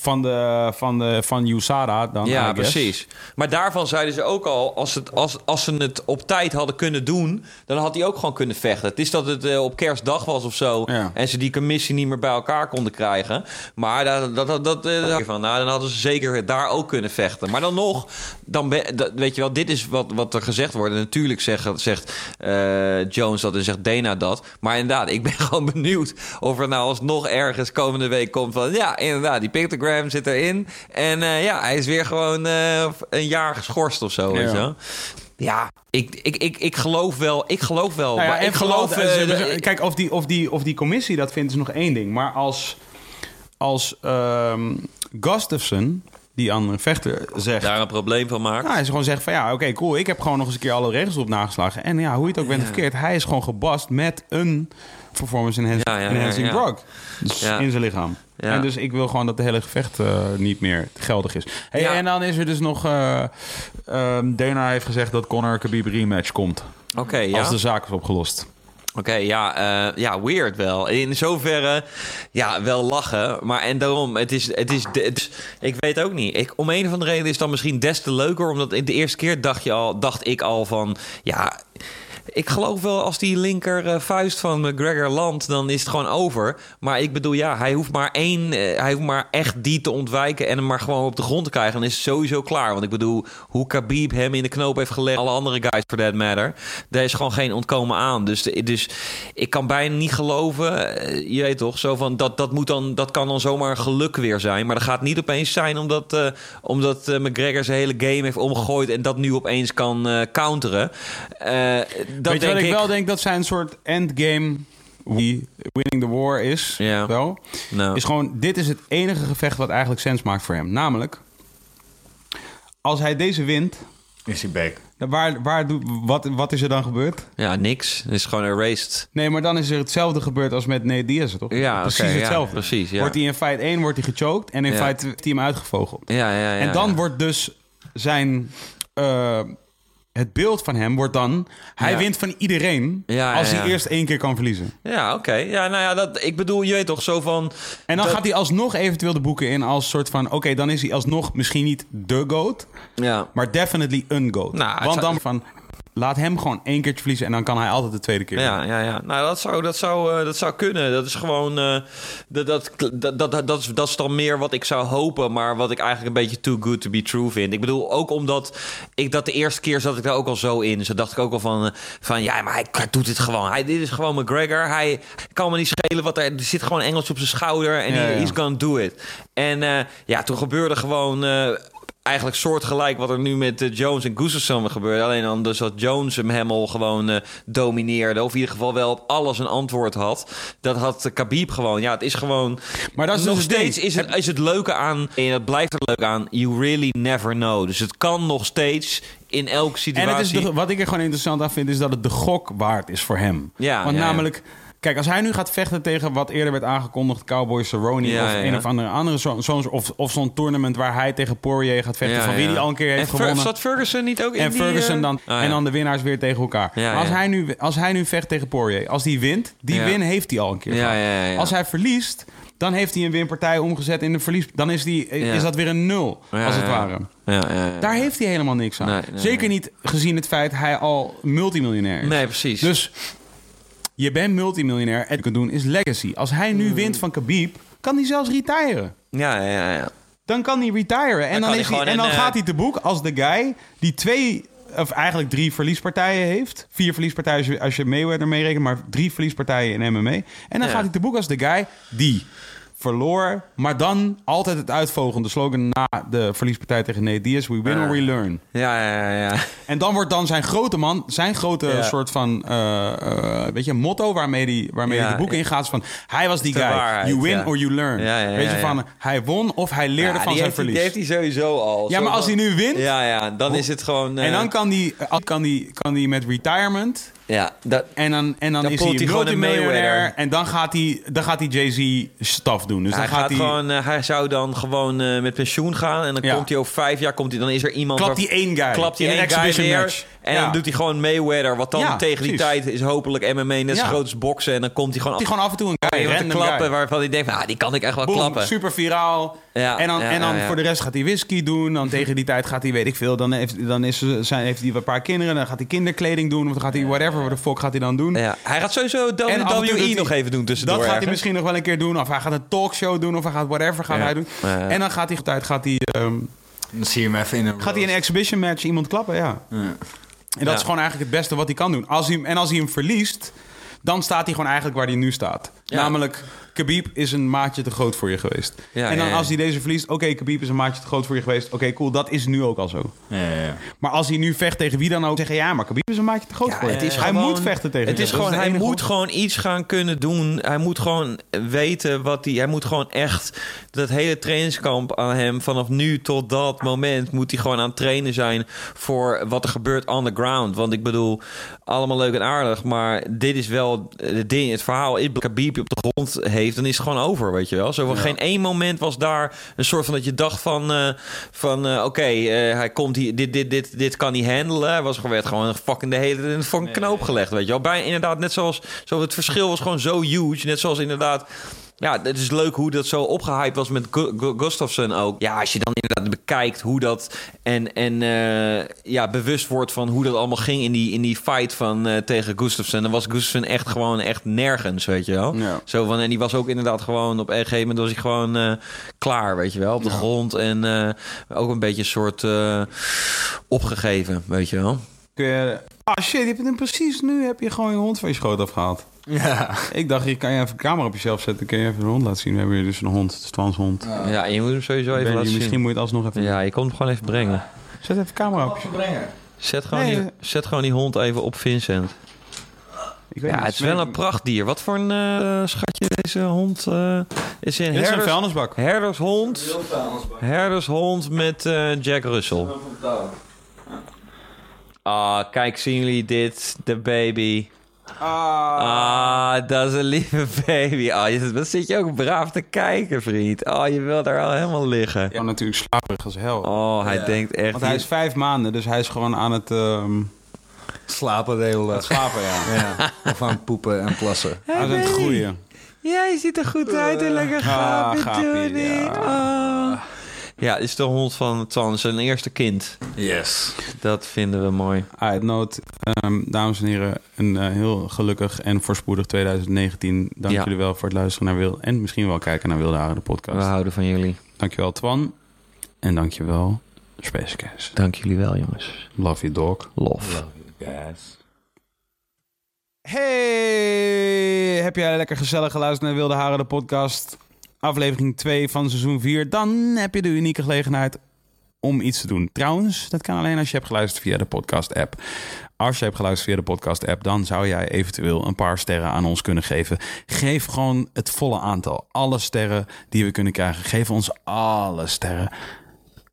van de van de van USADA dan. ja precies. Maar daarvan zeiden ze ook al, als, het, als, als ze het op tijd hadden kunnen doen, dan had hij ook gewoon kunnen vechten. Het is dat het eh, op kerstdag was of zo Ja. en ze die commissie niet meer bij elkaar konden krijgen. Maar dat, dat, dat, dat, eh, van, nou, dan hadden ze zeker daar ook kunnen vechten. Maar dan nog, dan dat, weet je wel, dit is wat, wat er gezegd wordt. En natuurlijk zegt, zegt eh, Jones dat en zegt Dana dat. Maar inderdaad, ik ben gewoon benieuwd of er nou alsnog ergens komende week komt van... ja, inderdaad, die pictogram zit erin. En eh, ja, hij is weer gewoon eh, een jaar geschorst of zo, weet Ja. je. Ja, ik, ik, ik, ik geloof wel. Ik geloof wel. Nou ja, maar en ik geloof... eh, kijk, of die, of, die, of die commissie dat vindt is nog één ding. Maar als, als ehm Gustafsson, die andere vechter, zegt... daar een probleem van maakt. Nou, hij is gewoon zegt van ja, oké, cool. Ik heb gewoon nog eens een keer alle regels op nageslagen. En ja, hoe je het ook bent Ja. verkeerd. Hij is gewoon gebast met een performance enhancing, Ja, ja, ja, enhancing ja. drug. Dus Ja. in zijn lichaam. Ja. En dus ik wil gewoon dat de hele gevecht eh, niet meer geldig is. Hey, Ja. En dan is er dus nog... eh ehm, Dana heeft gezegd dat Conor Khabib rematch komt. Oké, ja. Als de zaak is opgelost. Oké, ja, eh, ja, weird wel. In zoverre, ja, wel lachen. Maar en daarom, het is, het is, het is- ik weet ook niet. Ik, om een of andere reden is het dan misschien des te leuker. Omdat in de eerste keer dacht, je al, dacht ik al van, ja... Ik geloof wel als die linker eh, vuist van McGregor landt, dan is het gewoon over. Maar ik bedoel, ja, hij hoeft maar één, eh, hij hoeft maar echt die te ontwijken en hem maar gewoon op de grond te krijgen. Dan is het sowieso klaar. Want ik bedoel, hoe Khabib hem in de knoop heeft gelegd, alle andere guys for that matter, daar is gewoon geen ontkomen aan. Dus, dus ik kan bijna niet geloven, eh, je weet toch, zo van dat, dat moet dan, dat kan dan zomaar geluk weer zijn. Maar dat gaat niet opeens zijn omdat, omdat McGregor zijn hele game heeft omgegooid en dat nu opeens kan counteren. Dat Weet je wat ik, ik wel denk dat zijn soort endgame wie winning the war is? Ja. Wel? Nou. Is gewoon, dit is het enige gevecht wat eigenlijk sens maakt voor hem. Namelijk, als hij deze wint, Is hij back? dan waar, waar, doe- wat, wat is er dan gebeurd? Ja, niks. Het is gewoon erased. Nee, maar dan is er hetzelfde gebeurd als met Nate Diaz, toch? Ja, precies oké, ja, hetzelfde. precies, ja. Wordt hij in fight 1 wordt hij gechoked en in Ja. fight 2 heeft hij hem uitgevogeld. Ja, ja, ja. en dan ja. wordt dus zijn... eh, het beeld van hem wordt dan... Hij Ja. wint van iedereen Ja, als ja, hij eerst één keer kan verliezen. Ja, oké. Ja, nou ja, dat, ik bedoel, je weet toch, zo van... En dan dat- gaat hij alsnog eventueel de boeken in als soort van... Oké, dan is hij alsnog misschien niet de GOAT, Ja. maar definitely een GOAT. Nou, Want dan van... laat hem gewoon één keertje verliezen en dan kan hij altijd de tweede keer. Ja, ja, ja. Nou, dat zou, dat zou, eh, dat zou kunnen. Dat is gewoon. eh, dat, dat, dat, dat, dat, is, dat is dan meer wat ik zou hopen, maar wat ik eigenlijk een beetje too good to be true vind. Ik bedoel, ook omdat ik dat de eerste keer zat ik daar ook al zo in. Dus dacht ik ook al van, eh, van ja, maar hij, hij doet dit gewoon. Hij, dit is gewoon McGregor. Hij kan me niet schelen wat er, er zit gewoon Engels op zijn schouder en Ja, he's gonna do it. En ja, toen gebeurde gewoon. Eigenlijk soortgelijk wat er nu met eh, Jones en Gustafsson gebeurde. Alleen dan dus dat Jones hem helemaal gewoon eh, domineerde. Of in ieder geval wel op alles een antwoord had. Dat had eh, Khabib gewoon. Ja, het is gewoon... Maar dat is nog dus ding. steeds is het, is het leuke aan... En het blijft er leuk aan. You really never know. Dus het kan nog steeds in elke En situatie... het is de- wat ik er gewoon interessant aan vind, is dat het de gok waard is voor hem. Ja, Want ja, ja. Kijk, als hij nu gaat vechten tegen wat eerder werd aangekondigd, Cowboy Cerrone Ja, of ja, een of andere, andere zo, zo'n- of, of zo'n tournament waar hij tegen Poirier gaat vechten, van wie hij al een keer heeft en gewonnen. Zat Ferguson niet ook in En die, Ferguson eh, dan. ja. En dan de winnaars weer tegen elkaar. Maar als. Hij nu, als hij nu vecht tegen Poirier, als die wint, die win heeft hij al een keer. Als hij verliest, dan heeft hij een winpartij omgezet in een verlies. Dan is, die, Ja. is dat weer een nul, Ja, als het ja. ware. Daar heeft hij helemaal niks aan. Nee, nee, Zeker nee. niet gezien het feit hij al multimiljonair is. Nee, precies. Dus je bent multimiljonair en wat je kunt doen is legacy. Als hij nu Hmm. wint van Khabib, kan hij zelfs retiren. ja, ja, ja. Dan kan hij retiren. En dan, is hij, en dan een, eh, gaat hij te boek als de guy die twee, of eigenlijk drie verliespartijen heeft. Vier verliespartijen als je, als je Mayweather meerekent, maar drie verliespartijen in MMA. En dan Ja. gaat hij te boek als de guy die verloor, maar dan altijd het uitvogende slogan na de verliespartij tegen Nate Diaz. We win or we learn. Ja, ja, ja, ja. En dan wordt dan zijn grote man, zijn grote Ja. soort van, eh, eh, weet je, motto waarmee hij waarmee Ja, hij de boek ingaat. van, hij was die guy. waarheid, you win or you learn. Ja, ja, ja, weet je, van, hij won of hij leerde van zijn heeft, verlies. Die heeft hij sowieso al. ja, maar als hij nu wint, Ja, ja, dan is het gewoon... eh, en dan kan hij kan die, kan die met retirement... Ja, dat, En dan, en dan, Dan is hij hij een multimiljonair. Mayweather. En dan gaat hij, dan gaat hij Jay-Z staf doen. Dus hij, dan gaat, gaat hij, gewoon, eh, hij zou dan gewoon eh, met pensioen gaan. En dan Ja. komt hij over vijf jaar, komt hij, dan is er iemand... klapt hij één guy. klapt hij in één guy weer. match. En Ja. dan doet hij gewoon Mayweather. Wat dan Ja, tegen die precies. tijd is hopelijk MMA net zo Ja. groot als boksen. En dan komt hij gewoon Hij gewoon af en toe een guy, te klappen guy. waarvan hij denkt, ah, die kan ik echt wel Boom, klappen. super viraal. Ja, en dan, ja, en dan ja, ja. voor de rest gaat hij whisky doen. Dan tegen die tijd gaat hij, weet ik veel, dan heeft, dan is, zijn, heeft hij een paar kinderen. Dan gaat hij kinderkleding doen. Of dan gaat hij whatever, wat de fuck gaat hij dan doen. Ja, hij gaat sowieso WWE hij- nog even doen tussendoor. Dat gaat hij misschien nog wel een keer doen. Of hij gaat een talkshow doen. Of hij gaat whatever gaat Ja. hij doen. Ja. En dan gaat hij, tijd gaat hij, ehm, Dan zie je hem even in een gaat hij in een exhibition match iemand klappen. Ja. En dat Ja. is gewoon eigenlijk het beste wat hij kan doen. Als hij, en als hij hem verliest, dan staat hij gewoon eigenlijk waar hij nu staat. Ja. Namelijk, Khabib is een maatje te groot voor je geweest. Ja, en dan ja, ja. als hij deze verliest, oké, Khabib is een maatje te groot voor je geweest. Oké, cool, dat is nu ook al zo. Ja, ja, ja. Maar als hij nu vecht tegen wie dan ook, zeggen ja, maar Khabib is een maatje te groot Ja, voor je. het is hij gewoon- moet vechten tegen Het is gewoon, hij moet gewoon iets gaan kunnen doen. Hij moet gewoon weten wat hij. Hij moet gewoon echt. Dat hele trainingskamp aan hem. Vanaf nu tot dat moment. Moet hij gewoon aan het trainen zijn. Voor wat er gebeurt on the ground. Want ik bedoel. Allemaal leuk en aardig. Maar dit is wel het ding. Het verhaal. Is Khabib op de grond heeft. Dan is het gewoon over. Weet je wel. Zo van geen één moment was daar. Een soort van dat je dacht van. eh, van eh, oké. eh, hij komt hier. Dit, dit, dit, dit kan hij handelen. Hij was gewoon, werd gewoon fucking de hele. in een fucking knoop gelegd. Weet je wel. Bijna inderdaad. Net zoals. Zo, het verschil was gewoon zo huge. Net zoals inderdaad. Ja, het is leuk hoe dat zo opgehyped was met Gu- Gu- Gustafsson ook. Ja, als je dan inderdaad bekijkt hoe dat... en, en eh, ja, bewust wordt van hoe dat allemaal ging in die, in die fight van, eh, tegen Gustafsson... dan was Gustafsson echt gewoon echt nergens, weet je wel. Ja. Zo van, en die was ook inderdaad gewoon... op een gegeven moment was hij gewoon eh, klaar, weet je wel, op de grond. En ook een beetje een soort opgegeven, weet je wel. Kun je- Ah shit, je hebt hem precies nu heb je gewoon je hond van je schoot afgehaald. Ja. Ik dacht, je kan je even een camera op jezelf zetten. Kun je even de hond laten zien. We hebben hier dus een hond. Het is Twans hond. Ja, en je moet hem sowieso even laten zien. misschien moet je het alsnog even... Ja, je komt hem gewoon even brengen. Zet even de camera op. Zet gewoon, Nee, die, zet gewoon die hond even op Vincent. Ik weet Ja, niet. het is wel een prachtdier. Wat voor een eh, schatje deze hond eh, is? Een Dit is een herders, vuilnisbak. herdershond. Herdershond met eh, Jack Russell. Ah, kijk, zien jullie dit? De baby. Ah, dat is een lieve baby. Ah, je, wat zit je ook braaf te kijken, vriend. Oh, je wil daar al helemaal liggen. Ja, natuurlijk slaperig als hel. Oh, hij denkt echt... Want hij is vijf maanden, dus hij is gewoon aan het ehm, Slapen de hele dag. slapen, ja. Ja. Of aan het poepen en plassen. Hij is aan het groeien. Ja, je ziet er goed uit en lekker Ah, gaapje gaapie, doen. ja. Oh. Ja, is de hond van Twan, zijn eerste kind. Yes. Dat vinden we mooi. Uit nood, ehm, dames en heren, een eh, heel gelukkig en voorspoedig 2019. Dank Ja. jullie wel voor het luisteren naar Wil en misschien wel kijken naar Wilde Haren, de We podcast. houden van jullie. Dankjewel Twan en dankjewel Space Cast. Dank jullie wel, jongens. Love you dog. Lof. Guys. Hey, heb jij lekker gezellig geluisterd naar Wilde Haren, de podcast? Aflevering 2 van seizoen 4. Dan heb je de unieke gelegenheid om iets te doen. Trouwens, dat kan alleen als je hebt geluisterd via de podcast-app. Als je hebt geluisterd via de podcast-app, dan zou jij eventueel een paar sterren aan ons kunnen geven. Geef gewoon het volle aantal. Alle sterren die we kunnen krijgen. Geef ons alle sterren.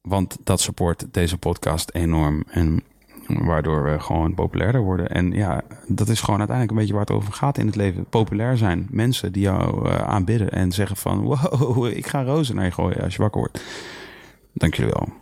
Want dat support deze podcast enorm. En waardoor we gewoon populairder worden. En ja, dat is gewoon uiteindelijk een beetje waar het over gaat in het leven. Populair zijn. Mensen die jou eh, aanbidden en zeggen van... wow, ik ga rozen naar je gooien als je wakker wordt. Dank jullie wel.